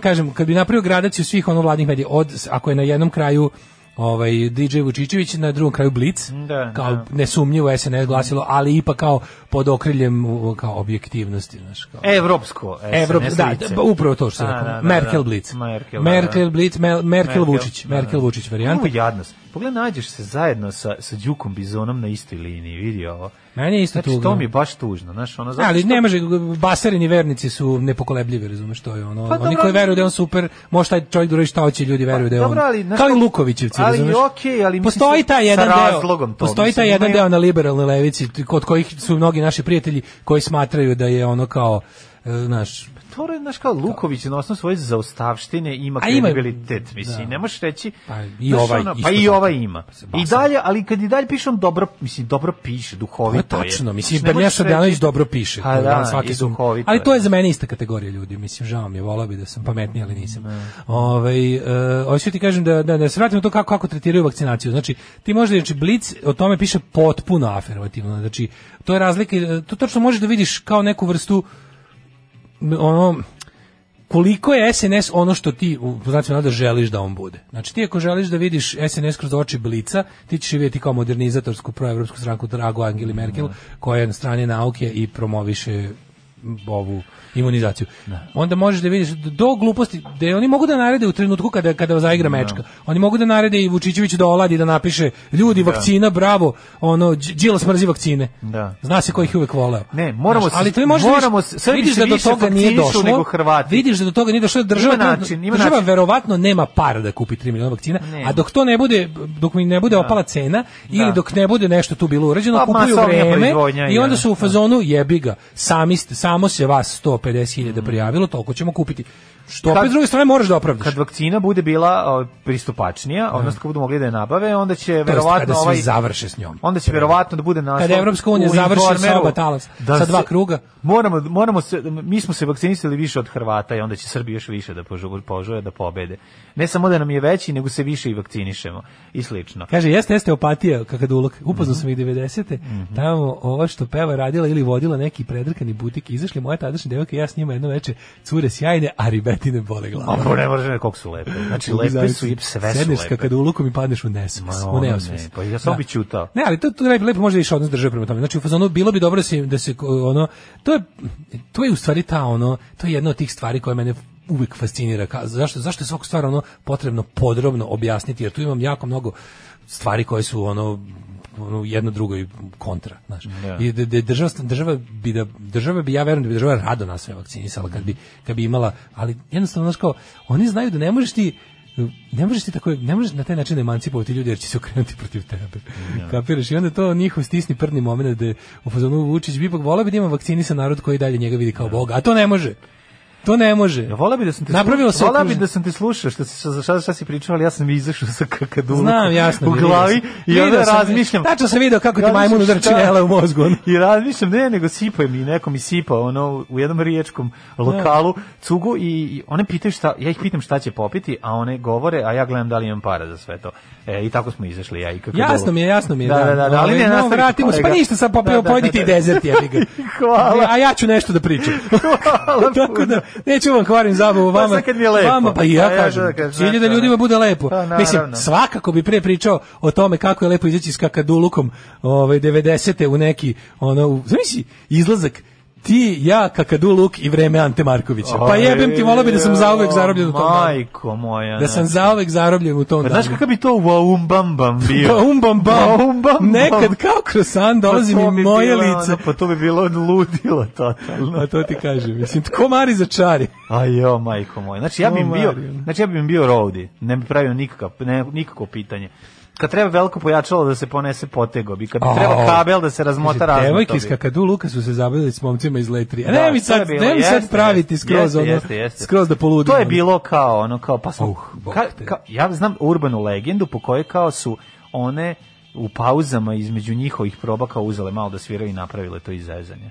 kažem, kad bi napravio gradaciju svih ono vladnih medija, od, ako je na jednom kraju ovaj DJ Vučićević na drugom kraju Blic da, da, kao da. nesumnjivo SNS glasilo ali ipak kao pod okriljem kao objektivnosti znaš kao evropsko SNS Evrop, da, da, upravo to što sam rekao da, da Merkel da. Blic Merkel, Merkel Blic Merkel, Merkel Vučić Merkel Vučić varijanta jadnost pogledaj nađeš se zajedno sa sa Đukom Bizonom na istoj liniji vidi ovo Meni je isto znači, tužno. to mi je baš tužno, znaš, ono zato Ali što... ne može basereni vernici su nepokolebljivi, razumeš to je ono. Pa, Oni dobro, koji veruju da je on super, može taj čovjek da šta hoće, ljudi veruju pa, da je pa on. ali, kao i Lukovićevci, ali, razumeš. Ali okej, okay, ali postoji taj jedan deo. To, postoji taj jedan deo na liberalnoj levici kod kojih su mnogi naši prijatelji koji smatraju da je ono kao e, naš fora znaš kao Luković na osnovu svoje zaostavštine ima kredibilitet, mislim, da. ne možeš reći pa i ovaj ono, pa i ova ima. Pa I dalje, ali kad i dalje pišem dobro, mislim, dobro piše, duhovito pa je. Tačno, mislim, znači, Bernjaša Danović dobro piše. A, pa da, svaki su, ali to je za mene ista kategorija ljudi, mislim, žao mi je, voleo bih da sam pametniji, ali nisam. Da. Ovaj hoću e, ovaj ti kažem da, da, da se vratimo to kako, kako tretiraju vakcinaciju. Znači, ti možda, znači, Blic o tome piše potpuno afirmativno, znači, to je razlika, to tačno možeš da vidiš kao neku vrstu ono koliko je SNS ono što ti znači nada želiš da on bude. Znači ti ako želiš da vidiš SNS kroz oči Blica, ti ćeš videti kao modernizatorsku proevropsku stranku Drago Angeli Merkel, da. koja je na strani nauke i promoviše ovu imunizaciju. Ne. Da. Onda možeš da vidiš do gluposti, da oni mogu da narede u trenutku kada kada zaigra ne. Da. mečka. Oni mogu da narede i Vučićević da oladi da napiše ljudi da. vakcina bravo, ono Đila smrzi vakcine. Da. Zna se ko ih uvek voleo. Ne, moramo Znaš, ali to možeš moramo vidiš da do toga nije došlo. Nego Vidiš da do toga nije došlo država. Ima način, ima država način. verovatno nema para da kupi 3 miliona vakcina, ne. a dok to ne bude dok mi ne bude da. opala cena da. ili dok ne bude nešto tu bilo urađeno, pa, kupuju vreme i onda su u fazonu jebi ga. Sami ste, samo se vas 150.000 mm. prijavilo, toliko ćemo kupiti. Što opet s druge strane moraš da opravdaš. Kad vakcina bude bila uh, pristupačnija, da. odnosno kad budu mogli da nabave, onda će verovatno ovaj se završe s njom. Onda će verovatno da bude naslov. Kad Evropska unija završi sa oba talas, da sa dva kruga. Moramo moramo se mi smo se vakcinisali više od Hrvata i onda će Srbija još više da požuje da pobede. Ne samo da nam je veći, nego se više i vakcinišemo i slično. Kaže jeste jeste opatija kakaduluk. Upoznao mm -hmm. sam ih 90-te. Mm -hmm. Tamo ova što peva radila ili vodila neki predrkani butik, izašli moja tadašnja devojka ja s njima jedno veče, cure sjajne, a ribe Četine bole glava. Ovo ne može koliko su lepe. Znači, lepe su i sve su lepe. kada u lukom i padneš u nesvest. U nesvest. Pa ja sam da. bi čutao. Ne, ali to, to lepo može više odnos države prema tome. Znači, u fazonu bilo bi dobro da se, da se ono, to je, to je u stvari ta ono, to je jedna od tih stvari koje mene uvek fascinira. Ka, zašto, zašto je svaku stvar ono potrebno podrobno objasniti, jer tu imam jako mnogo stvari koje su ono ono jedno drugo i kontra, znaš. Yeah. Da. I da, da, država, država bi da država bi ja verujem da bi država rado nas sve vakcinisala kad bi kad bi imala, ali jednostavno znaš kao oni znaju da ne možeš ti ne možeš ti tako, ne možeš na taj način da emancipovati ljudi jer će se okrenuti protiv tebe. Ja. Kapiraš? I onda to njihov stisni prdni moment da je u fazonu Vučić bi ipak volao bi da ima vakcinisan narod koji dalje njega vidi kao ja. Boga, a to ne može. To ne može. Ja vola bi da sam te Napravilo slušao, vola bi da sam te slušao što si sa šta, šta si pričao, ali ja sam izašao sa kakadu. Znam, jasno. U glavi i ja razmišljam. Tačno sam video kako ti majmun udar činela u mozgu. I razmišljam, ne, nego sipaju mi, neko mi sipa ono u jednom riječkom lokalu da. cugu i, i one pitaju šta, ja ih pitam šta će popiti, a one govore, a ja gledam da li imam para za sve to. E, i tako smo izašli ja i kako Jasno mi je, jasno mi je. Da, da, da, da, ali ovaj, ne, no, vratimo se. Pa ništa, sad da, popio, da, pojedite i dezert, ja Hvala. A ja ću nešto da pričam. Hvala. tako da, neću vam kvarim zabavu vama. Pa kad mi je lepo. Vama, pa, pa i ja kažem. Cilje da, da ljudima bude lepo. Pa Mislim, svakako bi pre pričao o tome kako je lepo izaći s kakadulukom ovaj 90 u neki ono zamisli izlazak ti, ja, Kakadu Luk i vreme Ante Markovića. Pa jebem ti, volao bi da sam zauvek zarobljen u tom danu. Majko moja. Da sam znači. zauvek zarobljen u tom pa danu. Znaš kakav bi to bam bam bio? bam bam. Nekad kao krosan pa dolazi mi moje lice. Pa to bi bilo ludilo totalno. A pa to ti kažem. mislim, tko mari za čari? A jo, majko moja. Znači ja bih bio, znači ja bih bio Rowdy. Ne bi pravio nikakav, ne, nikako pitanje kad treba veliko pojačalo da se ponese potego bi kad bi treba kabel da se razmota razmota devojke iz Kakadu Luka su se zabavili s momcima iz Letri a ne da, mi sad bilo, ne mi sad praviti jeste, skroz jeste, ono jeste, jeste. skroz da poludimo to je bilo kao ono kao pa uh, ka, ka, ja znam urbanu legendu po kojoj kao su one u pauzama između njihovih proba kao uzele malo da sviraju i napravile to izvezanje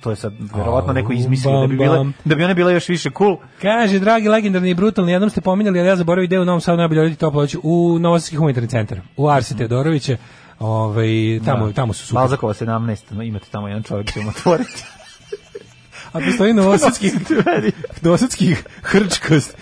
to je sad verovatno neko izmislio da bi bile da bi one bile još više cool. Kaže dragi legendarni i brutalni, jednom ste pominjali, ali ja zaboravio ideju u Novom Sadu najbolje roditi toplo u Novosadski humanitarni centar, u Arsi mm. Teodorovića. Ovaj tamo da. tamo su super. Balzakova 17, imate tamo jedan čovjek koji otvoriti. A postoji novosadskih, novosadskih hrčkost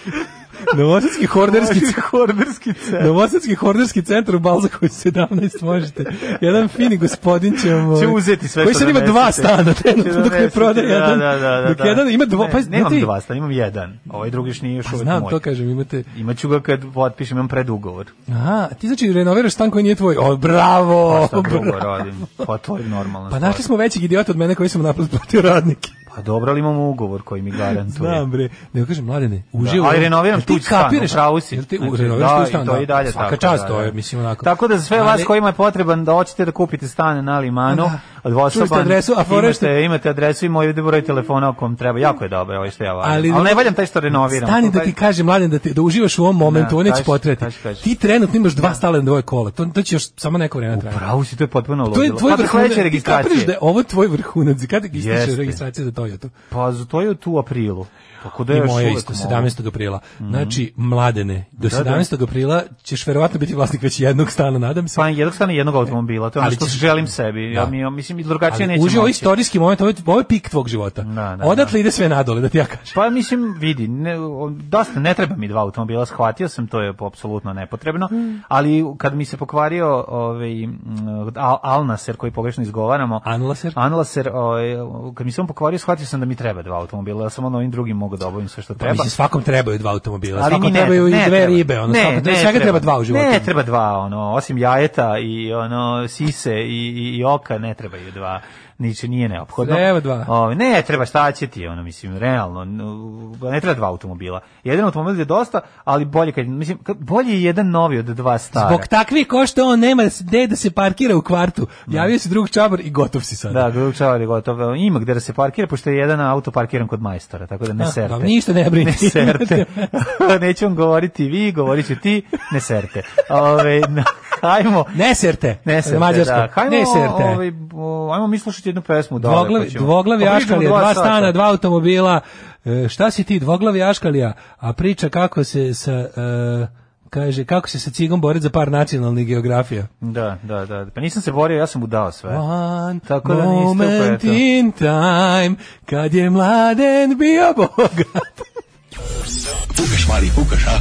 Novosadski horderski, horderski centar. Novosadski horderski centar u Balzakovoj 17 možete. Jedan fini gospodin će vam... Ovaj, će uzeti sve koji što ima dva stana, trenutno dok ne prode da, jedan. Da, da, da, dok da. jedan ima dva... Ne, pa, nemam ne, dva stana, imam jedan. Ovaj drugi još nije još pa uvijek znam, moj. to kažem, imate... Imaću ga kad potpišem, imam predugovor. Aha, ti znači renoviraš stan koji nije tvoj. O, bravo! Pa šta drugo radim? Pa to je normalno. Pa našli smo većeg idiota od mene koji smo napad platio radnike. Pa dobro, ali imamo ugovor koji mi garantuje. Znam bre, nego kažem mladene, da, uživo. ali renoviram tu stan, pravu si. Jel ti znači, renoviraš da, tu stan? Da, i dalje Svaka tako. čast da, da. to je, mislim onako. Tako da za sve ali, vas kojima je potreban da hoćete da kupite stan na Limanu, od Vosoban. adresu, a forešte. Imate, imate adresu i moj broj telefona ako vam treba. Jako je dobro, ovaj što ja valim. Ali, ali ne valjam taj što renoviram. Stani da ti kažem mladen da ti da uživaš u ovom momentu, on neće potreti. Ti trenutno imaš dva stala na dvoje kola. To to će još samo neko vreme trajati. Upravo si to je potpuno ludilo. To je tvoj vrhunac. Ti kapiraš da je ovo tvoj vrhunac. Kad registriraš registraciju za to proljeto. Pa to je tu u aprilu. Tako da je moje isto, 17. aprila. Mm -hmm. Znači, mladene, do da, 17. Da. aprila ćeš verovatno biti vlasnik već jednog stana, nadam se. Pa jednog stana i jednog e, automobila, to je ono što ćeš... želim sebi. Da. Ja, mi, mislim, i drugačije neće uživo moći. istorijski moment, ovo je, ovo je pik tvog života. Da, da, Odatle da. ide sve nadole, da ti ja kažem. Pa mislim, vidi, ne, dosta ne treba mi dva automobila, shvatio sam, to je apsolutno nepotrebno, mm. ali kad mi se pokvario ovaj, Al Alnaser, koji pogrešno izgovaramo, Anlaser, Anlaser ovaj, kad mi se on pokvario, shvatio shvatio sam da mi treba dva automobila, ja sam ono ovim drugim mogu da obavim sve što pa treba. Pa, mislim, svakom trebaju dva automobila, ali svakom ne, trebaju ne, i dve ribe, ono, ne, svakom, ne, svega treba dva u životu. Ne, treba dva, ono, osim jajeta i ono, sise i, i, i oka, ne trebaju dva niče nije neophodno. Treba dva. O, ovaj, ne, treba šta će ti, ono, mislim, realno, ne treba dva automobila. Jedan automobil je dosta, ali bolje, kad, mislim, bolje je jedan novi od dva stara. Zbog takvih ko što on nema gde da se parkira u kvartu. Da. Javio se drug čabar i gotov si sad. Da, drug čabar je gotov. Ima gde da se parkira, pošto je jedan auto parkiran kod majstora, tako da ne ah, serte. Da, ništa ne brini. Ne serte. Neću vam govoriti vi, govorit ću ti, ne serte. Ove, na, ajmo. Ne serte. Ne serte, da. Ajmo, ne serte. Ove, ovaj, ajmo mi slušati pustiti jednu pesmu dole. Dvoglavi, pa dvoglavi pa aškalija, dva stana, dva automobila. E, šta si ti, dvoglavi aškalija? A priča kako se sa... E, kaže kako se sa cigom boriti za par nacionalnih geografija. Da, da, da. Pa nisam se borio, ja sam mu dao sve. One Tako da moment in time, kad je mladen bio bogat. Fukaš, Mari, fukaš, a?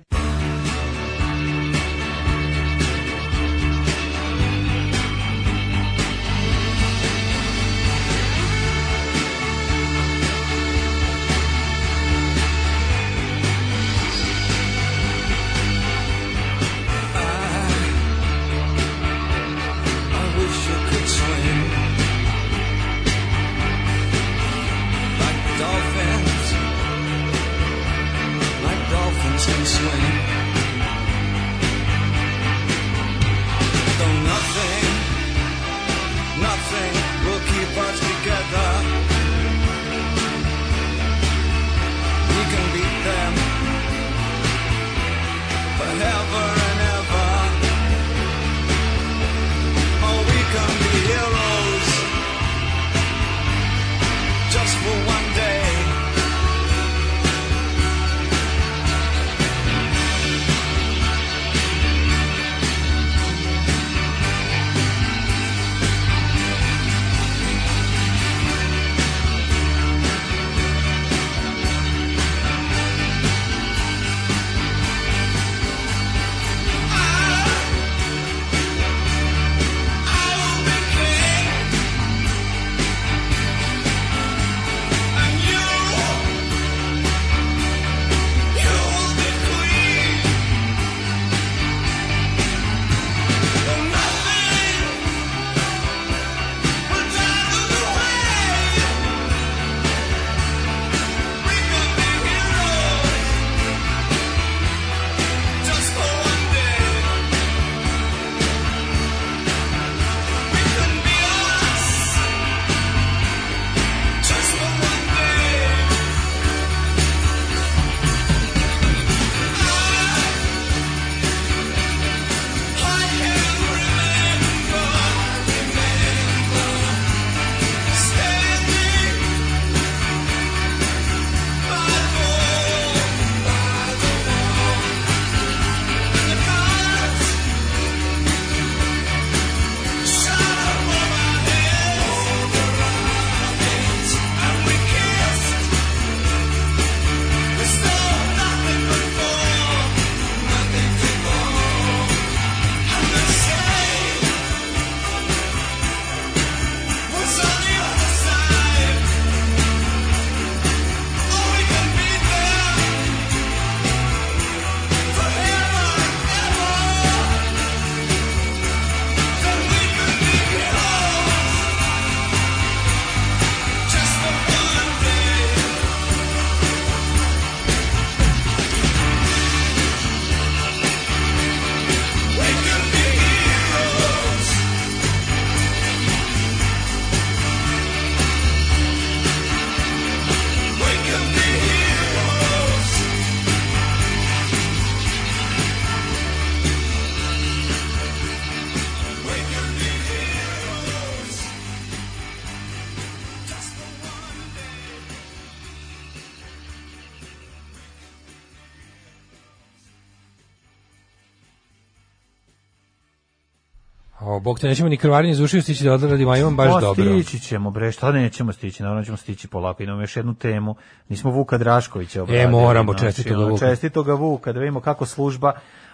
te nećemo ni krvarenje zušiju stići da odradimo, a imam baš pa, dobro. Stići ćemo, bre, šta da nećemo stići, naravno ćemo stići polako, imamo još jednu temu, nismo Vuka Draškovića e, obradili. E, moramo, znači, čestito ga Vuka. Čestito ga Vuka, da vidimo kako služba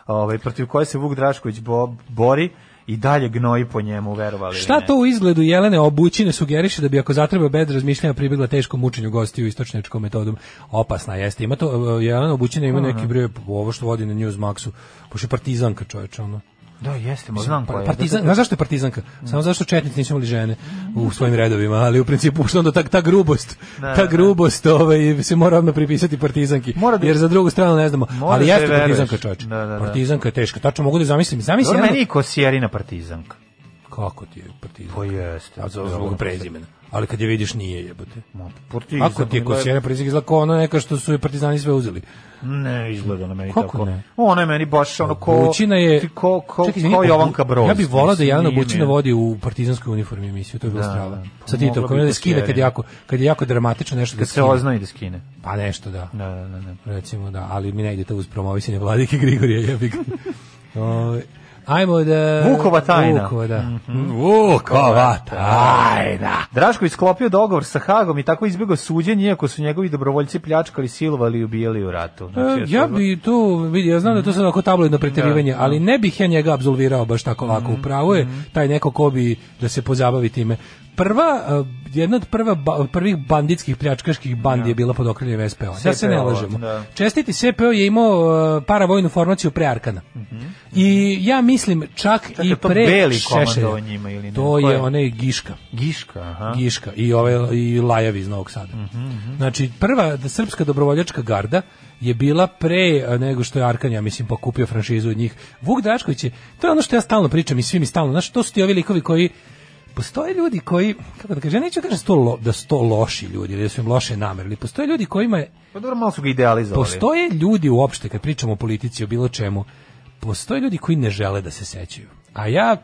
ovaj, protiv koje se Vuk Drašković bo, bori, i dalje gnoji po njemu, verovali Šta to u izgledu Jelene obućine sugeriše da bi ako zatreba bed razmišljanja pribegla teškom mučenju gostiju istočnjačkom metodom? Opasna jeste. Ima to, Jelena obućina ima uh -huh. neki broj, ovo što vodi na News Newsmaxu, pošto je partizanka čoveče, ono. Da, jeste, možda znam koja je. Partizan, dakle- znaš zašto je partizanka? Samo zašto četnici nisu imali žene u svojim redovima, ali u principu što onda ta, ta grubost, da, da ta da. grubost ovaj, se mora odmah pripisati partizanki, mora da, jer za drugu stranu ne znamo, ali da jeste veruješ. partizanka čoč. Da, da, partizanka je teška, tačno mogu da zamislim. Zamislim. Dobro, meni je partizanka. Kako ti je partizanka? Pa jeste. A zbog prezimena ali kad je vidiš nije jebote. Ma, partizan. Ako ti je kosjera prizik izgleda kao ono neka što su je partizani sve uzeli. Ne, izgleda na meni Kako tako. Ne? Ona je meni baš ono ko... Bučina je... ko, ko, Čekaj, ko Jovanka Broz. Ja bih volao da Jelena Bučina vodi u partizanskoj uniformi emisiju, to je bilo da, strava. Sa Tito, kao da skine kad je jako, kad je jako dramatično nešto kad da skine. Kad se ozna i da skine. Pa nešto, da. da. Da, da, da. Recimo, da, ali mi ne ide to uz promovisanje vladike Grigorija, jebik. Ajmo da... Vukova tajna. Vukova, da. Mhm. Vukova tajna. Drašković sklopio dogovor sa Hagom i tako izbjegao suđenje, iako su njegovi dobrovoljci pljačkali, silovali i ubijali u ratu. Znači, e, ja bi to, vidi, ja znam da to sad onako tabloidno pretjerivanje, da. ali da. ne bih ja njega absolvirao baš tako lako. Mhm, Upravo je mhm. taj neko ko bi da se pozabavi time prva e, jedna od prva ba, prvih banditskih pljačkaških bandi ja. Da. je bila pod okriljem SPO. Da se ne lažemo. Da. Čestiti SPO je imao e, paravojnu formaciju pre Arkana. Mm -hmm. I ja mislim čak Čekaj, i pre beli Šešelja. Njima ili ne? To je, je onaj Giška. Giška, aha. Giška i ove i Lajavi iz Novog Sada. Mm Znači prva da srpska dobrovoljačka garda je bila pre e, nego što je Arkan, ja mislim, pokupio franšizu od njih. Vuk Drašković je, to je ono što ja stalno pričam i svi mi stalno, znaš, to su ti ovi likovi koji postoje ljudi koji, kako da kažem, ja neću da kažem sto da sto da loši ljudi, da su im loše namere, ali postoje ljudi kojima je... Pa dobro, malo su ga idealizovali. Postoje ljudi uopšte, kad pričamo o politici, o bilo čemu, postoje ljudi koji ne žele da se sećaju. A ja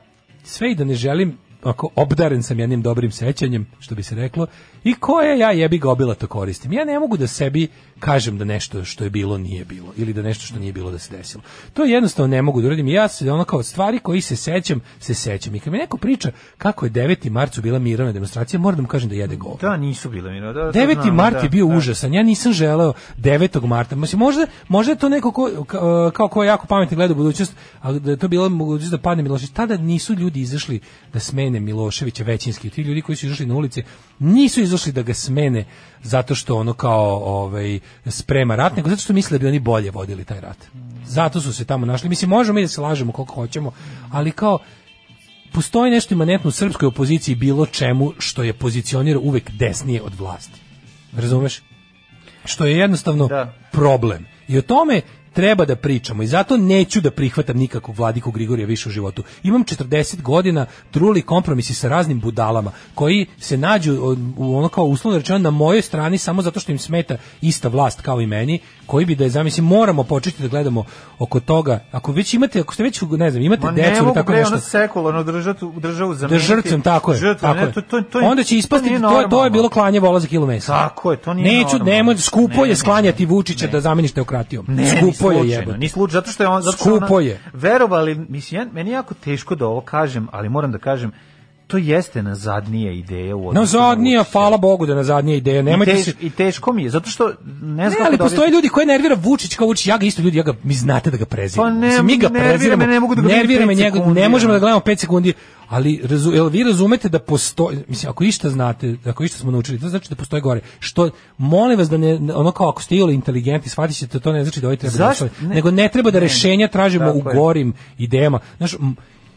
sve i da ne želim, ako obdaren sam jednim dobrim sećanjem, što bi se reklo, i koje ja jebi gobila to koristim. Ja ne mogu da sebi kažem da nešto što je bilo nije bilo ili da nešto što nije bilo da se desilo. To jednostavno ne mogu da uradim. Ja se ono kao stvari koji se sećam, se sećam. I kad mi neko priča kako je 9. marcu bila mirna demonstracija, moram da mu kažem da jede govor. Da, nisu bile mirovne. Da, 9. Da, da, znam, mart da, je bio da. užasan. Ja nisam želeo 9. marta. Mislim, možda, možda je to neko ko, kao, kao ko je jako pametno gleda u budućnost, a da je to bilo mogućnost da padne Milošević. Tada nisu ljudi izašli da smene Miloševića većinski. Ti ljudi koji su izašli na ulici nisu izašli izašli da ga smene zato što ono kao ovaj sprema rat, nego zato što misle da bi oni bolje vodili taj rat. Zato su se tamo našli. Mislim možemo mi da se lažemo koliko hoćemo, ali kao postoji nešto imanentno u srpskoj opoziciji bilo čemu što je pozicionira uvek desnije od vlasti. Razumeš? Što je jednostavno da. problem. I o tome treba da pričamo i zato neću da prihvatam nikakvog Vladiku Grigorija više u životu. Imam 40 godina truli kompromisi sa raznim budalama koji se nađu u ono kao uslovno rečeno na mojoj strani samo zato što im smeta ista vlast kao i meni, koji bi da je zamislim moramo početi da gledamo oko toga. Ako već imate, ako ste već ne znam, imate Ma decu ili tako bre, nešto. Ono sekularno držati državu za žrtvom tako je. Žrtva, tako ne, je. To, to, to, Onda će ispasti to, to, je, to je bilo klanje vola za kilo mesa. Tako je, to nije Neću, Nemoj, skupo ne, je sklanjati Vučića da ne. da zameniš teokratijom. skupo ni je jebo. Ni slučajno zato što je on zato skupo ona, je. Verovali, mislim, meni jako teško da ovo kažem, ali moram da kažem to jeste na nazadnija ideja u Nazadnija, hvala Bogu da na nazadnija ideja. Nemojte I, teš, se... I teško mi je, zato što ne znam ne, ali da postoje ljudi koji nervira Vučić kao Vučić, ja ga isto ljudi, ja ga, mi znate da ga preziramo. Pa ne, Mislim, mi ga nervira preziramo. Me, ne mogu da nervira me njega, ne možemo da gledamo 5 sekundi, ali razu, jel vi razumete da postoje, mislim, ako išta znate, ako išta smo naučili, to znači da postoji gore. Što, molim vas da ne, ono kao ako ste ili inteligentni, shvatit ćete, da to ne znači da ovaj treba da Zašto? da ne, nego ne treba da rešenja tražimo u gorim idejama. Znaš,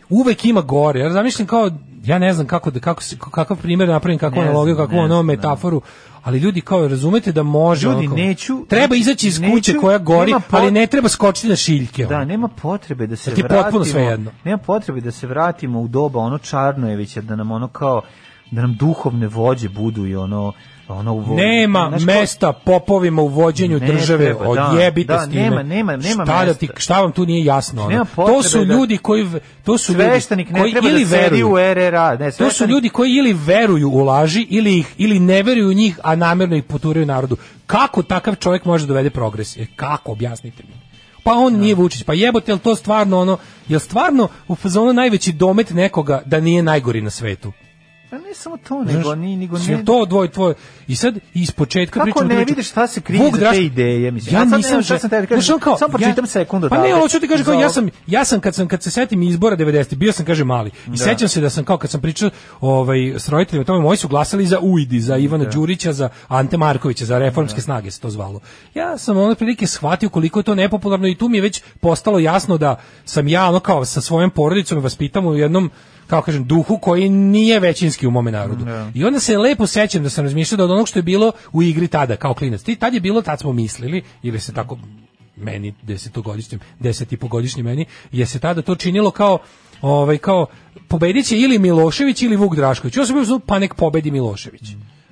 uvek ima gore. Ja zamišljam kao ja ne znam kako da kako kakav primer napravim, kakvu analogiju, kakvu ono metaforu, ali ljudi kao razumete da može ljudi onako, neću treba izaći iz kuće neću, koja gori pot... ali ne treba skočiti na šiljke da nema potrebe da se da vratimo potpuno svejedno nema potrebe da se vratimo u doba ono Čarnojevića da nam ono kao da nam duhovne vođe budu i ono Ono u nema znaš, mesta popovima u vođenju ne države, treba, da, odjebite da, s time. Nema, nema, nema šta, da ti, šta vam tu nije jasno? Nema ono? To da- su ljudi koji da to su sveštenik ljudi koji ne treba ili da veruju u RRA, ne, To su ljudi koji ili veruju u laži ili ih ili ne veruju u njih, a namerno ih poturaju narodu. Kako takav čovjek može dovede progres? E, kako objasnite mi? pa on nije Vučić. Pa jebote, jel to stvarno ono, jel stvarno u fazonu najveći domet nekoga da nije najgori na svetu? Pa ne samo to, nego Znaš, ni nego ne. to dvoj tvoj. I sad iz početka pričam Kako ne priču, vidiš šta se krije Vuk Draško, te ideje, mislim. Ja, ja nisam šta sam tebi da kažem. kao, samo pročitam ja, sekundu. Pa ne, hoću da ti kažem kao ja sam ja sam kad sam kad se setim izbora 90 bio sam kaže mali. I da. sećam se da sam kao kad sam pričao ovaj s roditeljima, tome moji su glasali za Uidi, za Ivana da. Đurića, za Ante Markovića, za reformske da. snage se to zvalo. Ja sam ono prilike shvatio koliko je to nepopularno i tu mi je već postalo jasno da sam ja ono kao sa svojom porodicom vaspitam u jednom kao kažem, duhu koji nije većinski u mome narodu. Yeah. Da. I onda se lepo sećam da sam razmišljao da od onog što je bilo u igri tada, kao klinac. Ti tad je bilo, tad smo mislili, ili se tako meni, desetogodišnjem, deset i meni, je se tada to činilo kao ovaj kao pobedit će ili Milošević ili Vuk Drašković. Ja sam bio pa nek pobedi Milošević.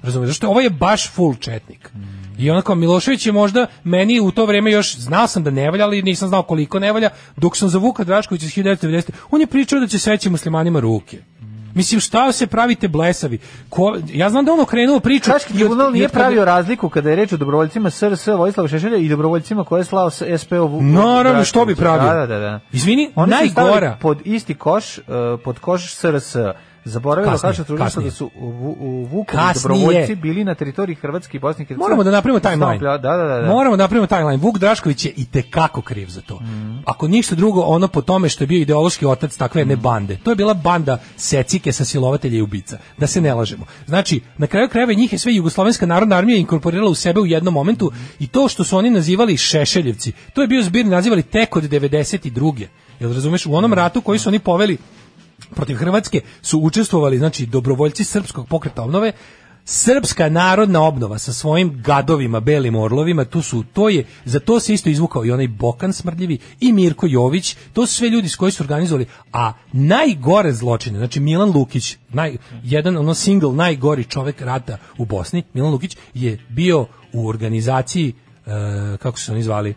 Razumeš? Zašto ovo je baš full četnik. Mm. I ona Milošević je možda meni u to vrijeme još znao sam da ne valja, ali nisam znao koliko ne valja, dok sam za Vuka Draškovića iz 1990. On je pričao da će seći muslimanima ruke. Mislim, šta se pravite blesavi? Ko, ja znam da ono krenuo priču... Haški tribunal nije pravio razliku kada je reč o dobrovoljcima SRS Vojislava Šešelja i dobrovoljcima koje je slao SPO Vuk. Naravno, što bi pravio? Da, da, da. Izvini, Oni najgora... pod isti koš, eh, pod koš SRS Zaboravila kasnije, Kaša Truljica da su u, u Vukovi dobrovoljci bili na teritoriji Hrvatske i Bosne i Hercegovine. Moramo da napravimo timeline. Da, da, da, da. Moramo da napravimo timeline. Vuk Drašković je i te kako kriv za to. Mm. Ako ništa drugo, ono po tome što je bio ideološki otac takve jedne mm. bande. To je bila banda secike sa silovatelja i ubica. Da se ne lažemo. Znači, na kraju krajeva njih je sve Jugoslovenska narodna armija inkorporirala u sebe u jednom momentu mhm. i to što su oni nazivali Šešeljevci, to je bio zbir nazivali tek od 92. Jel razumeš? U onom mhm. ratu koji su oni poveli protiv Hrvatske su učestvovali znači dobrovoljci srpskog pokreta obnove Srpska narodna obnova sa svojim gadovima, belim orlovima, tu su, to je, za to se isto izvukao i onaj Bokan Smrdljivi i Mirko Jović, to su sve ljudi s koji su organizovali, a najgore zločine, znači Milan Lukić, naj, jedan ono single najgori čovek rata u Bosni, Milan Lukić je bio u organizaciji, e, kako su se oni zvali,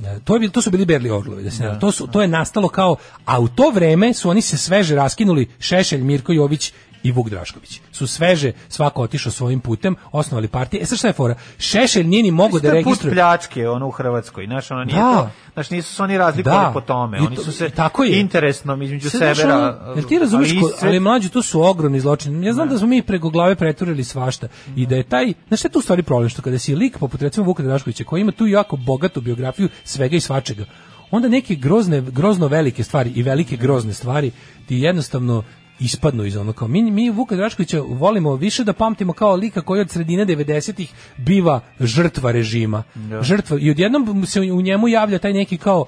Da, to, je, to su bili Berli Orlovi, da se da, to, su, da. to je nastalo kao, a u to vreme su oni se sveže raskinuli Šešelj, Mirko Jović i Vuk Drašković. Su sveže, svako otišao svojim putem, osnovali partije. E sad šta je fora? Šešelj nije ni mogo da registruje. pljačke ono u Hrvatskoj, znaš, ono nije da. to, znaš, nisu se oni razlikovali da. po tome, to, oni su se tako je. interesno između sebe. Jel ti razumiješ, ali, ko, ali mlađu, tu su ogromni zločini. Ja znam da, da smo mi preko glave preturili svašta i da je taj, znaš šta je tu stvari problem, što kada si lik, poput recimo Vuka Draškovića, koji ima tu jako bogatu biografiju svega i svačega, onda neke grozne, grozno velike stvari i velike grozne stvari ti jednostavno ispadnu iz ono kao mi mi Vuka Draškovića volimo više da pamtimo kao lika koji od sredine 90-ih biva žrtva režima. Da. Žrtva i odjednom se u njemu javlja taj neki kao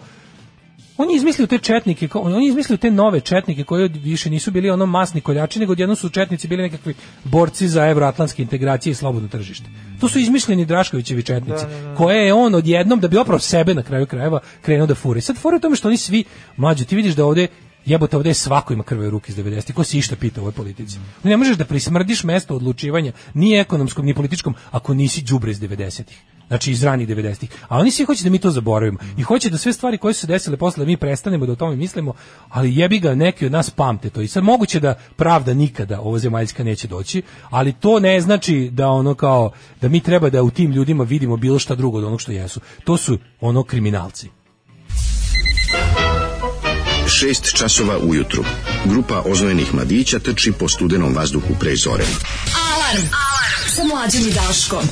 on je izmislio te četnike, on je izmislio te nove četnike koji više nisu bili ono masni koljači, nego odjednom su četnici bili nekakvi borci za evroatlantske integracije i slobodno tržište. To su izmišljeni Draškovićevi četnici, da, da, da. da. koje je on odjednom, da bi opravo sebe na kraju krajeva krenuo da furi. Sad fura u tome što oni svi, mlađi, ti vidiš da ovde jebote ovde je svako ima krve u ruke iz 90 ko si išta pita u ovoj politici mm. ne možeš da prismrdiš mesto odlučivanja ni ekonomskom ni političkom ako nisi đubre iz 90-ih znači iz ranih 90-ih a oni svi hoće da mi to zaboravimo mm. i hoće da sve stvari koje su se desile posle mi prestanemo da o tome mislimo ali jebi ga neki od nas pamte to i sad moguće da pravda nikada ovo zemaljska neće doći ali to ne znači da ono kao da mi treba da u tim ljudima vidimo bilo šta drugo od onog što jesu to su ono kriminalci 6 časova ujutru. Grupa oznojenih mladića trči po studenom vazduhu pre zore. Alarm! Alarm! Sa mlađim i Daškom.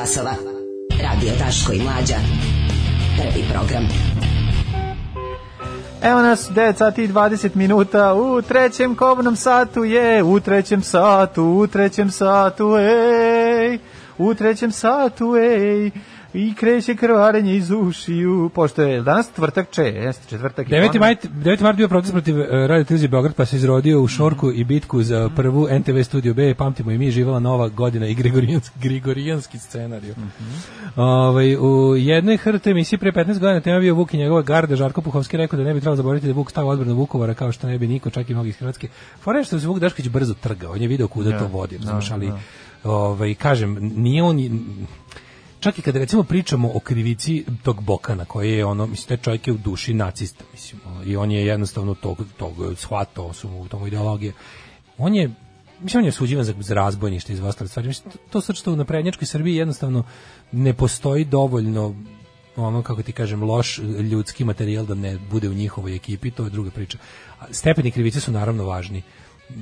časova. Radio Daško i Mlađa. Prvi program. Evo nas 9 sati i 20 minuta u trećem kobnom satu je, u trećem satu, u trećem satu, ej, u trećem satu, ej. I kreće krvarenje iz ušiju, pošto je danas tvrtak če, jeste četvrtak. 9. maj, 9. mart bio protest protiv uh, Radio Televizije Beograd, pa se izrodio u šorku mm -hmm. i bitku za prvu NTV Studio B, pamtimo i mi, živala nova godina i grigorijanski, grigorijanski scenariju. Mm -hmm. Ove, ovaj, u jednoj hrte emisiji pre 15 godina tema bio Vuk i njegova garde, Žarko Puhovski rekao da ne bi trebalo zaboraviti da Vuk stao odbranu Vukovara kao što ne bi niko, čak i mnogi iz Hrvatske. Fore što se Vuk Daškić brzo trgao, on je video kuda ja, da, to vodi, da, znaš, ali... Ja da. ovaj kažem nije on čak i kada recimo pričamo o krivici tog Bokana koji je ono mislim taj čovjek je u duši nacista mislim i on je jednostavno tog tog shvatao su mu u tom ideologije on je mislim on je osuđivan za, za razbojništvo iz ostalih stvari mislim, to, to sad što u naprednjačkoj Srbiji jednostavno ne postoji dovoljno ono kako ti kažem loš ljudski materijal da ne bude u njihovoj ekipi to je druga priča stepeni krivice su naravno važni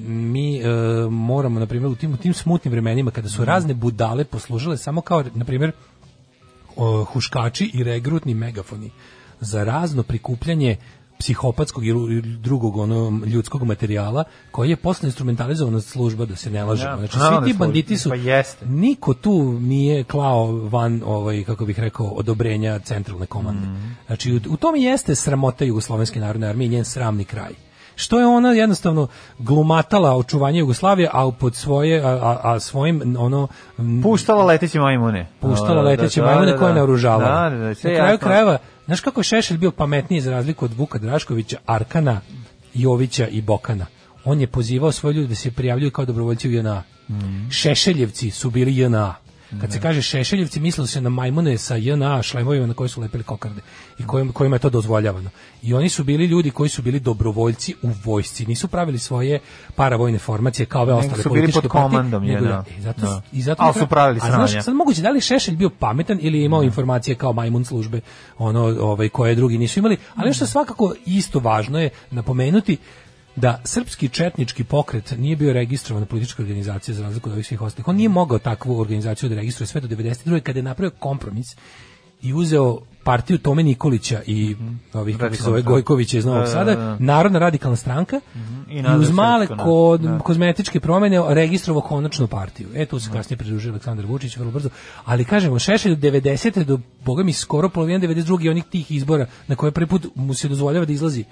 mi e, moramo na primjer u tim u tim smutnim vremenima kada su razne budale poslužile samo kao na primjer huškači i regrutni megafoni za razno prikupljanje psihopatskog i drugog ono ljudskog materijala koji je posle instrumentalizovana služba da se ne lažemo. Znači pa svi ti da banditi su pa jeste. niko tu nije klao van ovaj kako bih rekao odobrenja centralne komande. Mhm. Znači u, u tome jeste sramota jugoslovenske narodne armije njen sramni kraj što je ona jednostavno glumatala očuvanje Jugoslavije, a pod svoje a, a, a svojim ono puštala leteće majmune. Puštala leteće da, da, majmune da, da, koje da. naoružavala. Da, Na kraju krajeva, znaš kako Šešelj bio pametniji za razliku od Vuka Draškovića, Arkana, Jovića i Bokana. On je pozivao svoje ljude da se prijavljuju kao dobrovoljci u JNA. Mm. Šešeljevci su bili JNA. Kad se kaže Šešeljevci, mislilo se na majmune sa JNA šlemovima na koje su lepili kokarde i kojim, kojima je to dozvoljavano. I oni su bili ljudi koji su bili dobrovoljci u vojsci, nisu pravili svoje paravojne formacije kao ove ostale su bili pod komandom partije, nego, i da, da. e, zato, no. Da. i zato Ali su pravili sranja. A znaš, sad moguće da li Šešelj bio pametan ili je imao no. informacije kao majmun službe, ono ovaj koje drugi nisu imali, ali što svakako isto važno je napomenuti da srpski četnički pokret nije bio registrovan politička organizacija za razliku od ovih svih ostalih. On nije mogao takvu organizaciju da registruje sve do 92. kada je napravio kompromis i uzeo partiju Tome Nikolića i mhm. ovih kako se zove ovaj Gojkovića iz Novog da, da Sada, da, da, da. Narodna radikalna stranka mm -hmm. i, uz male da. ko, kozmetičke promene registrovao konačnu partiju. E tu se mhm. kasnije pridružio Aleksandar Vučić vrlo brzo, ali kažemo Šešelj od 90. do boga mi skoro polovina 92. i onih tih izbora na koje preput mu se dozvoljava da izlazi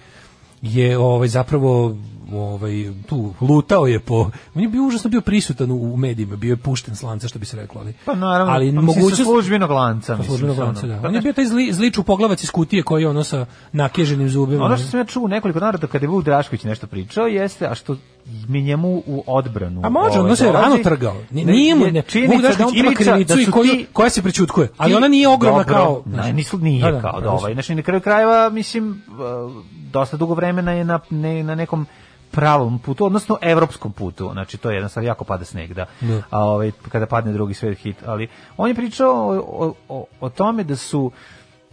je ovaj zapravo ovaj tu lutao je po on je bio užasno bio prisutan u medijima bio je pušten s lanca što bi se reklo ali pa naravno ali pa mogućnost službenog lanca pa službenog lanca da. Pa on je bio taj zli, zliču poglavac iz kutije koji je ono sa nakeženim zubima ono što sam ja čuo nekoliko naroda kada je Vuk Drašković nešto pričao jeste a što mi njemu u odbranu. A može, on se ovaj, rano trgao. Nije mu ne. Vuk Drašković da ima krivicu da i koju, koja se prećutkuje, ali ona nije ogromna kao... Ne, nije da, kao da ovaj. Znači, na kraju krajeva, mislim, dosta dugo vremena je na, ne, na nekom pravom putu, odnosno evropskom putu. Znači to je jedan sad jako pada sneg da. da. A ovaj kada padne drugi svet hit, ali on je pričao o, o, o tome da su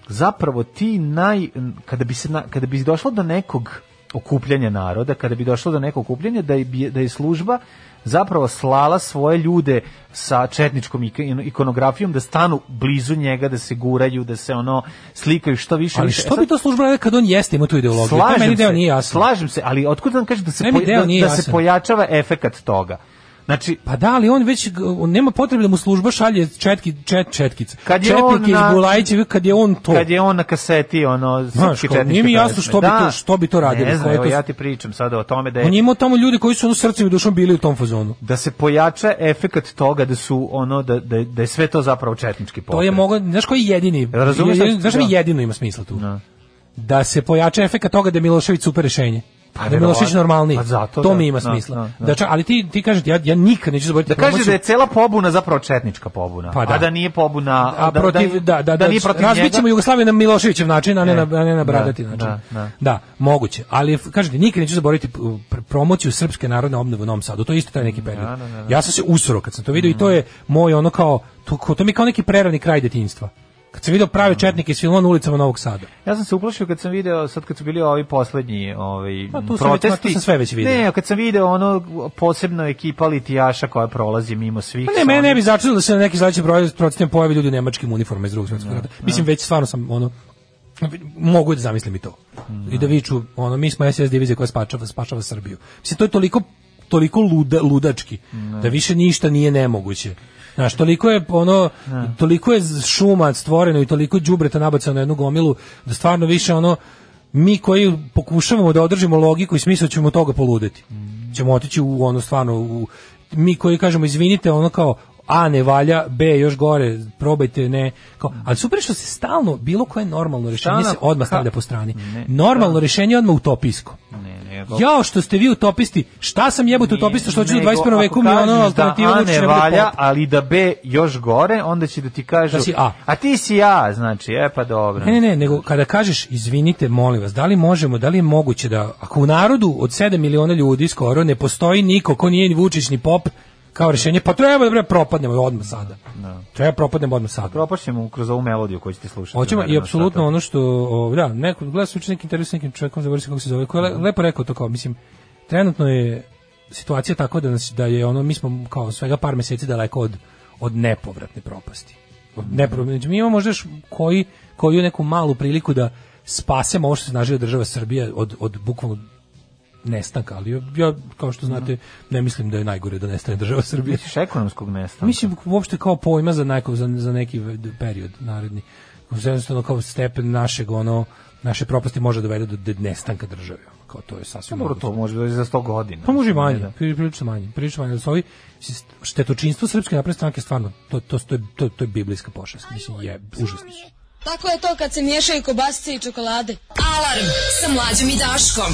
zapravo ti naj kada bi se na, kada bi došlo do nekog okupljanja naroda, kada bi došlo do nekog okupljanja da je, da je služba zapravo slala svoje ljude sa četničkom ikonografijom da stanu blizu njega, da se guraju, da se ono slikaju što više. Ali što e bi to služba rekao kad on jeste ima tu ideologiju? Slažem to meni deo se, nije jasno. Slažem se, ali otkud nam da kaže da se, po, da, da se pojačava efekat toga? Znači, pa da li on već on nema potrebe da mu služba šalje četki čet četkice. Kad je Četnike on na, iz Bulajića, kad je on to. Kad je on na kaseti ono Znaš, ko, Nije mi jasno što da, bi to što bi to radili. Ne znam, evo, to... ja ti pričam sada o tome da je On imao tamo ljudi koji su ono srcem i dušom bili u tom fazonu. Da se pojača efekat toga da su ono da da, da je sve to zapravo četnički pokret. To je moglo, znaš koji jedini. Razumeš, znaš mi da. jedino ima smisla tu. Da, da se pojača efekat toga da je Milošević super rešenje. Pa da mi osjeća Pa zato, to da, mi ima da, smisla. Da, da. da čak, ali ti, ti kažeš, ja, ja nikad neću zaboraviti da promociju. Da kažeš da je cela pobuna zapravo četnička pobuna. Pa da. A da nije pobuna... A da- da protiv, da, da, da, nije protiv razbit ćemo Jugoslaviju na Miloševićev način, a ne, e, na, a ne na Bradati način. Da, da. da, moguće. Ali, kažem ti, nikad neću zaboraviti uh, promociju Srpske narodne obnove u Novom Sadu. To je isto taj neki period. Ja sam se usro kad sam to vidio mm. i to je mhm. moj ono kao, to, to mi kao neki prerani kraj detinjstva. Kad sam video prave četnike iz filma na ulicama Novog Sada. Ja sam se uplašio kad sam video, sad kad su bili ovi poslednji ovaj, pa, protesti. Već, tu sam sve već video. Ne, kad sam video ono posebno ekipa litijaša koja prolazi mimo svih. Pa ne, mene ne bi začelo da se na neki sledeći protestima pojavi ljudi u nemačkim uniformama iz drugog svjetskog da, rata. Da. Mislim, već stvarno sam ono, mogu da zamislim i to. Mm. I da viču, ono, mi smo SS divizija koja spačava, spačava Srbiju. Mislim, to je toliko toliko luda, ludački, ne. Da, da više ništa nije nemoguće. Znaš, toliko je ono, da. toliko je šuma stvoreno i toliko đubreta nabacano na jednu gomilu, da stvarno više ono, mi koji pokušavamo da održimo logiku i smisao ćemo toga poludeti. Ćemo otići u ono stvarno u mi koji kažemo izvinite ono kao A ne valja, B još gore, probajte ne. Kao, ali super što se stalno bilo koje normalno rešenje se odmah stavlja po strani. Ne, da. normalno rešenje odmah utopisko. Ne, ne, Jao što ste vi utopisti, šta sam jebote utopista što ću u 21. veku mi ono alternativu da A da ne valja, ali da B još gore, onda će da ti kažu da si A. A ti si ja, znači, e pa dobro. Ne, ne, nego kada kažeš izvinite, molim vas, da li možemo, da li je moguće da ako u narodu od 7 miliona ljudi skoro ne postoji niko ko nije ni Vučić ni Pop, kao rješenje, pa treba da bre propadnemo odmah sada. Da. Treba propadnemo odmah sada. Propašćemo kroz ovu melodiju koju ćete slušati. Hoćemo i apsolutno ono što, o, da, neko gleda suči neki intervju sa nekim čovjekom, zaboravio kako se zove, koji je le, lepo rekao to kao, mislim, trenutno je situacija tako da nas, da je ono mi smo kao svega par meseci daleko od od nepovratne propasti. Od mhm. nepovratne. Znači, mi imamo možda još koji koju neku malu priliku da spasemo ovo što se naživa država Srbija od, od bukvalno nestanka, ali ja kao što znate da. ne mislim da je najgore da nestane država Srbije. Misliš ekonomskog nestanka? Mislim uopšte kao pojma za, neko, za, za neki period naredni. Jednostavno kao stepen našeg ono naše propasti može da dovede do nestanka države. Kao to je sasvim. Dobro, to može da doći za 100 godina. Pa može i manje, da. prilično manje. Prilično manje. Ovi, štetočinstvo Srpske napredne stranke stvarno, to, to, to, to, to je biblijska pošast. Mislim, je užasno. Tako je to kad se miješaju kobasice i čokolade. Alarm sa mlađom i Daškom.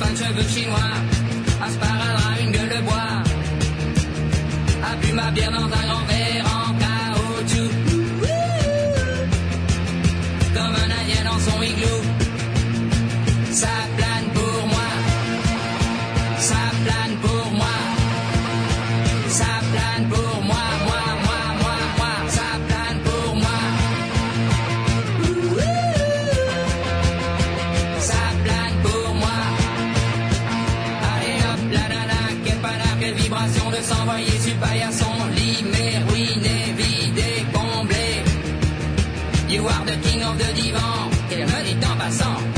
fin de cheveux chinois, asparadrap une gueule de bois, bu ma bière dans un dans ma sang.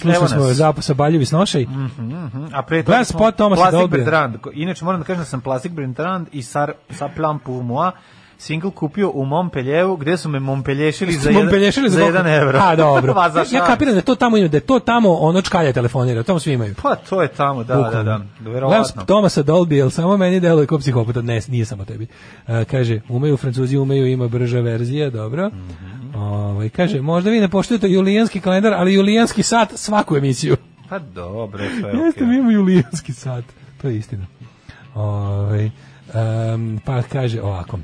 Slušali smo zapasa Baljevi snošaj. Mhm, mm mhm. Mm a pre toga smo spot Tomasa Plastic Dolbija. Bertrand. Inače moram da kažem da sam Plastic Bertrand i Sar sa Plan pour moi single kupio u Montpellieru, gde su me Montpellješili za, jedan, za, za 1 €. A, dobro. pa, za ja kapiram da to tamo ima, da to tamo ono čkalje telefonira, tamo svi imaju. Pa, to je tamo, da, Bukum. da, da, da, verovatno. Tomasa Dolby, jel samo meni deluje kao psihopata, ne, nije samo tebi. Uh, kaže, umeju Francuzi, umeju, ima brža verzija, dobro. Mm Ovaj kaže, možda vi ne poštujete julijanski kalendar, ali julijanski sat svaku emisiju. Pa dobro, to je okej. Jeste, mi imamo julijanski sat. To je istina. Ovaj um, pa kaže ovako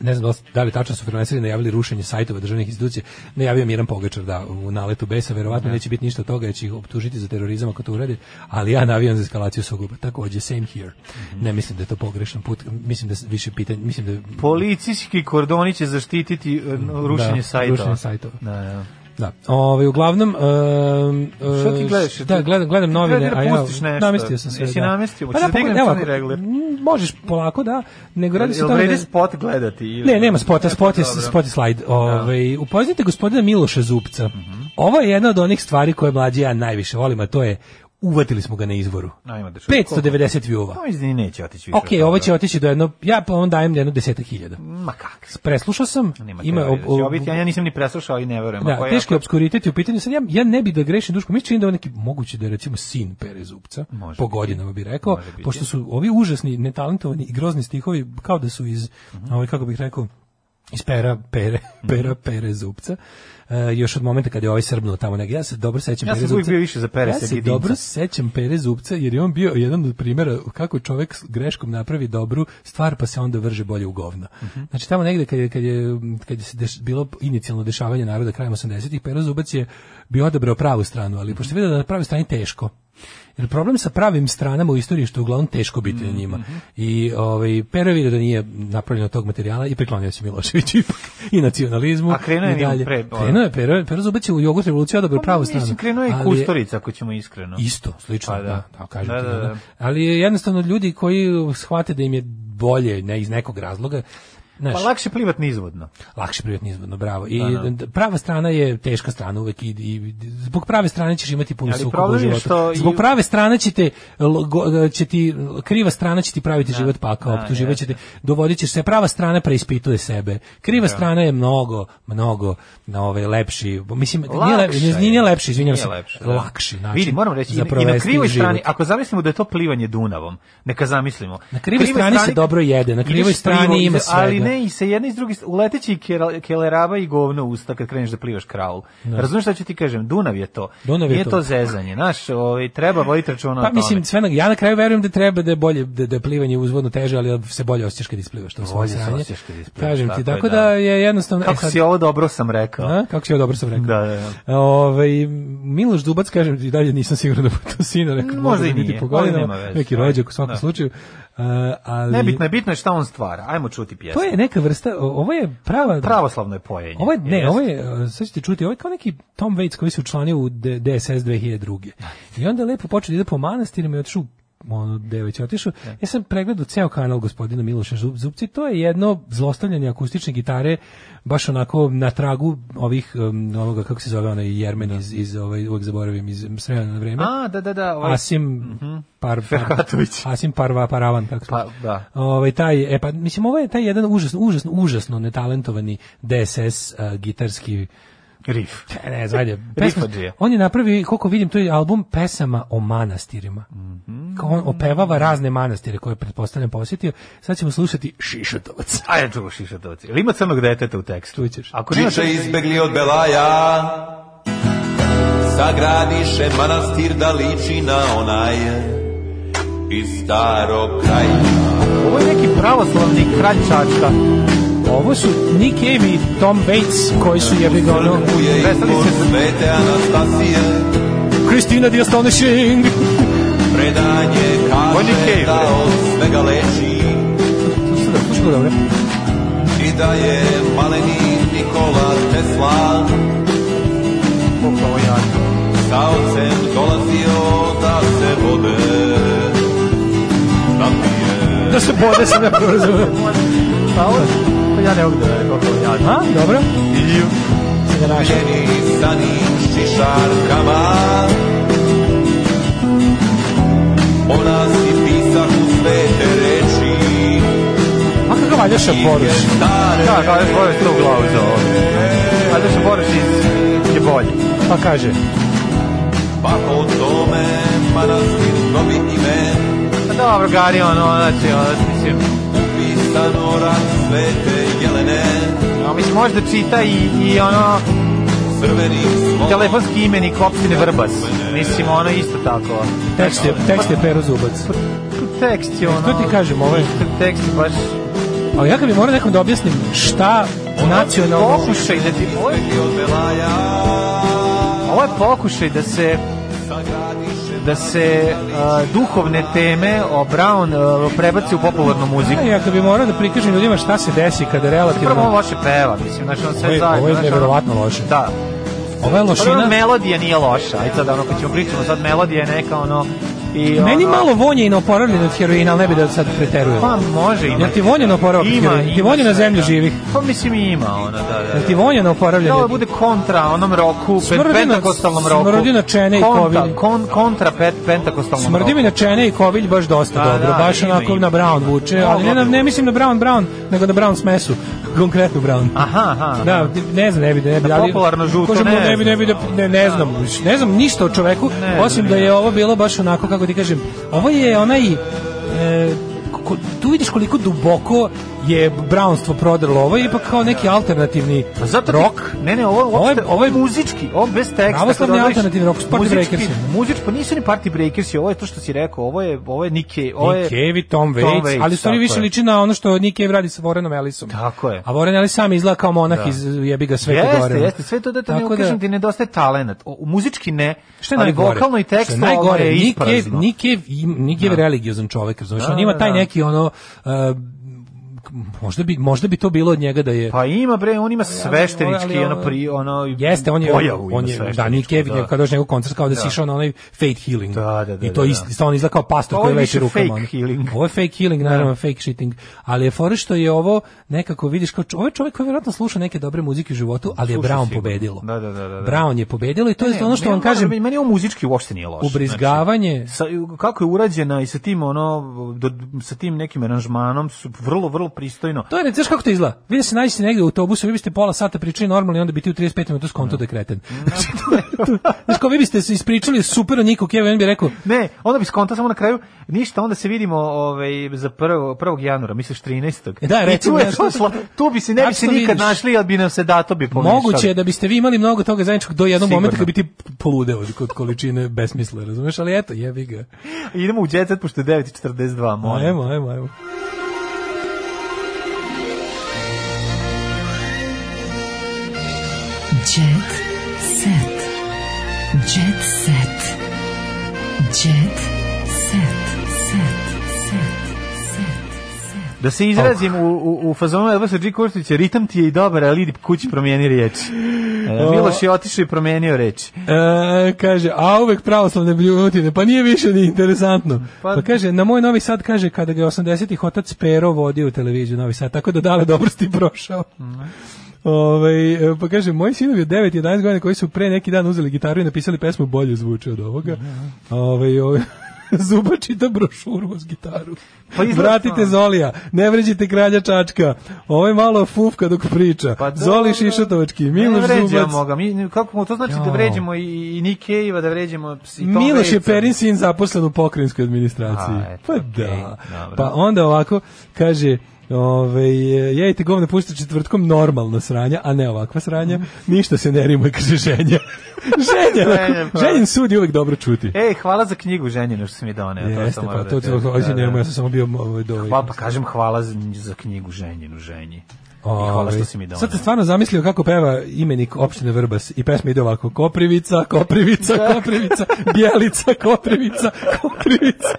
ne znam da li da tačno su freelanceri najavili rušenje sajtova državnih institucija, najavio Miran pogačar da u naletu Besa verovatno da. neće biti ništa od toga, jer će ih optužiti za terorizam ako to urade, ali ja navijam za eskalaciju sukoba. Takođe same here. Mm -hmm. Ne mislim da je to pogrešan put, mislim da više pitanje, mislim da policijski kordoni će zaštititi e, da, rušenje da, sajtova. Rušenje sajtova. Da, ja. Da. Ovaj uglavnom um, Šta ti gledaš? Da, gledam gledam novine, da a ja namestio sam se. Jesi da. namestio? Pa da, pogledam, evo, regler. Možeš polako, da, nego radi se o tome. Da, spot gledati ili Ne, nema spota, e, pa spot je spot je slide. Da. Ovaj upoznajte gospodina Miloša Zupca. Mhm. Ovo je jedna od onih stvari koje mlađi ja najviše volim, a to je uvatili smo ga na izvoru. No, ima da 590 view-ova. No, izde neće otići više. Okej, okay, ovo će otići do jedno, ja pa on dajem jedno 10.000. Ma kak? Preslušao sam, Nema ima da ob, ob, ob, ja, ja nisam ni preslušao i ne verujem. Da, teški je... obskuritet u pitanju, sad ja, ja ne bi da grešim duško, mi čini da je neki moguće da je recimo sin Pere Zupca, po godinama bi rekao, pošto su ovi užasni, netalentovani i grozni stihovi kao da su iz, mm -hmm. ovaj, kako bih rekao, iz pera, pere, mhm. pera, pere zupca. Eh, još od momenta kad je ovaj srbnuo tamo negdje. Ja se dobro sećam ja Pere Zupca. Ja sam bio više za Pere Ja se dobro sećam Pere Zupca jer je on bio jedan od primjera kako čovek greškom napravi dobru stvar pa se onda vrže bolje u govna. Uh mhm. -huh. Znači tamo negde kad je, kad je, kad je se deš, bilo inicijalno dešavanje naroda krajem 80-ih, Pere Zubac je bio odabrao pravu stranu, ali pošto je vidio da na pravoj strani teško, Jer problem sa pravim stranama u istoriji što je uglavnom teško biti mm -hmm. na njima. Mhm. I ovaj Pero vidio da nije napravljeno tog materijala i priklonio se Milošević ipak i nacionalizmu. A krenuo je dalje. Pre, krenuo je Pero, Pero zubaće u jogurt revoluciju dobro pa pravu stranu. Mislim, krenuo je Kustorica, ako ćemo iskreno. Isto, slično, pa, da. da, da, kažem da, da, da, da. Ali jednostavno ljudi koji shvate da im je bolje ne iz nekog razloga Znaš, pa lakše plivat nizvodno. Lakše plivat nizvodno, bravo. I ano. Da, da. prava strana je teška strana uvek i, i zbog prave strane ćeš imati puno sukoba u životu. zbog i... prave strane ćete, te, e, će ti, kriva strana će ti praviti da. život pakao, da, optuživat će te, dovodit ćeš se, prava strana preispituje sebe. Kriva da. strana je mnogo, mnogo na ovaj lepši, mislim, lakši nije, nije, nije lepši, izvinjam se, lepši, da. lakši način. Vidi, moram reći, i na krivoj strani, ako zamislimo da je to plivanje Dunavom, neka zamislimo. Na krivoj strani, strani, se dobro jede, na krivoj strani ima sve ne, i se jedna i s druge uleteći keleraba i govno usta kad kreneš da plivaš kraul. Da. Razumeš šta ću ti kažem? Dunav je to. Dunav je Nije to. to zezanje, znaš, ovaj treba voditi računa pa, o tome. mislim sve na, ja na kraju verujem da treba da je bolje da, da je plivanje uzvodno teže, ali da se bolje osećaš kad isplivaš, to bolje se osećaš kad isplivaš. Kažem ti, tako da, da je jednostavno e, Kako e, sad, si ovo dobro sam rekao? A? Kako si ovo dobro sam rekao? Da, da, da. Ovaj Miloš Dubac kažem ti dalje nisam siguran da to sino rekao. Možda i nije. Biti nema godinama, neki rođak u svakom da. slučaju. Uh, ali Nebitno je, bitno je šta on stvara. Ajmo čuti pjesmu. To je neka vrsta, ovo je prava pravoslavno je pojenje. Ovo je ne, ovo je e, sad ćete čuti, ovo je kao neki Tom Waits koji se učlanio u DSS 2002. I onda lepo počeo da ide po manastirima i otišao ono devojče otišao. Da. Ja sam pregledao ceo kanal gospodina Miloša Zub, Zubci, to je jedno zlostavljanje akustične gitare baš onako na tragu ovih um, ovoga kako se zove onaj Jermen iz iz ovaj uvek zaboravim iz Sremena na vreme. A da da da, ovaj Asim mm Par, par Asim Parva Paravan tako. Pa, da. Ovaj taj e pa mislim ovo ovaj je taj jedan užasno užasno užasno netalentovani DSS uh, e, gitarski Rif. Ne, ne, ajde. Pesma, on je napravi, koliko vidim, to je album pesama o manastirima. Mm -hmm. Kao on opevava razne manastire koje je, pretpostavljam posjetio. Sad ćemo slušati Šišatovac. Ajde čuo Šišatovac. Ili ima crnog deteta u tekstu? Čućeš. Ako Čiče izbegli od Belaja Sagradiše manastir da liči na onaj iz starog kraja. Ovo je neki pravoslavni kralj Čačka. Ovo su Nick Cave i Tom Bates koji su jebi ga ono prestali se Kristina the Astonishing Predanje kaže da od svega leči Slušamo dobro da I da je maleni Nikola Tesla Popravo ja Sa ocem dolazio da se vode Da Da se bode sam ja prvo Pa ovo ja ne mogu da ja. Ha, dobro. Ilju. Da našem. sa njim šišarkama. Ona si pisah u sve reči. A kako Aljaša Boruš? Da, da, Aljaša Boruš to u glavu za ovo. Aljaša Boruš iz... je bolji. Pa kaže. Pa o tome manastir pa dobiti me. Pa dobro, Gari, ono, znači, ono, mislim, stanora svete jelene A mislim, može da čita i, i ono telefonski imenik opštine Vrbas. Mislim, ono isto tako. Tekst je, pa- tekst je Pero Zubac. Pa- pa tekst je e, ono... Što ti kažem, ovaj... Tekst je baš... a ja kad bi morao nekom da objasnim šta nacionalno... Pokušaj da ti... Ovo je pokušaj da se da se uh, duhovne teme o Brown uh, prebaci u popularnu muziku. Ja, ja bi morao da prikažem ljudima šta se desi kada relativno... Prvo loše peva, mislim, znači on sve zajedno. Ovo je nevjerovatno loše. Da. Ova je lošina... Prvo, melodija nije loša, ajde sad ono, kad pa ćemo pričamo, sad melodija je neka ono I Meni ono... malo vonje i neoporavljen od heroina, ali ne bi da sad preterujem. Pa može ima. Jel ti vonje neoporavljen od Ti vonje na zemlju živih? Pa mislim i ima ona, da, da. Jel ti da. vonje na neoporavljen? Da, da ovo bude kontra onom roku, pentakostalnom roku. Smrdi na čene i kovilj. Kon, kontra pet, pentakostalnom roku. Smrdi mi na čene i kovilj baš dosta da, dobro. Baš onako na Brown vuče, ali ne, ne mislim na Brown Brown, nego na Brown smesu konkretno Brown. Aha, aha. Da, ne znam, ne bi, ne bi, da ali... Popularno žuto, ne, ne, ne, bi, ne, bi, da, ne, ne znam, ne znam ništa o čoveku, ne, osim da je ovo bilo baš onako, kako ti kažem, ovo je onaj... E, tu vidiš koliko duboko je brownstvo prodrlo, ovo je ipak kao neki alternativni pa zato rock. Ne, ne, ovo, ovo, je, ovo je muzički, ovo bez teksta. Pravoslavni da alternativni rock, party breakers. Muzički, pa nisu ni party breakers, ovo je to što si rekao, ovo je, ovo je Nike, ovo je... Nikevi, i Tom Waits, Waits, ali stvari više liči na ono što Nikevi radi sa Warrenom Ellisom. Tako je. A Warren Ellis sam izgleda kao monah da. iz jebi ga sve jeste, gore. Jeste, jeste, sve to da te ne da- ukažem ti nedostaje talent. O, muzički ne, što ali najgore? vokalno i tekst najgore, je Nikev, Nikev, da. Nikev religiozan čovek, razumiješ, on ima taj neki ono uh, možda bi možda bi to bilo od njega da je Pa ima bre, on ima sveštenički ono pri ono Jeste, on je on, je Dani Kevin da. kada je njegov koncert kao da, da. si išao na onaj Fate Healing. Da, da, da, I to da, da. on izgleda kao pastor pa koji leči rukama. Fake healing. Ovo je fake healing, da. naravno fake shitting, ali je fore što je ovo nekako vidiš kao čovjek, čovjek koji verovatno sluša neke dobre muzike u životu, ali je Brown pobedilo. Da, da, da, da, da. Brown je pobedilo i to je ono što vam kažem. Da- meni ovo muzički uopšte nije loše. Znači, Ubrizgavanje kako je urađena i sa tim ono sa tim nekim aranžmanom su vrlo vrlo pri pristojno. To je, ne, znaš kako to izgleda? Vi se nađete negde u autobusu, vi biste pola sata pričali normalno i onda bi ti u 35 minuta skonto da kreten. Znači, znaš kao vi biste se ispričali super o Niku Kevin bi rekao. Ne, onda bi skonto samo na kraju, ništa, onda se vidimo ovaj, za 1. 1. januara, misliš 13. E da, recimo. Tu bi se ne bi se nikad našli, ali bi nam se dato bi pomešali. Moguće je da biste vi imali mnogo toga zajedničkog do jednog momenta kad bi ti poludeo kod količine besmisla, razumeš? Ali eto, jebi ga. Idemo u džet pošto je 9.42, molim. Ajmo, ajmo, ajmo. Jet set. Jet set. Jet set. set. set. set. Da se izrazim oh. u, u, u fazonu Elvisa G. Kurtića, ritam ti je i dobar, ali idi kući promijeni riječi. E, Miloš je otišao i promijenio reč. E, kaže, a uvek pravoslavne bljutine, pa nije više ni interesantno. Pa, pa kaže, na moj Novi Sad, kaže, kada ga je 80-ih otac Pero vodio u televiziju Novi Sad, tako da dale dobro si ti prošao. Mm. Ove, ovaj, pa kaže moji sinovi od 9 i 11 godina koji su pre neki dan uzeli gitaru i napisali pesmu bolje zvuči od ovoga. Ove, ove, Zuba čita brošuru uz gitaru. Pa Vratite pa. Zolija, ne vređite kralja Čačka. Ovo je malo fufka dok priča. Pa da, Zoli Šišatovački, Miloš ne vređamo Zubac. Ga. Mi, kako, to znači da jo. da vređamo i, i Nikejeva, da vređamo i Tom Miloš je Perin sin zaposlen u pokrinjskoj administraciji. A, eto, pa da. Okay, pa onda ovako, kaže... Ove, jejte govne pustite četvrtkom normalno sranja, a ne ovakva sranja. Ništa se ne rimuje, kaže ženja. ženja, ženjen, pa. ženjen sud je uvek dobro čuti. Ej, hvala za knjigu ženjenu što si mi doneo. Jeste, to pa, to da ti da, da, da. ja sam samo bio... Ovaj, pa, pa kažem hvala za, za knjigu ženjenu, ženji. Ove, pa, hvala što si mi donao. Sad te stvarno zamislio kako peva imenik opštine Vrbas i pesma ide ovako Koprivica, Koprivica, da. Koprivica, Bjelica, Koprivica, Koprivica.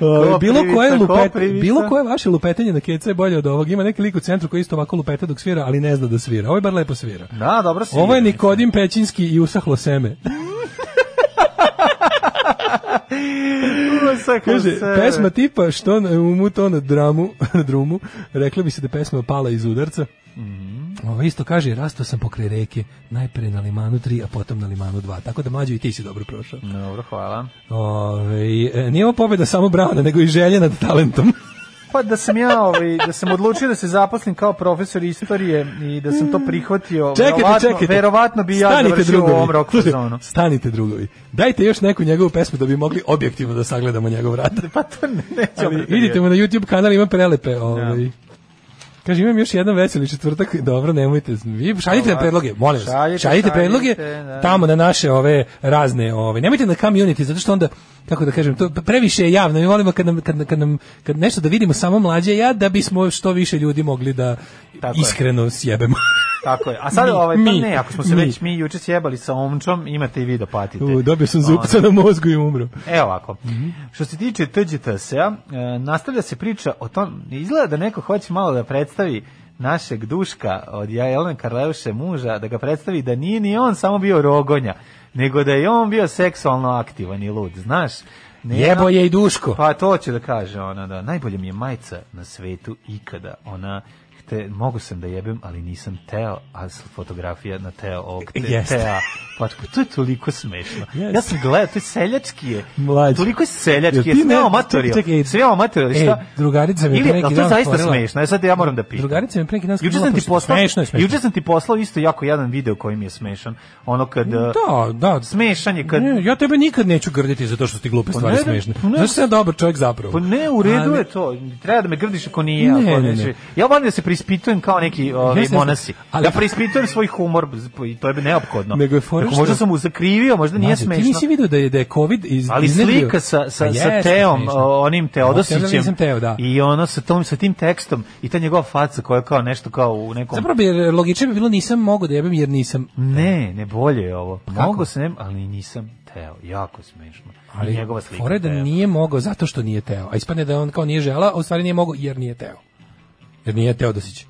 Ove, ovaj, bilo koje lupet, bilo koje vaše lupetanje na keca je bolje od ovog. Ima neki lik u centru koji isto ovako lupeta dok svira, ali ne zna da svira. Ovo je bar lepo svira. Da, dobro svira. Ovo je Nikodim Pećinski i usahlo seme. Kaže, pesma tipa što mu to na dramu, na drumu, rekla bi se da pesma pala iz udarca. Mm Ovo isto kaže, rastao sam pokraj reke, najpre na Limanu 3, a potom na Limanu 2. Tako da mlađo i ti si dobro prošao. Dobro, hvala. Ove, e, nije ovo pobjeda samo Brana, nego i želje nad talentom. Pa da sam ja, ovaj, da sam odlučio da se zaposlim kao profesor istorije i da sam to prihvatio, čekajte, verovatno, čekajte. verovatno bi ja stanite završio drugovi. u ovom rock sezonu. Stanite drugovi. Dajte još neku njegovu pesmu da bi mogli objektivno da sagledamo njegov rad. Pa to ne, neću Ali, da idite mu na YouTube kanal, ima prelepe. Da. Ovaj. Ja. Kaže imam još jedan veseli četvrtak. Dobro, nemojte. Vi šaljite nam predloge, molim vas. Šaljite, šaljite predloge da. tamo na naše ove razne ove. Nemojte na community zato što onda kako da kažem, to previše je javno. Mi volimo kad nam, kad, kad nam kad nešto da vidimo samo mlađe ja da bismo što više ljudi mogli da Tako iskreno je. sjebemo. Tako je. A sad mi, ovaj, pa mi, ne, ako smo se mi. već mi juče sjebali sa omčom, imate i vi da patite. U, dobio sam zupca ovaj. na mozgu i umro. Evo ovako. Mm -hmm. Što se tiče TGTS-a, e, nastavlja se priča o tom, izgleda da neko hoće malo da predstavi našeg duška od Jelena Karleuše muža, da ga predstavi da nije ni on samo bio rogonja, nego da je on bio seksualno aktivan i lud, znaš? Ne, Jebo je i Duško. Pa to će da kaže ona, da najbolje mi je majca na svetu ikada, ona te, mogu sam da jebem, ali nisam teo, a fotografija na teo ovog te, yes. tea. Pa to je toliko smešno. Yes. Ja sam gledao, to je seljački je. Mlađe. Toliko je seljački, ja sam amatorio. Sve amatorio, e, šta? E, drugarica mi Ili, neki dan zaista smešno, ja e, sad ja moram da pitam. Drugarica mi pre neki dan Juče sam ti poslao, smešno je smešno. Juče sam ti poslao isto jako jedan video koji mi je smešan. Ono kad... Da, eh, da. Smešan je kad... Ne, ja tebe nikad neću grditi zato što ti glupe pa stvari da- smešne. Pa Znaš sam dobar čovjek zapravo. Pa ne, u redu je to. Treba da me grdiš ako nije. Ne, ne, ne. Ja moram da se preispitujem kao neki ovi, ovaj, yes, monasi. Ali... Ja preispitujem svoj humor i to je neophodno. Nego je fora Možda sam mu zakrivio, možda nije Mađo, smešno. Ti nisi vidio da je, da je COVID iz, Ali iznedio. slika sa, sa, pa sa Teom, smešno. onim Teodosićem. No, da teo, da. I ono sa, tom, sa tim tekstom i ta njegova faca koja je kao nešto kao u nekom... Zapravo bi logično bi bilo nisam mogu da jebem jer nisam. Ne, ne bolje je ovo. Pa mogu sam, ali nisam teo, jako smešno. Ali njegova slika. Fore da nije mogao zato što nije teo, a ispadne da on kao nije žela, a u stvari nije mogao jer nije teo. Jer nije Teodosić.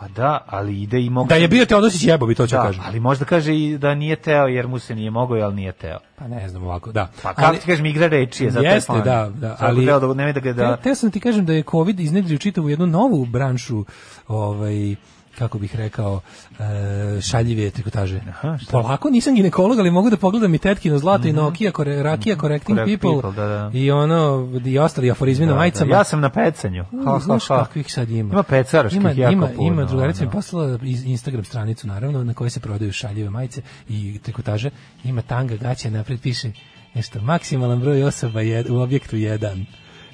Pa da, ali ide i mogu... Da je bio Teodosić jebo bi to ću da, kažem. ali možda kaže i da nije teo jer mu se nije mogao, ali nije teo. Pa ne znam ovako, da. Pa kako ali, ti kažem, igra reči je za Jeste, telefon. da, da. Ali, teo, da, da, da... Te, teo sam ti kažem da je COVID iznedrio čitavu jednu novu branšu ovaj, kako bih rekao, e, šaljive trikotaže. Aha, Polako, nisam ginekolog, ali mogu da pogledam i tetkino zlato mm -hmm. i mhm. Nokia, kore, rakija, mhm. correcting Correct people, people da, da. i ono, i ostali aforizmi da, na da. majicama. Da, ja sam na pecanju. U, ha, ha, ha. kakvih sad ima. Ima pecaraških ima, jako ima, puno. Ima, da, drugarica mi da. poslala Instagram stranicu, naravno, na kojoj se prodaju šaljive majice i trikotaže. Ima tanga gaća, napred piše nešto, maksimalan broj osoba je, u objektu jedan.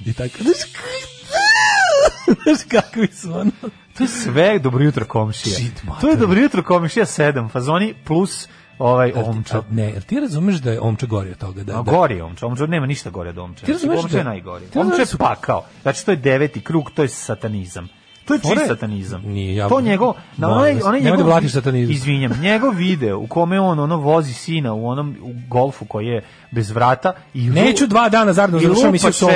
I tako, znaš, znaš kakvi su ono. To sve dobro jutro komšija. To je dobro jutro komšija 7, fazoni plus ovaj omča. ne, jer ti razumeš da je omča gori od toga, da. A da. gori omča, omča nema ništa gore od omča. Ti razumeš znači, da- omča da je najgori. Omča je da pakao. Znači to je deveti krug, to je satanizam. To je čist satanizam. Nije, ja, to njegov, na onaj, onaj njegov, da satanizam. Izvinjam, njegov video u kome on ono vozi sina u onom u golfu koji je bez vrata i neću dva dana zaradno završam se sa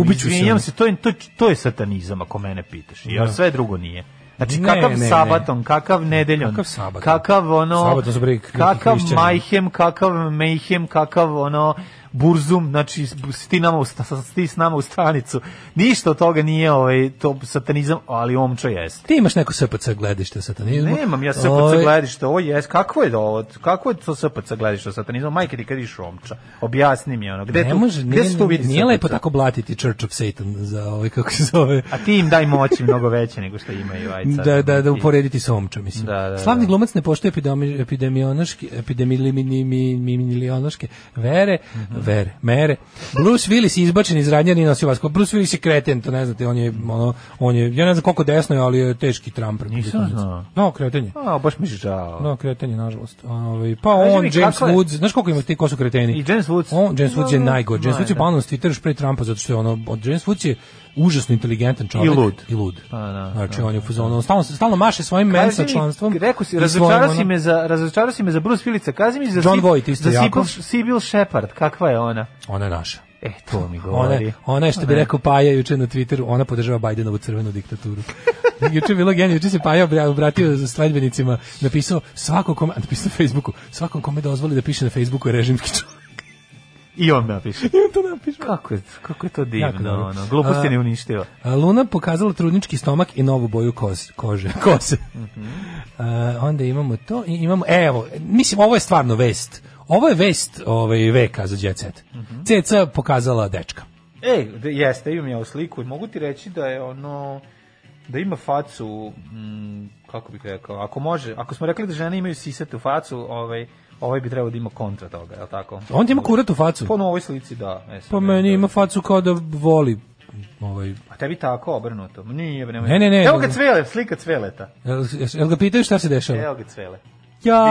Ubiću izvinjam se, to je to, to je satanizam ako mene pitaš. Ja da. sve drugo nije. Znači ne, kakav ne, sabaton, ne. kakav nedeljom, kakav sabaton, kakav ono, sabaton kakav majhem, kakav mejhem, kakav ono burzum, znači sti nama u, sti s nama u stanicu. Ništa od toga nije ovaj, to satanizam, ali omčo jeste. Ti imaš neko SPC gledište satanizmu? Nemam ja SPC Ove... gledište, ovo jest, kako je ovo, kako je to SPC gledište satanizmu? Majke ti kad iš omča, objasni mi ono, gde, ne tu, može, gde nije, se tu vidi Nije lepo tako blatiti Church of Satan za ovaj, kako se zove. A ti im daj moći mnogo veće nego što imaju ajca. sad. Da, da, da uporediti sa omčom, mislim. Da, da, da. Slavni glumac ne poštuje epidemi, epidemiološki, epidemiološke vere, mm -hmm ver, mere. Bruce Willis izbačen iz radnje i nosio vas. Bruce Willis je kreten, to ne znate, on je, ono, on je, ja ne znam koliko desno je, ali je teški Trump. Nisam znao. No, kreten je. A, baš mi žao. No, kreten ovaj, pa je, nažalost. Ove, pa on, James kako Woods, znaš koliko ima ti, ko su kreteni? I James Woods. On, James Woods je najgod. James Woods je banan da. s Twitter još pre Trumpa, zato što je ono, James Woods je užasno inteligentan čovjek i lud. I lud. Pa, da, znači da, on je fuzon, stalno stalno maše svojim mensa članstvom. Rekao si, razočarao si me za razočarao si me za Bruce Willis. Kaži mi za John Voight isto za jako. Sibyl Shepard, kakva je ona? Ona je naša. E, to mi govori. Ona, ona je što bi rekao Paja juče na Twitteru, ona podržava Bajdenovu crvenu diktaturu. juče bilo genije, juče se Paja obratio za sledbenicima, napisao svako kome, napisao na Facebooku, svakom kome dozvoli da piše na Facebooku je režimski čovjek. I on napiše. I on to napiše. Kako je, kako je to divno, jako, ono, no, gluposti ne uništio. Luna pokazala trudnički stomak i novu boju koz, kože, kose. Mm -hmm. onda imamo to i imamo, e, evo, mislim, ovo je stvarno vest. Ovo je vest ovaj, veka za Jet Set. Mm -hmm. Ceca pokazala dečka. Ej, jeste, imam ja u sliku i mogu ti reći da je ono da ima facu, mm, kako bih rekao, ako može, ako smo rekli da žene imaju sisete u facu, ovaj, ovaj bi trebao da ima kontra toga, je tako? On ima kuratu facu. Po novoj slici, da. Esam, pa meni da, ima facu kao da voli ovaj a tebi tako obrnuto nije nemoj ne ne ne evo ga cvele slika cveleta jel, jel ga pitaju šta se dešava evo ga cvele ja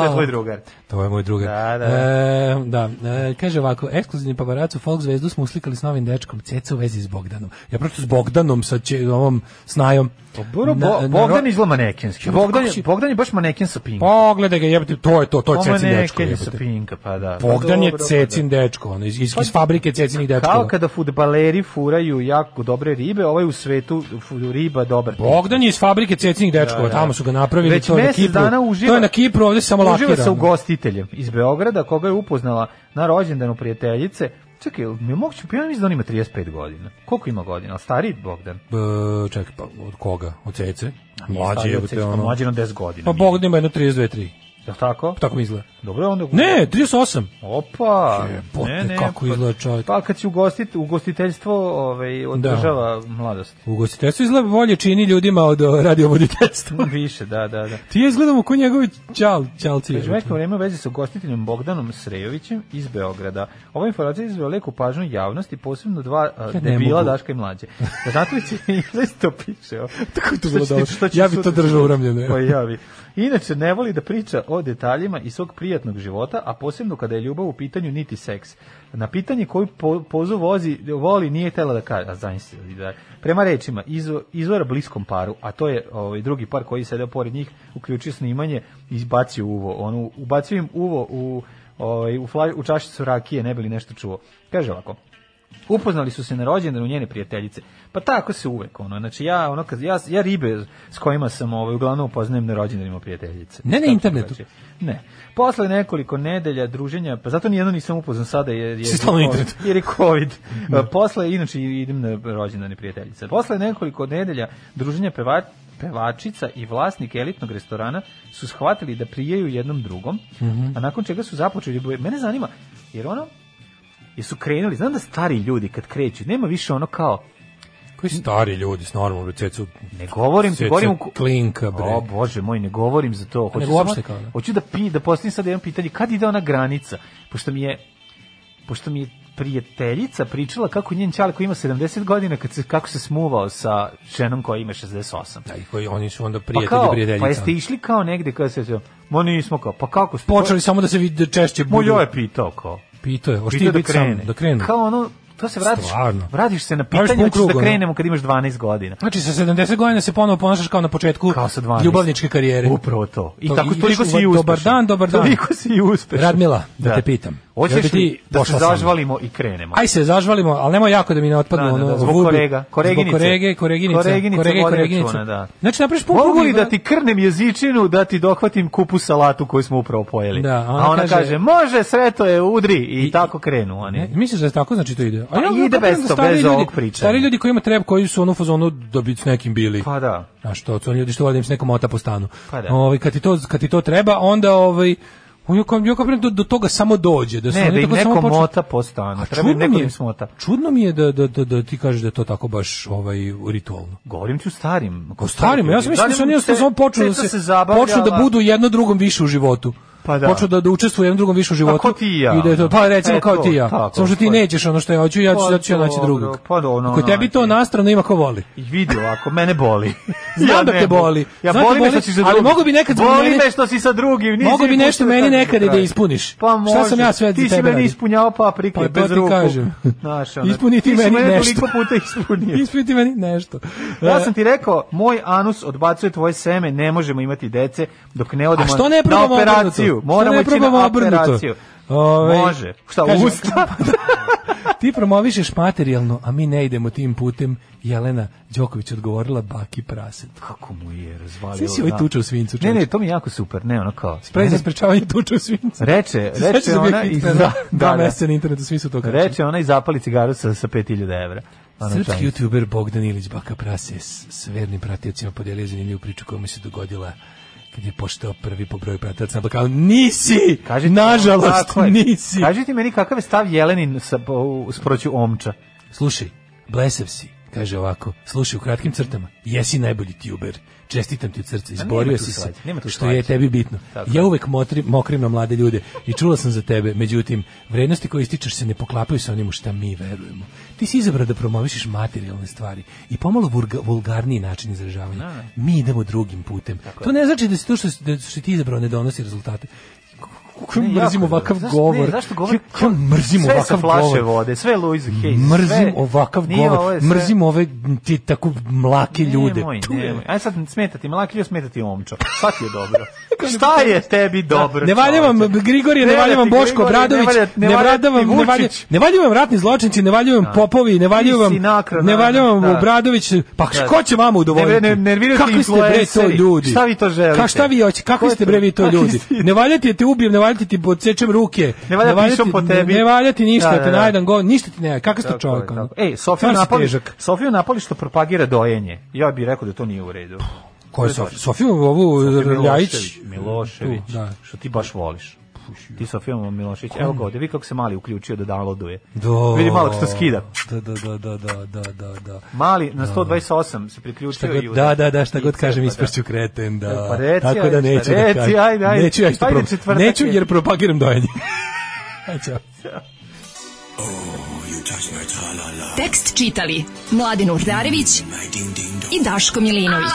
to je tvoj drugar To je moj drugar. Da, da. E, da. E, kaže ovako, ekskluzivni paparacu folk zvezdu smo uslikali s novim dečkom, ceca u vezi s Bogdanom. Ja prosto s Bogdanom, sa će, ovom snajom. Pa bo, Bogdan izgleda manekinski. Bogdan, je, Bogdan je baš manekin sa pinka. Pa, Pogledaj ga, jebate, to je to, to je pa cecin dečko. Manekin sa pinka, pa da. Bogdan pa, je cecin pa, da. dečko, on, iz, iz, iz fabrike cecinih dečkova. Kao kada futbaleri furaju jako dobre ribe, ovaj u svetu riba dobar. Bogdan je iz fabrike cecinih dečkova, da, da. tamo su ga napravili. Već to je na Kipru, dana uživa, to je na Kipru, ovde samo lakirano. Uživa se u gosti prijateljem iz Beograda koga je upoznala na rođendanu prijateljice. Čekaj, mi je moguće, ja mislim da on ima 35 godina. Koliko ima godina? Stari Bogdan? E, čekaj, pa od koga? Od cece? Mlađi je. od cece, pa Mlađi na 10 godina. Pa Bogdan ima jedno 32, 3. Jel tako? Tako mi izgleda. Dobro, onda... Ne, 38. Opa. Jebote, ne, ne, kako pa- izgleda čovjek. Pa kad si ugostit, ugostiteljstvo ovaj, da. održava da. mladost. Ugostiteljstvo izgleda bolje čini ljudima od eh, radiovoditeljstva. Više, da, da, da. Ti je izgledamo ko njegovi čal, čalci. Već neko vreme veze sa ugostiteljom Bogdanom Srejovićem iz Beograda. Ova informacija izvela leku pažnju javnosti, posebno dva eh, ja debila Daška i mlađe. Da Zatović je to piše. Tako je to bilo dobro. Ja bi to držao uramljeno. Pa ja bi. Inače, ne voli da priča o detaljima iz svog prijatnog života, a posebno kada je ljubav u pitanju niti seks. Na pitanje koju po, pozu vozi, voli nije tela da kaže, a zanisi, da, da prema rečima izvor, izvora bliskom paru, a to je ovaj drugi par koji sedeo pored njih, uključio snimanje, izbacio uvo, onu ubacio im uvo u ovaj u, fla, u čašicu rakije, ne bi li nešto čuo. Kaže ovako: Upoznali su se na rođendanu njene prijateljice. Pa tako se uvek ono. Znači ja ono kad ja ja ribe s kojima sam ovaj uglavnom upoznajem na rođendanima prijateljice. Ne na internetu. Znači. Ne. Posle nekoliko nedelja druženja, pa zato ni nijedno nisam upoznan sada jer je COVID, jer je COVID. Ne. E, posle inače idem na rođendane prijateljice. Posle nekoliko nedelja druženja peva, pevačica i vlasnik elitnog restorana su shvatili da prijaju jednom drugom, mm -hmm. a nakon čega su započeli da Mene zanima, jer ono, Jesu krenuli, znam da stari ljudi kad kreću, nema više ono kao koji stari ljudi s normalno cecu. Ne govorim, cecu, govorim klinka bre. O bože moj, ne govorim za to. Hoću samo kao, da. hoću da pi da postavim sad jedno pitanje, kad ide ona granica? Pošto mi je pošto mi je prijateljica pričala kako njen ćale koji ima 70 godina kad se kako se smuvao sa ženom koja ima 68. Da, i koji oni su onda pa prijatelji pa kao, prijateljica. Pa jeste išli kao negde kad se Mo nismo kao, pa kako? Počeli samo da se vide češće budu. Moj je pitao kao. Pito je, hoćeš da krene. Da krene. Kao ono, to se vratiš, Stvarno. vratiš se na pitanje, hoćeš da krenemo kad imaš 12 godina. Znači sa 70 godina se ponovo ponašaš kao na početku kao sa 12. ljubavničke karijere. Upravo to. I to, tako i toliko si i uspešan. Dobar dan, dobar dan. Toliko si i uspešan. Radmila, da, da te pitam. Hoćeš li da se zažvalimo i krenemo? Aj se zažvalimo, ali nemoj jako da mi ne otpadne da, da, ono da, zbog vubi. korega, koreginice. Zbog korege, koreginice, koreginice, korege, koreginice. Čuna, da. Znači napraviš pun Mogu li da ti krnem jezičinu, da ti dohvatim kupu salatu koju smo upravo pojeli? Da, ona a ona kaže, kaže može, sreto je, udri i, i tako krenu oni. Ne, misliš da je tako znači to ide? A pa ja, ide bez to, bez ovog priča. Stari ljudi koji ima treb, koji su ono fazonu da bi s nekim bili. Pa da. A što, to ljudi što volim s nekom ota po stanu. Pa da. Ovaj kad ti to kad ti to treba, onda ovaj On je kao, ja kao do, da do toga samo dođe. Da ne, da im neko počne... mota postane. Treba im neko im smota. Čudno mi je da, da, da, da ti kažeš da je to tako baš ovaj, ritualno. Govorim ti u starim. O starim, ja sam mislim da, da su oni samo počnu da se, se počnu da budu jedno drugom više u životu pa da. počeo da, da učestvuje jednom drugom više u pa životu. Pa ti ja. I da to, pa recimo e, kao to, ti ja. Tako, Samo što ti pa- nećeš ono što ja hoću, ja ću pa, ja naći drugog. Pa do, ono, Ako tebi to znači. nastrano ima ko voli. I vidi ovako, mene boli. Znam ja da te boli. Ja Znam boli, da boli me što si sa drugim. Ali mogu bi nekad boli me što si sa drugim. Nisi mogu bi nešto meni nekad da ispuniš. Pa može. Šta sam ja sve ti si meni ispunjao paprike pa, pa bez ruku. kažem. Znaš, ono, ispuni ti, meni nešto. Toliko puta ispunio. ispuni ti meni nešto. Ja sam ti rekao, moj anus odbacuje tvoje seme, ne možemo imati dece dok ne odemo na operaciju operaciju. Moramo ići na operaciju. Ove, ovaj, Može. Šta, kažem, usta? Pa, ti promovišeš materijalno, a mi ne idemo tim putem. Jelena Đoković odgovorila baki praset. Kako mu je razvalio. Sve si ovaj da? tuča u svincu. Čoč. Ne, ne, to mi je jako super. Ne, ono kao... Sprej za sprečavanje tuča u svincu. Reče, reče ona... I, da, da, da, da. internetu, svi su to kačili. Reče ona i zapali cigaru sa, sa 5000 evra. Srpski youtuber Bogdan Ilić Baka Prase s vernim pratiocima podelio zanimljivu priču koja mi se dogodila kad je postao prvi po broju pratilaca na Balkanu. Nisi! Kaži Nažalost, tako nisi! Kaži ti meni kakav je stav Jelenin sa, sproću omča. Slušaj, blesav si, Kaže ovako, slušaj u kratkim crtama, jesi najbolji tuber. Čestitam ti od srca, izborio si se. Što je tebi bitno. Tako. Ja uvek motri, mokrim na mlade ljude i čula sam za tebe. Međutim, vrednosti koje ističeš se ne poklapaju sa onim u šta mi verujemo. Ti si izabrao da promovišeš materijalne stvari i pomalo vulga, vulgarniji način izražavanja. Da. Mi idemo drugim putem. Tako. To ne znači da se to što, da što ti izabrao ne donosi rezultate kako ne, mrzim jako, ovakav zašto, govor. Ne, zašto govor? Kako mrzim sve ovakav flaše govor. vode, sve Louise Hayes. Mrzim sve, ovakav govor. Ovo, sve... Mrzim ove ti tako mlake ljude. Nemoj, nemoj. Aj sad smetati mlaki ljud, smetati omčo. Šta ti je dobro? Šta je tebi da, dobro? Ne valja vam Grigorije, ne valja vam Boško Obradović, ne valja vam ne valja, ne valja vam ratni zločinci, ne valja vam da. Popovi, ne valja da. pa vam ne valja vam Obradović. Pa ko će vama udovoljiti? Ne, ne, Kako ste ljudi? Šta vi to želite? Ka šta vi hoćete? Kako ste bre vi to ljudi? Ne valjate te ubijem, valjati ti podsečem ruke. Ne valja, ne po tebi. Ne valja ti ništa, da, da, da. te najdan go, ništa ti ne, kakav ste čovjek. Tako. Ej, Sofija Napoli, Sofija Napoli što propagira dojenje. Ja bih rekao da to nije u redu. Ko je Sofija? Sofiju ovu Ljajić? Milošević, Milošević, da. što ti baš voliš. Ti Sofija Milošić. Evo ga, ovde, vi kako se mali uključio da downloaduje. Do. Vidi malo što skida. Da, da, da, da, da, da, da, da. Mali na 128 da. se priključio god, i Da, da, da, šta god kažem pa ispršću da. kreten, da. E, pa reci, Tako da neću da reci, da ajde, ajde. Neću, ja što pa pro... neću jer propagiram dojenje. Ajde, čao. Oh, Tekst čitali Mladin Urdarević i Daško Milinović